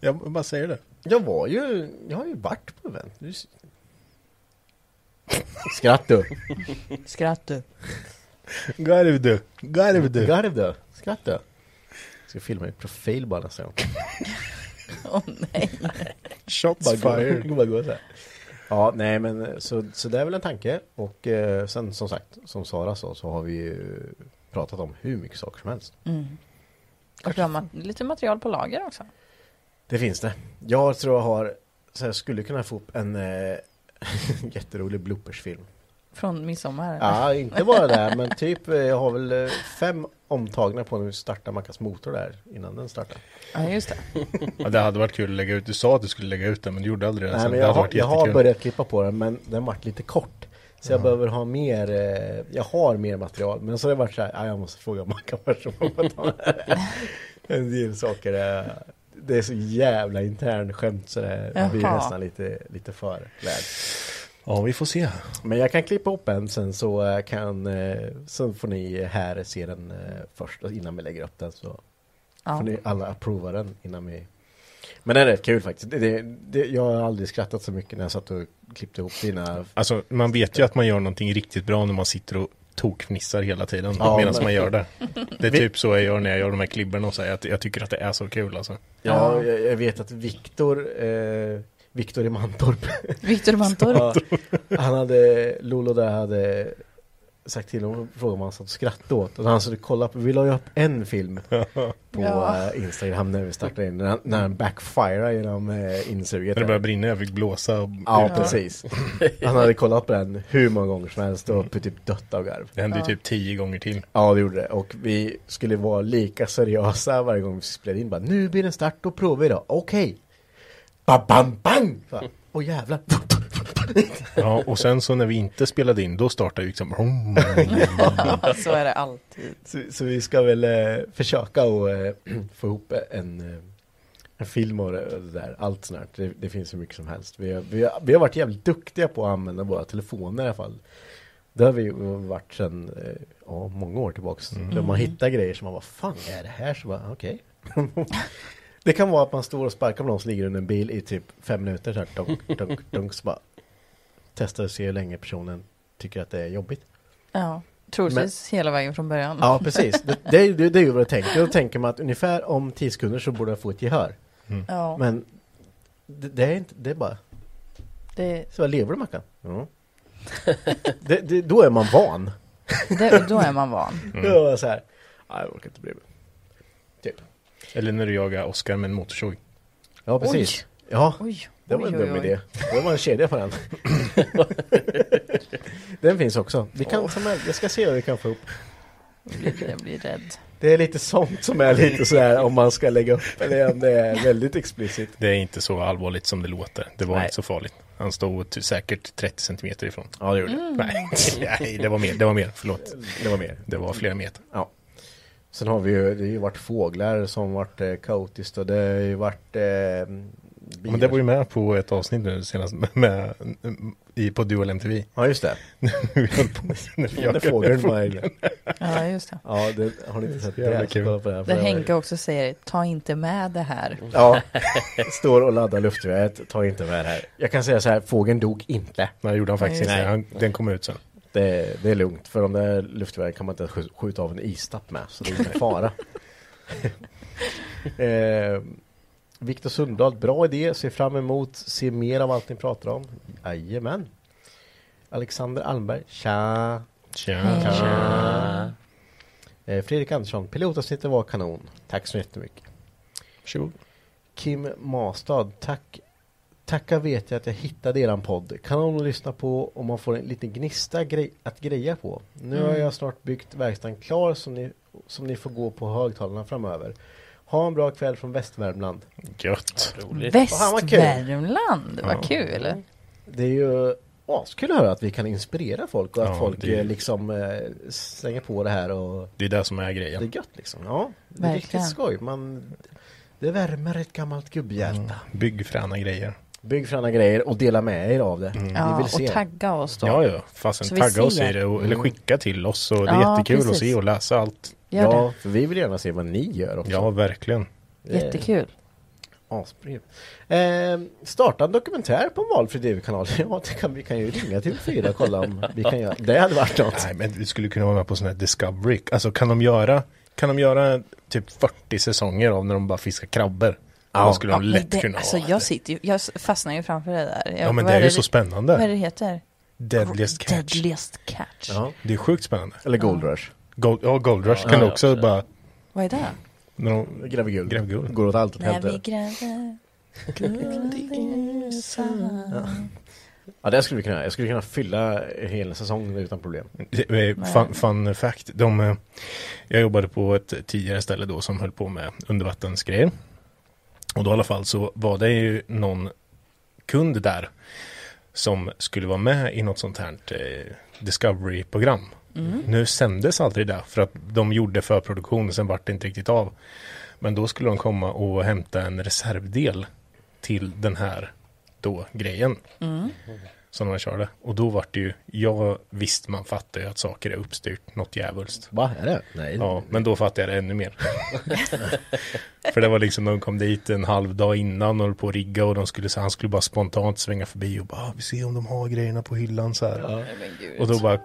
Speaker 3: Jag bara säger det.
Speaker 2: Jag var ju, jag har ju varit på event. Skratt du.
Speaker 4: Skratt du.
Speaker 3: Garv du, garv du.
Speaker 2: Garv du. Skratt du. Ska filma i profil bara nästa gång. *laughs*
Speaker 4: Åh nej.
Speaker 3: Shots fired.
Speaker 2: bara gå så här. Ja, nej men så, så det är väl en tanke. Och eh, sen som sagt, som Sara sa, så har vi ju pratat om hur mycket saker som helst.
Speaker 4: Mm. Och du har ma- lite material på lager också.
Speaker 2: Det finns det. Jag tror jag har, så jag skulle kunna få upp en eh, *laughs* jätterolig bloopersfilm.
Speaker 4: Från midsommar.
Speaker 2: Ja, inte bara det, men typ eh, jag har väl eh, fem omtagna på när vi startar Mackas motor där innan den startar.
Speaker 4: ja, just det. *laughs*
Speaker 3: Ja, det hade varit kul att lägga ut. Du sa att du skulle lägga ut den men du gjorde aldrig det.
Speaker 2: Nej, men
Speaker 3: det
Speaker 2: jag,
Speaker 3: hade
Speaker 2: har,
Speaker 3: varit
Speaker 2: jag har börjat klippa på den men den vart lite kort. Så jag behöver ha mer, eh, jag har mer material. Men så har det varit så här, ja, jag måste fråga Mackan först. *laughs* En del saker är, det är så jävla intern skämt så det blir
Speaker 4: Jaha.
Speaker 2: nästan lite, lite för väl.
Speaker 3: Ja, vi får se.
Speaker 2: Men jag kan klippa upp en sen så eh, kan, eh, så får ni här se den eh, först innan vi lägger upp den så
Speaker 4: Ja.
Speaker 2: får ni alla approva den innan vi Men den är rätt kul faktiskt. Det, det, det, jag har aldrig skrattat så mycket när jag satt och klippte ihop dina
Speaker 3: Alltså man vet ju att man gör någonting riktigt bra när man sitter och tokfnissar hela tiden
Speaker 2: Ja,
Speaker 3: medan
Speaker 2: men-
Speaker 3: man gör det. Det är typ så jag gör när jag gör de här klibborna och säger att jag tycker att det är så kul alltså.
Speaker 2: Ja, jag, vet att Viktor eh, Viktor i Mantorp
Speaker 4: Viktor Mantorp. *laughs*
Speaker 2: ja, Han hade Lolo där hade sagt till honom och frågat om han satt och skrattade åt och han skulle kolla på, vi la ju upp en film *laughs* på
Speaker 4: Ja.
Speaker 2: eh, Instagram när vi startade in, när han, när han backfirar genom eh, insuget
Speaker 3: När det började brinna, jag fick blåsa. Och
Speaker 2: Ja, precis. *laughs* Han hade kollat på den hur många gånger som helst och typ dött av garv.
Speaker 3: Det hände ju typ tio gånger till.
Speaker 2: Ja, det gjorde det. Och vi skulle vara lika seriösa varje gång vi spelade in. Bara, nu blir det start *laughs* och provar idag. Okej. Ba bam bang! Åh jävlar. *laughs*
Speaker 3: Ja, och sen så när vi inte spelade in, då startade ju liksom... *laughs*
Speaker 4: så är det alltid.
Speaker 2: Så, så vi ska väl eh, försöka och eh, *clears throat* få ihop en, eh, en film och det, där. Allt sånt här. Det, det finns hur mycket som helst. Vi har, vi, har, vi har varit jävligt duktiga på att använda våra telefoner i alla fall. Det har vi varit sedan eh, ja, många år tillbaks. Där man hittar grejer som man bara, fan är det här? Så bara, okej. *laughs* det kan vara att man står och sparkar på någon som ligger under en bil i typ fem minuter så här, dunk, dunk, dunk, så bara testar och ser hur länge personen tycker att det är jobbigt.
Speaker 4: Ja, troligtvis hela vägen från början.
Speaker 2: Ja, precis. Det, *laughs* det, är ju- det, det är ju vad jag tänker. Då tänker man att ungefär om 10 sekunder så borde jag få ett gehör.
Speaker 4: Ja,
Speaker 2: Men det, det är inte, det är bara,
Speaker 4: det,
Speaker 2: så vad lever du Mackan? Ja. det, det, då är man van.
Speaker 4: det, då är man van.
Speaker 2: Då är jag så här, "Nej, jag orkar inte bry mig. Typ.
Speaker 3: Eller när du jagar Oscar med en motorsåg.
Speaker 2: Ja, precis. Ja,
Speaker 4: Oj,
Speaker 2: det var
Speaker 4: oj,
Speaker 2: en
Speaker 4: oj,
Speaker 2: dum
Speaker 4: oj.
Speaker 2: idé. Det var en kedja på den. *laughs* den finns också. Vi kan, som jag, jag ska se vad vi kan få upp.
Speaker 4: Jag blir, jag blir rädd.
Speaker 2: Det är lite sånt som är lite så här om man ska lägga upp eller om det är väldigt explicit.
Speaker 3: Det är inte så allvarligt som det låter. Det var
Speaker 2: Nej.
Speaker 3: inte så farligt. Han stod säkert 30 centimeter ifrån.
Speaker 2: Ja, det gjorde
Speaker 4: Mm. *laughs*
Speaker 3: nej, det var mer. Det var mer. Förlåt.
Speaker 2: Det var mer.
Speaker 3: Det var flera meter.
Speaker 2: Ja. Sen har vi ju, det har ju varit fåglar som varit eh, kaotiskt och det har ju varit eh, bilar.
Speaker 3: Men det var ju med på ett avsnitt nu senast med, med, i, på Dual MTV.
Speaker 2: Ja just det. *laughs*
Speaker 3: Vi höll på med
Speaker 2: fågeln.
Speaker 4: Ja, just det.
Speaker 2: Ja, det har ni inte sett det?
Speaker 3: kul.
Speaker 2: kolla på det här, det
Speaker 4: Henke också säger, ta inte med det här.
Speaker 2: Ja, står och laddar luftgeväret, ta inte med det här. Jag kan säga så här, fågeln dog inte.
Speaker 3: Nej, det gjorde han faktiskt
Speaker 2: Nej.
Speaker 3: inte. Han, den kom ut sen.
Speaker 2: Det, det är lugnt, för de där luftgevären kan man inte skj- skjuta av en istapp med, så det är ingen fara. *laughs* eh, Viktor Sundahl, bra idé, ser fram emot, se mer av allt ni pratar om. Jajamän. Alexander Almberg, tja.
Speaker 3: Tja.
Speaker 2: tja. Eh, Fredrik Andersson, pilotavsnittet var kanon. Tack så jättemycket.
Speaker 3: Varsågod.
Speaker 2: Kim Mastad, tack. Tacka vet jag att jag hittade eran podd. Kanon att lyssna på och man får en liten gnista grej, att greja på. Nu har jag snart byggt verkstaden klar som ni, som ni får gå på högtalarna framöver. Ha en bra kväll från Västvärmland.
Speaker 3: Gött.
Speaker 5: Roligt.
Speaker 4: Västvärmland, vad
Speaker 3: Ja.
Speaker 4: kul.
Speaker 2: Det är ju askul att höra att vi kan inspirera folk och att
Speaker 3: Ja,
Speaker 2: folk
Speaker 3: det är-
Speaker 2: eh, liksom eh, slänger på det här och
Speaker 3: Det är det som är
Speaker 2: det
Speaker 3: grejen.
Speaker 2: är gött liksom. Ja, det är
Speaker 4: Verkligen.
Speaker 2: riktigt skoj. Man, det värmer ett gammalt gubbhjärta.
Speaker 3: Mm. Bygg fräna grejer.
Speaker 2: Bygg fräna grejer och dela med er av det. Vi
Speaker 4: Ja,
Speaker 2: vill se.
Speaker 4: och tagga oss då.
Speaker 3: Ja, ja.
Speaker 4: Vi
Speaker 3: tagga oss
Speaker 4: ser.
Speaker 3: i det och, eller skicka till oss. Och det är
Speaker 4: Ja,
Speaker 3: jättekul att
Speaker 4: precis.
Speaker 3: se och läsa allt.
Speaker 4: Gör
Speaker 2: Ja, för vi vill gärna se vad ni gör också.
Speaker 3: Ja, verkligen.
Speaker 4: det. Jättekul.
Speaker 2: Asbrev. Eh, starta en dokumentär på en valfri tv-kanal. *laughs* Ja, det kan, vi kan ju ringa till fyra och kolla om vi kan göra. Det hade varit något.
Speaker 3: Nej, men vi skulle kunna vara med på sån här Discovery. Alltså kan de göra, kan de göra typ 40 säsonger av när de bara fiskar krabbor? Ja, då skulle de
Speaker 4: men
Speaker 3: lätt
Speaker 4: det,
Speaker 3: kunna
Speaker 4: alltså,
Speaker 3: ha.
Speaker 4: jag sitter ju, jag fastnar ju framför det där. Jag,
Speaker 3: Ja, men det är ju
Speaker 4: det-
Speaker 3: så spännande.
Speaker 4: Vad är det heter?
Speaker 3: Deadliest catch.
Speaker 4: Deadliest catch.
Speaker 2: Ja.
Speaker 3: Det är sjukt spännande.
Speaker 2: Eller Gold Rush.
Speaker 3: Gold, ja, Gold Rush
Speaker 5: Ja,
Speaker 3: kan du
Speaker 5: ja,
Speaker 3: också bara...
Speaker 4: Vad är det?
Speaker 3: När de,
Speaker 2: Gräver guld.
Speaker 3: Gräver guld.
Speaker 2: Går åt allt åt
Speaker 4: När vi gräver guld i sand.
Speaker 2: Ja, det skulle vi kunna göra. Jag skulle kunna fylla en hel säsong utan problem.
Speaker 3: Det är Fun, fun fact. De, eh, jag jobbade på ett tidigare ställe då som höll på med undervattensgrejer. Och då i alla fall så var det ju någon kund där som skulle vara med i något sånt här eh, Discovery-program. Nu sändes aldrig det för att de gjorde förproduktion och sen vart det inte riktigt av. Men då skulle de komma och hämta en reservdel till den här då grejen som de körde. Och då vart det ju, jag visst man fattar ju att saker är uppstyrt något djävulskt.
Speaker 2: Va? Är det? Nej.
Speaker 3: Ja, men då fattade jag det ännu mer. *laughs* För det var liksom, de kom dit en halv dag innan och höll på att rigga och de skulle, så han skulle bara spontant svänga förbi och bara, ah, vi ser om de har grejerna på hyllan så här. Och då bara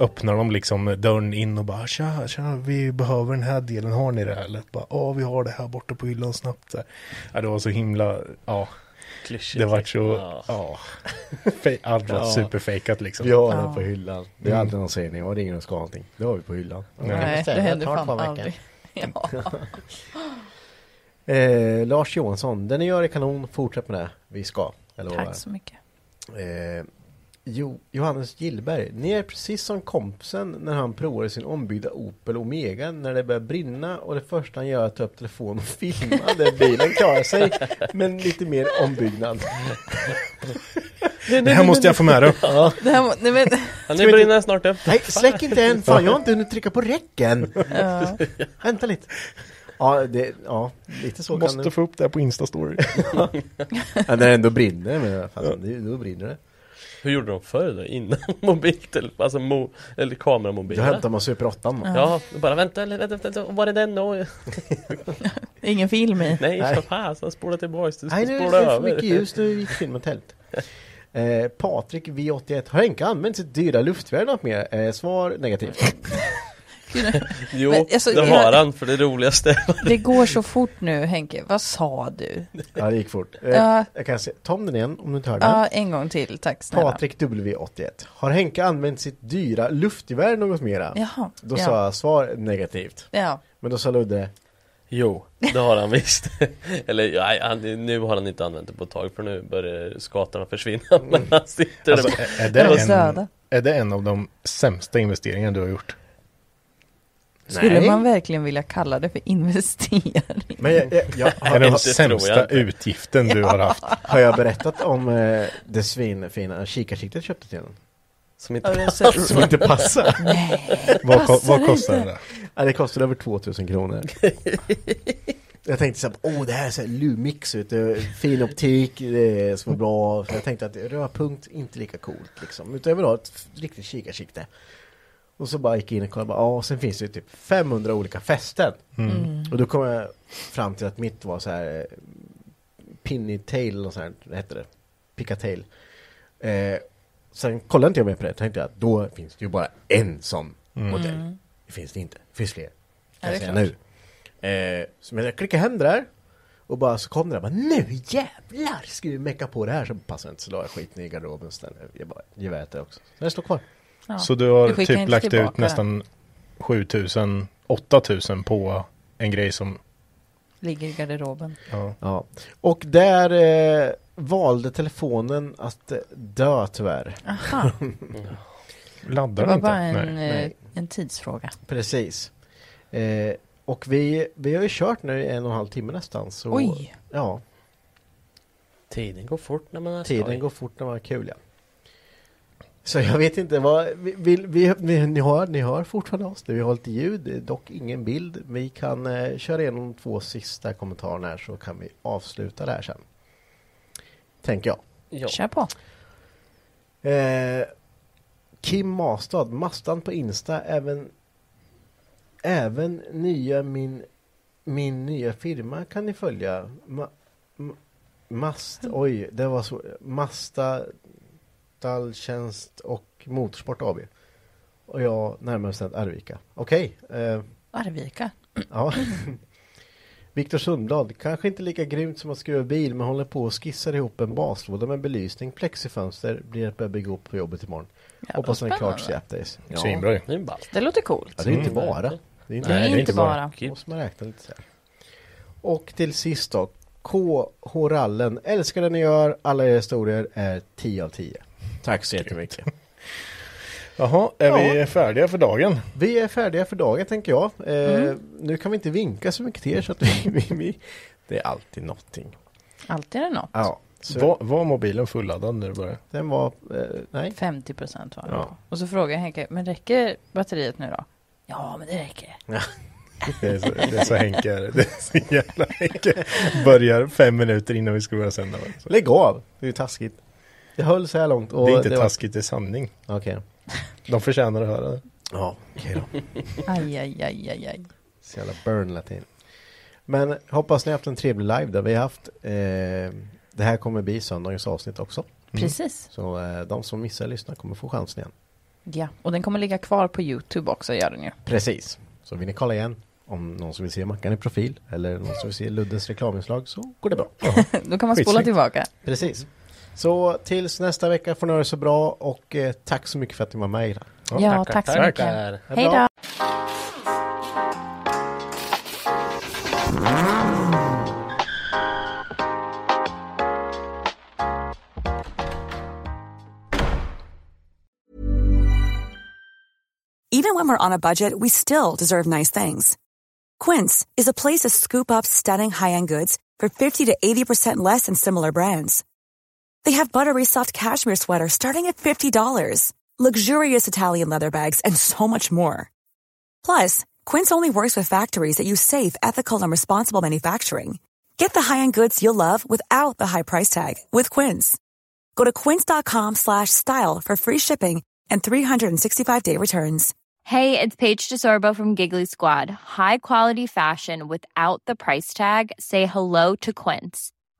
Speaker 3: öppnar de liksom dörren in och bara, tja, tja, vi behöver den här delen, har ni det? Eller bara, ja, vi har det här borta på hyllan snabbt. Så här. Ja, det var så himla, ja,
Speaker 5: Klyschigt.
Speaker 3: det var så,
Speaker 5: Ja.
Speaker 3: allt var
Speaker 2: Ja.
Speaker 3: superfejkat liksom.
Speaker 2: Vi har
Speaker 4: Ja.
Speaker 2: den på hyllan. Det är
Speaker 3: Mm.
Speaker 2: alltid någon säger ni, jag ringer och ska någonting. Det har vi på hyllan.
Speaker 4: Nej, det händer fan aldrig. *laughs* Ja.
Speaker 2: Eh, Lars Johansson, det ni gör är kanon, fortsätt med det. Vi ska. Eller vad
Speaker 4: Tack så mycket.
Speaker 2: Eh, jo, Johannes Gillberg, ni är precis som kompisen när han provade sin ombyggda Opel Omega när det börjar brinna och det första han gör är att ta upp telefonen och filma där bilen klarar sig men lite mer ombyggnad.
Speaker 3: Det här måste jag få med då.
Speaker 4: Det här, må- nej, men,
Speaker 5: Han är brinner snart upp.
Speaker 2: Nej, släck inte än! Fan, jag har inte hunnit trycka på räcken!
Speaker 4: ja.
Speaker 2: Vänta lite. Ja, det, ja lite så kan
Speaker 3: Måste
Speaker 2: det...
Speaker 3: få upp det här på Insta-story.
Speaker 2: Ja, när det ändå brinner, men fan, det, då brinner det.
Speaker 5: Hur gjorde de förr då? Innan *laughs* mobiltelefon, alltså mo eller
Speaker 2: Då
Speaker 5: kameramobiler?
Speaker 2: hämtar man Super 8 man.
Speaker 5: Ja, bara vänta, vänta, vänta, var är den då? *laughs*
Speaker 4: Ingen film i.
Speaker 5: Nej,
Speaker 2: Nej.
Speaker 5: för fasen, spola tillbaks, du ska
Speaker 2: Nej, nu är det för mycket ljus, nu gick filmen tält. *laughs* Eh, Patrik V81, har Henke använt sitt dyra luftvärn något mer? Eh, svar negativt. *laughs*
Speaker 5: Jo,
Speaker 4: Men, alltså,
Speaker 5: det
Speaker 4: jag-
Speaker 5: har han, för det roligaste
Speaker 4: Det går så fort nu Henke. Vad sa du?
Speaker 2: Ja, det gick fort.
Speaker 4: Ja.
Speaker 2: Jag kan se, ta om den igen om du inte hörde.
Speaker 4: Ja, en gång till. Tack snälla.
Speaker 2: Patrik W81, har Henke använt sitt dyra luftgevär något mera?
Speaker 4: Jaha.
Speaker 2: Då
Speaker 4: ja.
Speaker 2: sa jag svar negativt.
Speaker 4: Ja.
Speaker 2: Men då sa Ludde,
Speaker 5: Jo, det har han *laughs* visst *laughs* Eller nej, han, nu har han inte använt det på ett tag för nu börjar skatorna försvinna Men han sitter
Speaker 3: Alltså,
Speaker 5: där
Speaker 3: är, är,
Speaker 4: Det
Speaker 3: en, är det en av de sämsta investeringarna du har gjort?
Speaker 4: Skulle
Speaker 2: Nej.
Speaker 4: man verkligen vilja kalla det för investering?
Speaker 2: men jag, jag, jag,
Speaker 3: Är
Speaker 2: har,
Speaker 3: det den sämsta utgiften du har haft? *laughs*
Speaker 2: har jag berättat om eh, det svinfina kikarsiktet jag köpte till den?
Speaker 5: Som inte
Speaker 4: så-
Speaker 2: Som inte passar. *laughs*
Speaker 4: Nej,
Speaker 3: Vad, ko-
Speaker 4: passar
Speaker 3: vad kostar
Speaker 4: inte.
Speaker 3: det?
Speaker 2: Ja, det kostade över 2000 kronor. *laughs* Jag tänkte så här, åh det här är så här Lumix, vet du, fin optik, det är så bra. Så jag tänkte att rödpunkt inte lika coolt liksom. Utan jag vill ha ett riktigt kikarsikte. Och så bara gick jag in och kollade, bara, ja, och sen finns det ju typ 500 olika fästen.
Speaker 4: Mm.
Speaker 2: Och då kom jag fram till att mitt var så här Pinny tail och så här, vad hette det? Picatail. Eh, sen kollade inte jag mer på det, tänkte jag att då finns det ju bara en sån modell.
Speaker 4: Mm.
Speaker 2: Det finns det inte, det finns fler. Kan
Speaker 4: det
Speaker 2: jag säga nu. Eh, så men jag klickade hem det där. Och bara så kom det där, bara, nu jävlar ska vi mecka på det här. Så passade det inte, så la jag skiten i garderoben istället. Jag bara, geväret där också. Så det står kvar.
Speaker 4: Ja.
Speaker 3: Så du har
Speaker 4: Du
Speaker 3: typ lagt ut
Speaker 4: tillbaka
Speaker 3: nästan 7000, 8000 på en grej som,
Speaker 4: Ligger i garderoben.
Speaker 3: ja.
Speaker 2: Ja. Och där eh, valde telefonen att eh, dö tyvärr.
Speaker 4: Aha, *laughs*
Speaker 3: Laddar
Speaker 4: det var
Speaker 3: inte?
Speaker 4: bara en,
Speaker 3: Nej.
Speaker 4: eh,
Speaker 2: Nej.
Speaker 4: en tidsfråga.
Speaker 2: Precis. Eh, och vi, vi har ju kört nu i en och en halv timme nästan. Så,
Speaker 4: Oj!
Speaker 2: Ja,
Speaker 5: Tiden går fort när man har
Speaker 2: tiden
Speaker 5: skoj.
Speaker 2: går fort när man har kul ja. Så jag vet inte vad, vi, vi, vi, ni, har, ni hör fortfarande oss, vi har lite ljud, dock ingen bild. Vi kan eh, köra igenom de två sista kommentarerna här så kan vi avsluta det här sen. Tänker jag.
Speaker 5: Ja.
Speaker 4: Kör på.
Speaker 2: Eh, Kim Mastad, Mastan på Insta, även Även nya min Min nya firma kan ni följa Ma, ma, Mast, oj det var så Masta Stalltjänst och Motorsport AB Och jag närmare bestämt Arvika Okej eh,
Speaker 4: Arvika.
Speaker 2: Ja *laughs* Viktor Sundblad, kanske inte lika grymt som att skruva bil men håller på och skissar ihop en baslåda med belysning, plexifönster, blir att börja bygga upp på jobbet imorgon.
Speaker 4: Ja,
Speaker 2: Hoppas den är klart. Ja.
Speaker 3: Svinbra ju.
Speaker 5: Det är ballt.
Speaker 4: Det låter coolt.
Speaker 2: ja, det är inte
Speaker 5: Mm.
Speaker 2: bara. Det är inte,
Speaker 3: Nej, det är
Speaker 4: inte
Speaker 3: bara.
Speaker 4: bara.
Speaker 2: Måste man räkna lite så här. Och till sist då. KH Rallen. Älskar det ni gör. Alla era historier är 10 av 10. Tack så jättemycket. *laughs*
Speaker 3: Jaha, är
Speaker 2: Ja.
Speaker 3: vi färdiga för dagen?
Speaker 2: Vi är färdiga för dagen tänker jag. Eh,
Speaker 4: Mm.
Speaker 2: Nu kan vi inte vinka så mycket till er så att vi, *laughs* vi, vi Det är alltid någonting.
Speaker 4: Alltid är det något.
Speaker 2: Ja.
Speaker 3: Var, var mobilen fulladdad när du började?
Speaker 2: den var, eh, nej.
Speaker 4: 50 procent var det.
Speaker 2: Ja.
Speaker 4: Och så frågar jag Henke, men räcker batteriet nu då? Ja, men det räcker. *laughs*
Speaker 3: Det är så, det är så Henke är det. Det är så jävla Henke. Börjar fem minuter innan vi ska börja sända. Så.
Speaker 2: Lägg av! Det är ju taskigt. Det höll så här långt. Och
Speaker 3: Det är inte
Speaker 2: var-
Speaker 3: taskigt, det är sanning.
Speaker 2: Okej.
Speaker 3: De förtjänar att höra det.
Speaker 2: Ja, okej då.
Speaker 4: Aj, aj, aj, aj, aj.
Speaker 2: Så jävla burn latin. Men hoppas ni har haft en trevlig live där vi har haft. Eh, det här kommer bli söndagens avsnitt också.
Speaker 4: Precis.
Speaker 2: Så eh, de som missar att lyssna kommer få chansen igen.
Speaker 4: Ja, och den kommer ligga kvar på Youtube också, gör den ju.
Speaker 2: Precis. Så vill ni kolla igen om någon som vill se Mackan i profil eller någon som vill se Luddes reklaminslag så går det bra. *laughs*
Speaker 4: Då kan man spola tillbaka.
Speaker 2: Precis. Så tills nästa vecka får ni ha det så bra och eh, tack så mycket för att ni var med idag.
Speaker 4: Ja, tack så mycket.
Speaker 5: Tackar.
Speaker 4: Hej då!
Speaker 6: Even when we're on a budget, we still deserve nice things. Quince is a place to scoop up stunning high-end goods for 50 to 80% less than similar brands. They have buttery soft cashmere sweaters starting at $50, luxurious Italian leather bags, and so much more. Plus, Quince only works with factories that use safe, ethical, and responsible manufacturing. Get the high-end goods you'll love without the high price tag with Quince. Go to quince.com slash style for free shipping and 365-day returns.
Speaker 7: Hey, it's Paige DeSorbo from Giggly Squad. High quality fashion without the price tag. Say hello to Quince.